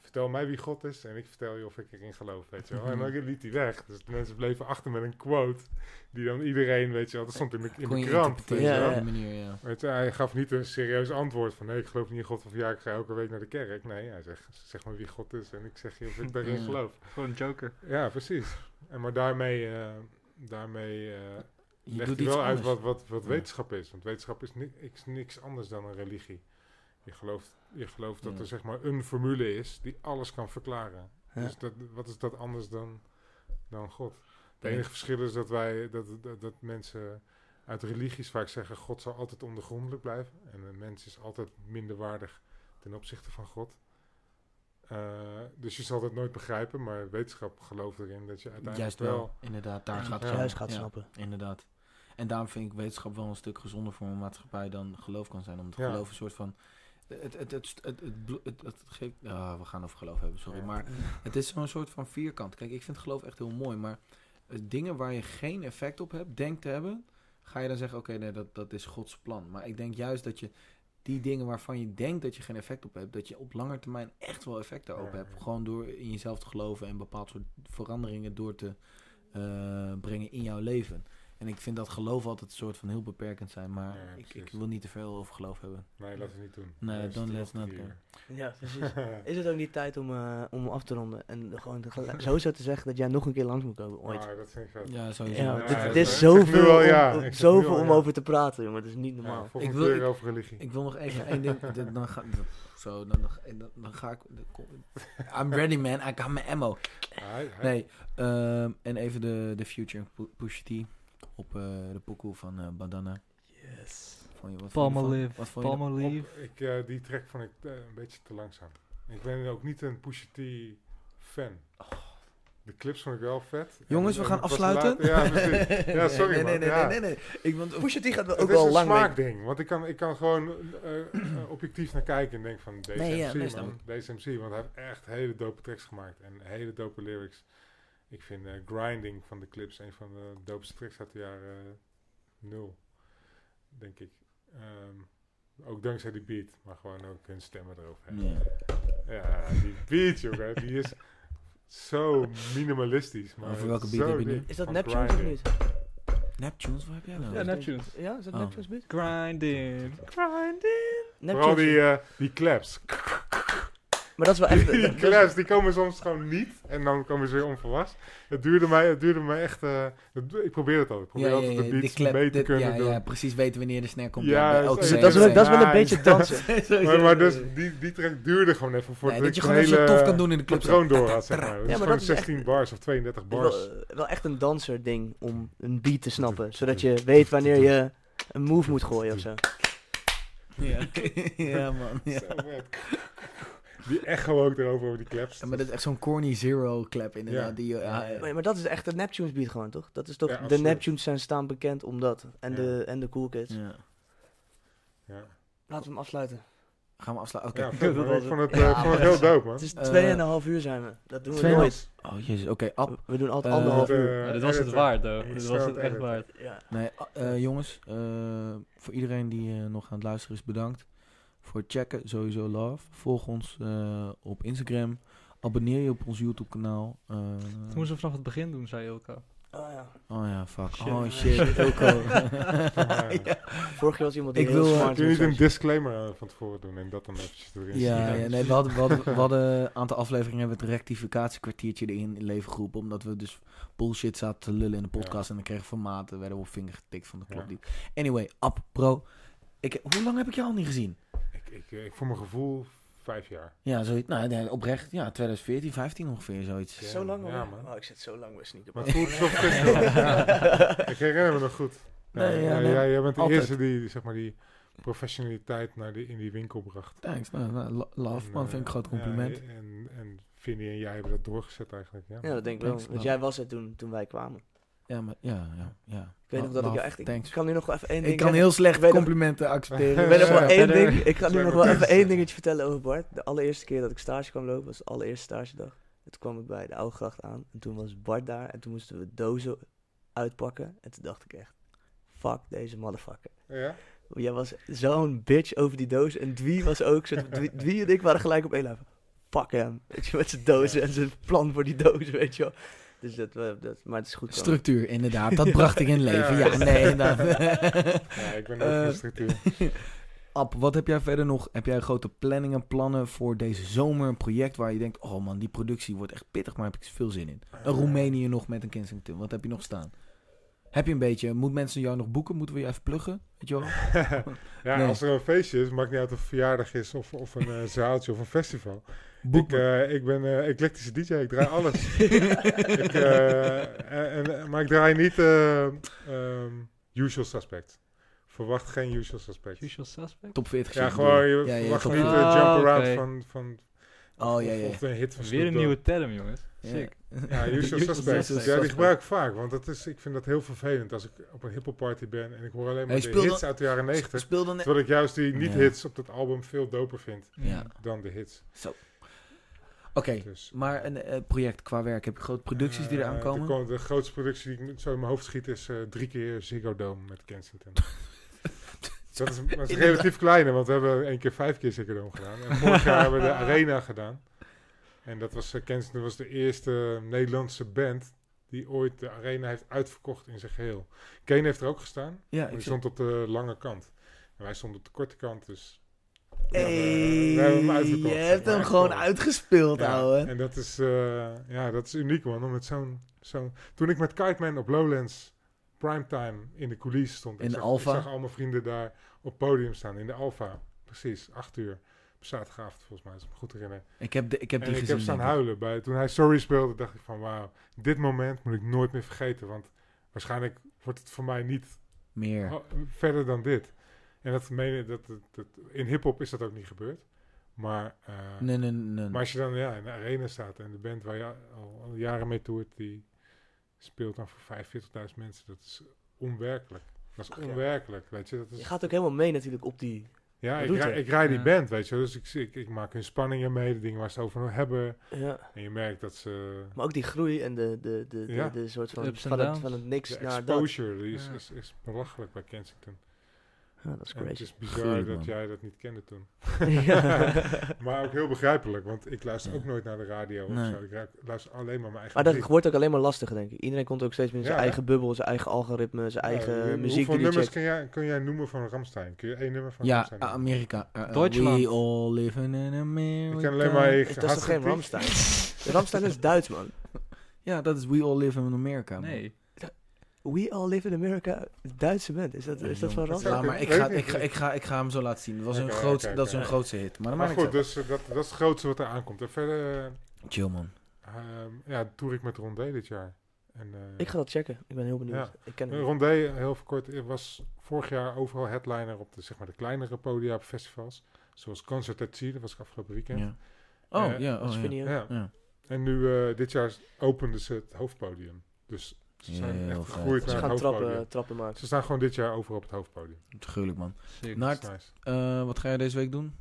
S4: vertel mij wie God is en ik vertel je of ik erin geloof, weet je wel. En dan liet hij weg. Dus de mensen bleven achter met een quote die dan iedereen, weet je wel, dat stond in de, in de krant.
S2: Weet ja, ja. Manier, ja.
S4: Weet je, hij gaf niet een serieus antwoord van, nee, ik geloof niet in God of ja, ik ga elke week naar de kerk. Nee, hij zegt, zeg maar wie God is en ik zeg je of ik daarin geloof.
S1: Gewoon een joker.
S4: Ja, precies. En maar daarmee, uh, daarmee uh, je legt hij wel uit wat, wat, wat wetenschap is. Want wetenschap is niks, niks anders dan een religie. Je gelooft, je gelooft dat er zeg maar een formule is die alles kan verklaren. Dus dat, wat is dat anders dan, dan God? Het enige verschil is dat wij, dat, dat, dat, mensen uit religies vaak zeggen: God zal altijd ondergrondelijk blijven. En een mens is altijd minderwaardig ten opzichte van God. Uh, dus je zal het nooit begrijpen, maar wetenschap gelooft erin dat je uiteindelijk Juist wel,
S2: inderdaad, daar gaat
S3: het juist gaat snappen.
S2: Inderdaad. En daarom vind ik wetenschap wel een stuk gezonder voor een maatschappij dan geloof kan zijn. Omdat geloof een soort van het, het, het, het, het, het, geeft. we gaan over geloof hebben, sorry. Maar het is zo'n soort van vierkant. Kijk, ik vind geloof echt heel mooi. Maar dingen waar je geen effect op hebt, denkt te hebben. Ga je dan zeggen: oké, nee, dat, dat is Gods plan. Maar ik denk juist dat je die dingen waarvan je denkt dat je geen effect op hebt, dat je op lange termijn echt wel effect daarop hebt. Gewoon door in jezelf te geloven en bepaald soort veranderingen door te uh, brengen in jouw leven. En ik vind dat geloof altijd een soort van heel beperkend zijn. Maar ik, ik, wil niet te veel over geloof hebben.
S4: Nee, laten we niet doen.
S2: Nee, don't let's not
S3: go. Ja, precies. is het ook niet tijd om, uh, om af te ronden? En gewoon sowieso te zeggen dat jij nog een keer langs moet komen ooit.
S4: Ja, dat vind ik vet.
S2: Ja, sowieso.
S3: Ja, dit, is zoveel, om, ja. zoveel om over te praten, jongen. Dat is niet normaal.
S4: ik wil, ik, over religie.
S2: Ik wil nog even één ding. dan, ga, zo, dan, dan, dan ga ik... I'm ready, man. I got my ammo. Nee, um, en even de, de future. Push T op uh, de pokoe van uh, Bandana.
S1: Yes. Palmolive. Palmolive.
S4: Ik, uh, die track vond ik een beetje te langzaam. Ik ben ook niet een Pusha T fan. Oh. De clips vond ik wel vet.
S2: Jongens, we gaan afsluiten.
S4: ja, ja, sorry
S2: nee, nee,
S4: nee,
S2: nee, nee, nee, Ik, want
S3: Pusha T gaat wel ook wel lang
S4: Het is een smaakding. Want ik kan, ik kan gewoon objectief naar kijken en denk van deze nee, MC, ja, man. Deze MC, want hij heeft echt hele dope tracks gemaakt. En hele dope lyrics. Ik vind uh, Grinding van de clips een van de doopste tracks uit de jaren uh, nul, denk ik. Um, ook dankzij die beat, maar gewoon ook hun stemmen erover. Ja, ja die beat, jongen, die is zo minimalistisch. Maar
S2: Over welke beat heb je nu?
S3: Is dat Neptunes of niet?
S2: Neptunes, wat heb jij nou?
S1: Ja, Neptunes.
S3: Ja, is dat oh. Neptunes beat?
S1: Grinding, grinding.
S4: Vooral die, uh, die claps.
S3: Maar dat is wel echt...
S4: die class, die komen soms gewoon niet. En dan komen ze weer onverwacht. Het duurde mij, het duurde mij echt... Uh, ik probeer het al. Ik probeer altijd de beats mee te kunnen
S2: ja,
S4: doen.
S2: Ja, precies weten wanneer de snare komt.
S3: Ja, dat, is, dat, is, wel een beetje dansen.
S4: maar, maar dus die, die track duurde gewoon even voor
S2: nee, dat je gewoon zo tof kan doen in de club.
S4: patroon door had, zeg maar. Ja, maar dat is 16 bars of 32 bars.
S3: Wel echt een danser ding om een beat te snappen. Zodat je weet wanneer je een move moet gooien of zo.
S2: Ja, ja man. Ja.
S4: Die echo ook erover over die claps.
S2: Ja, maar dat is echt zo'n corny zero clap inderdaad.
S4: Ja.
S2: Die, ja, ja.
S3: Maar, maar dat is echt de Neptunes beat gewoon, toch? Dat is toch,
S4: Ja,
S3: de. Neptunes zijn staan bekend om dat. En,
S4: Ja.
S3: de, en de Cool Kids.
S2: Ja.
S4: Ja,
S3: Laten we hem afsluiten.
S2: Gaan we afsluiten? Oké.
S4: ja
S1: dat was
S4: ik vond het,
S3: het.
S4: eh,
S3: Ja,
S4: vond het heel dope, man.
S3: Het is
S2: Eh,
S3: tweeënhalf uur zijn we. Dat doen we nooit.
S2: Oh jezus, oké. Ab.
S3: We- doen altijd
S2: Eh,
S3: anderhalf
S4: Eh,
S3: uur.
S1: Ja, dit was het waard.
S4: Ik
S1: Dit was
S4: het
S1: het echt waard.
S3: Ja.
S2: Nee, eh, jongens, eh, voor iedereen die eh, nog aan het luisteren is, bedankt. Voor het checken, sowieso love. Volg ons eh, op Instagram. Abonneer je op ons YouTube kanaal. Eh,
S1: Dat moesten we vanaf het begin doen, zei Ilka.
S3: Oh ja.
S2: oh ja, fuck.
S1: Shit.
S2: Oh shit, Ilko.
S4: Ja.
S3: Vorig jaar was iemand die
S2: Ik
S3: heel
S2: wil,
S3: smart
S4: Kun je niet een disclaimer eh, van tevoren doen en dat dan eventjes erin
S2: Ja, ja, nee, we hadden, we, hadden, we hadden een aantal afleveringen hebben we het rectificatiekwartiertje erin in leven geroepen. Omdat we dus bullshit zaten te lullen in de podcast. En dan kregen we formaten, werden we op vinger getikt van de niet. Anyway, Ab, bro. Ik, hoe lang heb ik jou al niet gezien?
S4: Ik, ik, eh, ik, voor mijn gevoel vijf jaar.
S2: Ja, zoiets. Nou, nee, oprecht. Ja, 2014, 15 ongeveer, zoiets.
S4: Ja,
S3: Zo lang al?
S4: ja, man.
S3: Oh, ik zit zo lang bij sneaker.
S4: Maar het voelt zo ja. Ik herinner me nog goed.
S2: Nee,
S4: Ja,
S2: ja,
S4: ja,
S2: nee.
S4: jij- jij bent de
S2: Altijd.
S4: eerste die, zeg maar, die professionaliteit naar die, in die winkel bracht.
S2: Thanks, nou, nou, lo- love,
S4: En,
S2: man.
S4: eh,
S2: Vind ik een groot
S4: ja,
S2: compliment.
S4: en, en Vinnie en jij hebben dat doorgezet eigenlijk. Ja,
S3: Ja, dat denk ik wel. Want jij was er toen, toen wij kwamen.
S2: Ja, maar ja, ja, ja.
S3: Ik weet nog dat ik jou echt... Ik,
S2: Thanks.
S3: ik kan nu nog wel even één ding
S2: Ik kan heel slecht complimenten accepteren.
S3: Ik weet nog wel één ding. Ik ga nu nog
S4: we
S3: wel even één dingetje vertellen over Bart. De allereerste keer dat ik stage kwam lopen was de allereerste stagedag. En toen kwam ik bij de Oude Gracht aan. En toen was Bart daar. En toen moesten we dozen uitpakken. En toen dacht ik echt, fuck deze motherfucker.
S4: Ja?
S3: Jij was zo'n bitch over die doos. En Dwie was ook zo. Dwie, Dwie en ik waren gelijk op één lijn. Fuck hem. Weet je, met zijn dozen en zijn plan voor die doos, weet je wel. Dus dat, we- dat, maar het is goed.
S2: Structuur, inderdaad. Dat bracht ik in leven.
S4: Ja.
S2: Ja, nee, inderdaad.
S4: ja, ik ben ook
S2: Eh,
S4: van structuur.
S2: Ab, wat heb jij verder nog? Heb jij grote planningen, plannen voor deze zomer? Een project waar je denkt, oh man, die productie wordt echt pittig, maar heb ik veel zin in. Een Roemenië nog met een Kensington. Wat heb je nog staan? Heb je een beetje, moet mensen jou nog boeken? Moeten we je even pluggen? Weet je wel?
S4: ja,
S2: Nee.
S4: als er een feestje is, maakt niet uit of het een verjaardag is of, of een eh, zaaltje of een festival.
S2: Boek
S4: Ik,
S2: me.
S4: eh, ik ben eh, eclectische DJ, ik draai alles. ik, eh, en, maar ik draai niet eh, ehm, usual suspect. Verwacht geen usual suspect.
S1: Usual suspect?
S2: Top 40
S4: Ja, gewoon, je
S2: Ja, ja,
S4: verwacht niet de
S1: 40.
S4: jump
S1: Ah,
S4: around van, van
S2: Oh, ja, ja.
S4: of een hit van
S1: Weer
S4: Snoop
S1: een nieuwe term, jongens.
S2: Ja.
S1: Sick.
S4: Ja, usual
S1: Usual
S4: suspect. Ja, die gebruik ik vaak, want dat is, ik vind dat heel vervelend als ik op een hiphop party ben en ik hoor alleen maar
S2: Hey,
S4: de hits
S2: dan-
S4: uit de jaren 90.
S2: Speel dan net.
S4: Terwijl ik juist die
S2: Ja.
S4: niet-hits op dat album veel doper vind
S2: Ja.
S4: dan de hits.
S2: Oké,
S4: Dus,
S2: maar een eh, project qua werk. Heb je grote producties die
S4: eh,
S2: eraan komen?
S4: De, de grootste productie die ik zo in mijn hoofd schiet is eh, drie keer Ziggo Dome met Kensington. dat is, dat is relatief kleine, want we hebben één keer vijf keer Ziggo Dome gedaan. En vorig jaar hebben we de Arena gedaan. En dat was, Kensington was de eerste Nederlandse band die ooit de Arena heeft uitverkocht in zijn geheel. Kane heeft er ook gestaan,
S2: Ja,
S4: maar die
S2: ik
S4: stond op de lange kant. En wij stonden op de korte kant, dus...
S2: Hey,
S4: we hebben hem uitverkocht,
S2: je hebt hem gewoon uitgespeeld,
S4: Ja,
S2: ouwe.
S4: en dat is, eh, ja, dat is uniek, man. Om met zo'n, zo'n... Toen ik met Kite Man op Lowlands primetime in de coulissen stond.
S2: In
S4: ik
S2: de
S4: zag? Ik al mijn vrienden daar op podium staan. In de Alpha. Precies, acht uur. Op zaterdagavond, volgens mij, als ik me goed herinner.
S2: Ik heb, de, ik heb
S4: en
S2: die
S4: ik
S2: gezien.
S4: heb staan
S2: ik.
S4: huilen. Bij, toen hij Sorry speelde, dacht ik van... Wauw, dit moment moet ik nooit meer vergeten. Want waarschijnlijk wordt het voor mij niet
S2: Meer.
S4: Verder dan dit. En dat meen dat, dat, dat in hip-hop is dat ook niet gebeurd. Maar, eh,
S2: Nee, nee, nee.
S4: maar als je dan ja, in de arena staat en de band waar je al, al jaren mee toert, die speelt dan voor 45.000 mensen, dat is onwerkelijk. Dat is
S3: Ach, ja.
S4: onwerkelijk, weet je. Dat
S3: Je gaat ook helemaal mee natuurlijk op die...
S4: ja, ik, rij, ik rij die
S1: Ja.
S4: band, weet je. Dus ik, ik, ik maak hun spanningen mee, de dingen waar ze over hebben.
S3: Ja.
S4: En je merkt dat ze...
S3: Maar ook die groei en de, de, de, de,
S4: Ja.
S3: de soort van, van, het, van het niks
S4: De
S3: naar dat.
S4: exposure die is,
S1: Ja.
S4: is, is belachelijk bij Kensington.
S3: Ja, dat is
S4: En het
S3: crazy.
S4: is bizar dat
S2: man.
S4: jij dat niet kende toen.
S3: Ja.
S4: Maar ook heel begrijpelijk, want ik luister
S2: Ja.
S4: ook nooit naar de radio
S2: Nee.
S4: of zo. Ik luister alleen maar mijn eigen
S3: Maar dat
S4: muziek.
S3: wordt ook alleen maar lastiger, denk ik. Iedereen komt ook steeds meer in zijn
S4: Ja,
S3: eigen bubbel, zijn eigen algoritme, zijn
S4: Ja,
S3: eigen muziek
S4: Hoeveel nummers kun jij, kun jij noemen van Ramstein? Kun je één nummer van
S2: Ja,
S4: Ramstein noemen?
S2: Amerika. Uh,
S1: Duitsland.
S2: We all live in America.
S4: Ik ken alleen maar...
S3: Is dat toch geen
S4: Ramstein?
S3: Ramstein? Ramstein is Duits, man.
S2: Ja, dat is We all live in America. man.
S1: Nee.
S3: We All Live in America, Duitse band. Is dat, is dat van Ramstein?
S2: Ja, maar ik ga,
S4: ik
S2: ik, ga, ik, ga, ik ga hem zo laten zien. Dat, was grootste,
S4: oké,
S2: dat is hun
S4: oké.
S2: grootste hit. Maar dat
S4: Maar goed, dus dat, dat is het grootste wat er aankomt. En verder eh,
S2: Chill, man.
S4: ehm, ja, toer ik met Rondé dit jaar. En, eh,
S3: Ik ga dat checken. Ik ben heel benieuwd.
S4: Ja.
S3: Ik ken.
S4: Rondé, heel kort, eh, was vorig jaar overal headliner op de, zeg maar, de kleinere podia op festivals. Zoals Concert at Sea, dat was afgelopen weekend.
S2: Ja. Oh, ja. Oh,
S4: ja. ja. En nu, uh, dit jaar openden ze het hoofdpodium. Dus ze zijn echt gegroeid naar het hoofdpodium. Trappen,
S3: trappen maken.
S4: Ze staan gewoon dit jaar over op het hoofdpodium.
S2: Gruwelijk, man. Naart, nice. uh, wat ga je deze week doen?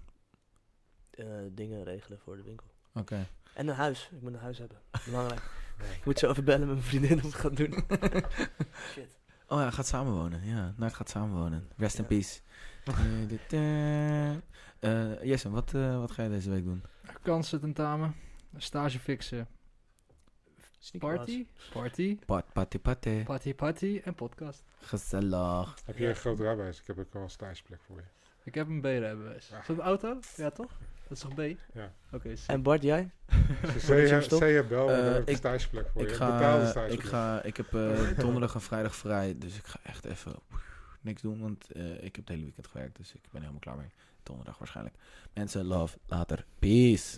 S3: Uh, dingen regelen voor de winkel.
S2: Oké. Okay.
S3: En een huis. Ik moet een huis hebben. Belangrijk. Ik moet zo even bellen met mijn vriendin om het gaan doen.
S2: Shit. Oh ja, gaat samenwonen. Ja, Naart gaat samenwonen. Rest ja. in peace. uh, Jessen, wat, uh, wat ga je deze week doen?
S1: Kansen tentamen. Stage fixen. Party? Party.
S2: Pat, party, party.
S1: Party, party en podcast.
S2: Gezellig.
S4: Heb je een groot rijbewijs? Ik heb ook al een stageplek voor je.
S1: Ik heb een B-rijbewijs. Ja. Is dat een auto? Ja, toch? Dat is toch B?
S4: Ja.
S1: Oké. Okay,
S3: en Bart, jij?
S4: C bel, uh, een stageplek voor
S2: ik
S4: je.
S2: Ga, ik, ga, ik heb uh, donderdag en vrijdag vrij, dus ik ga echt even niks doen, want uh, ik heb het hele weekend gewerkt, dus ik ben helemaal klaar mee. Donderdag waarschijnlijk. Mensen, love, later, peace.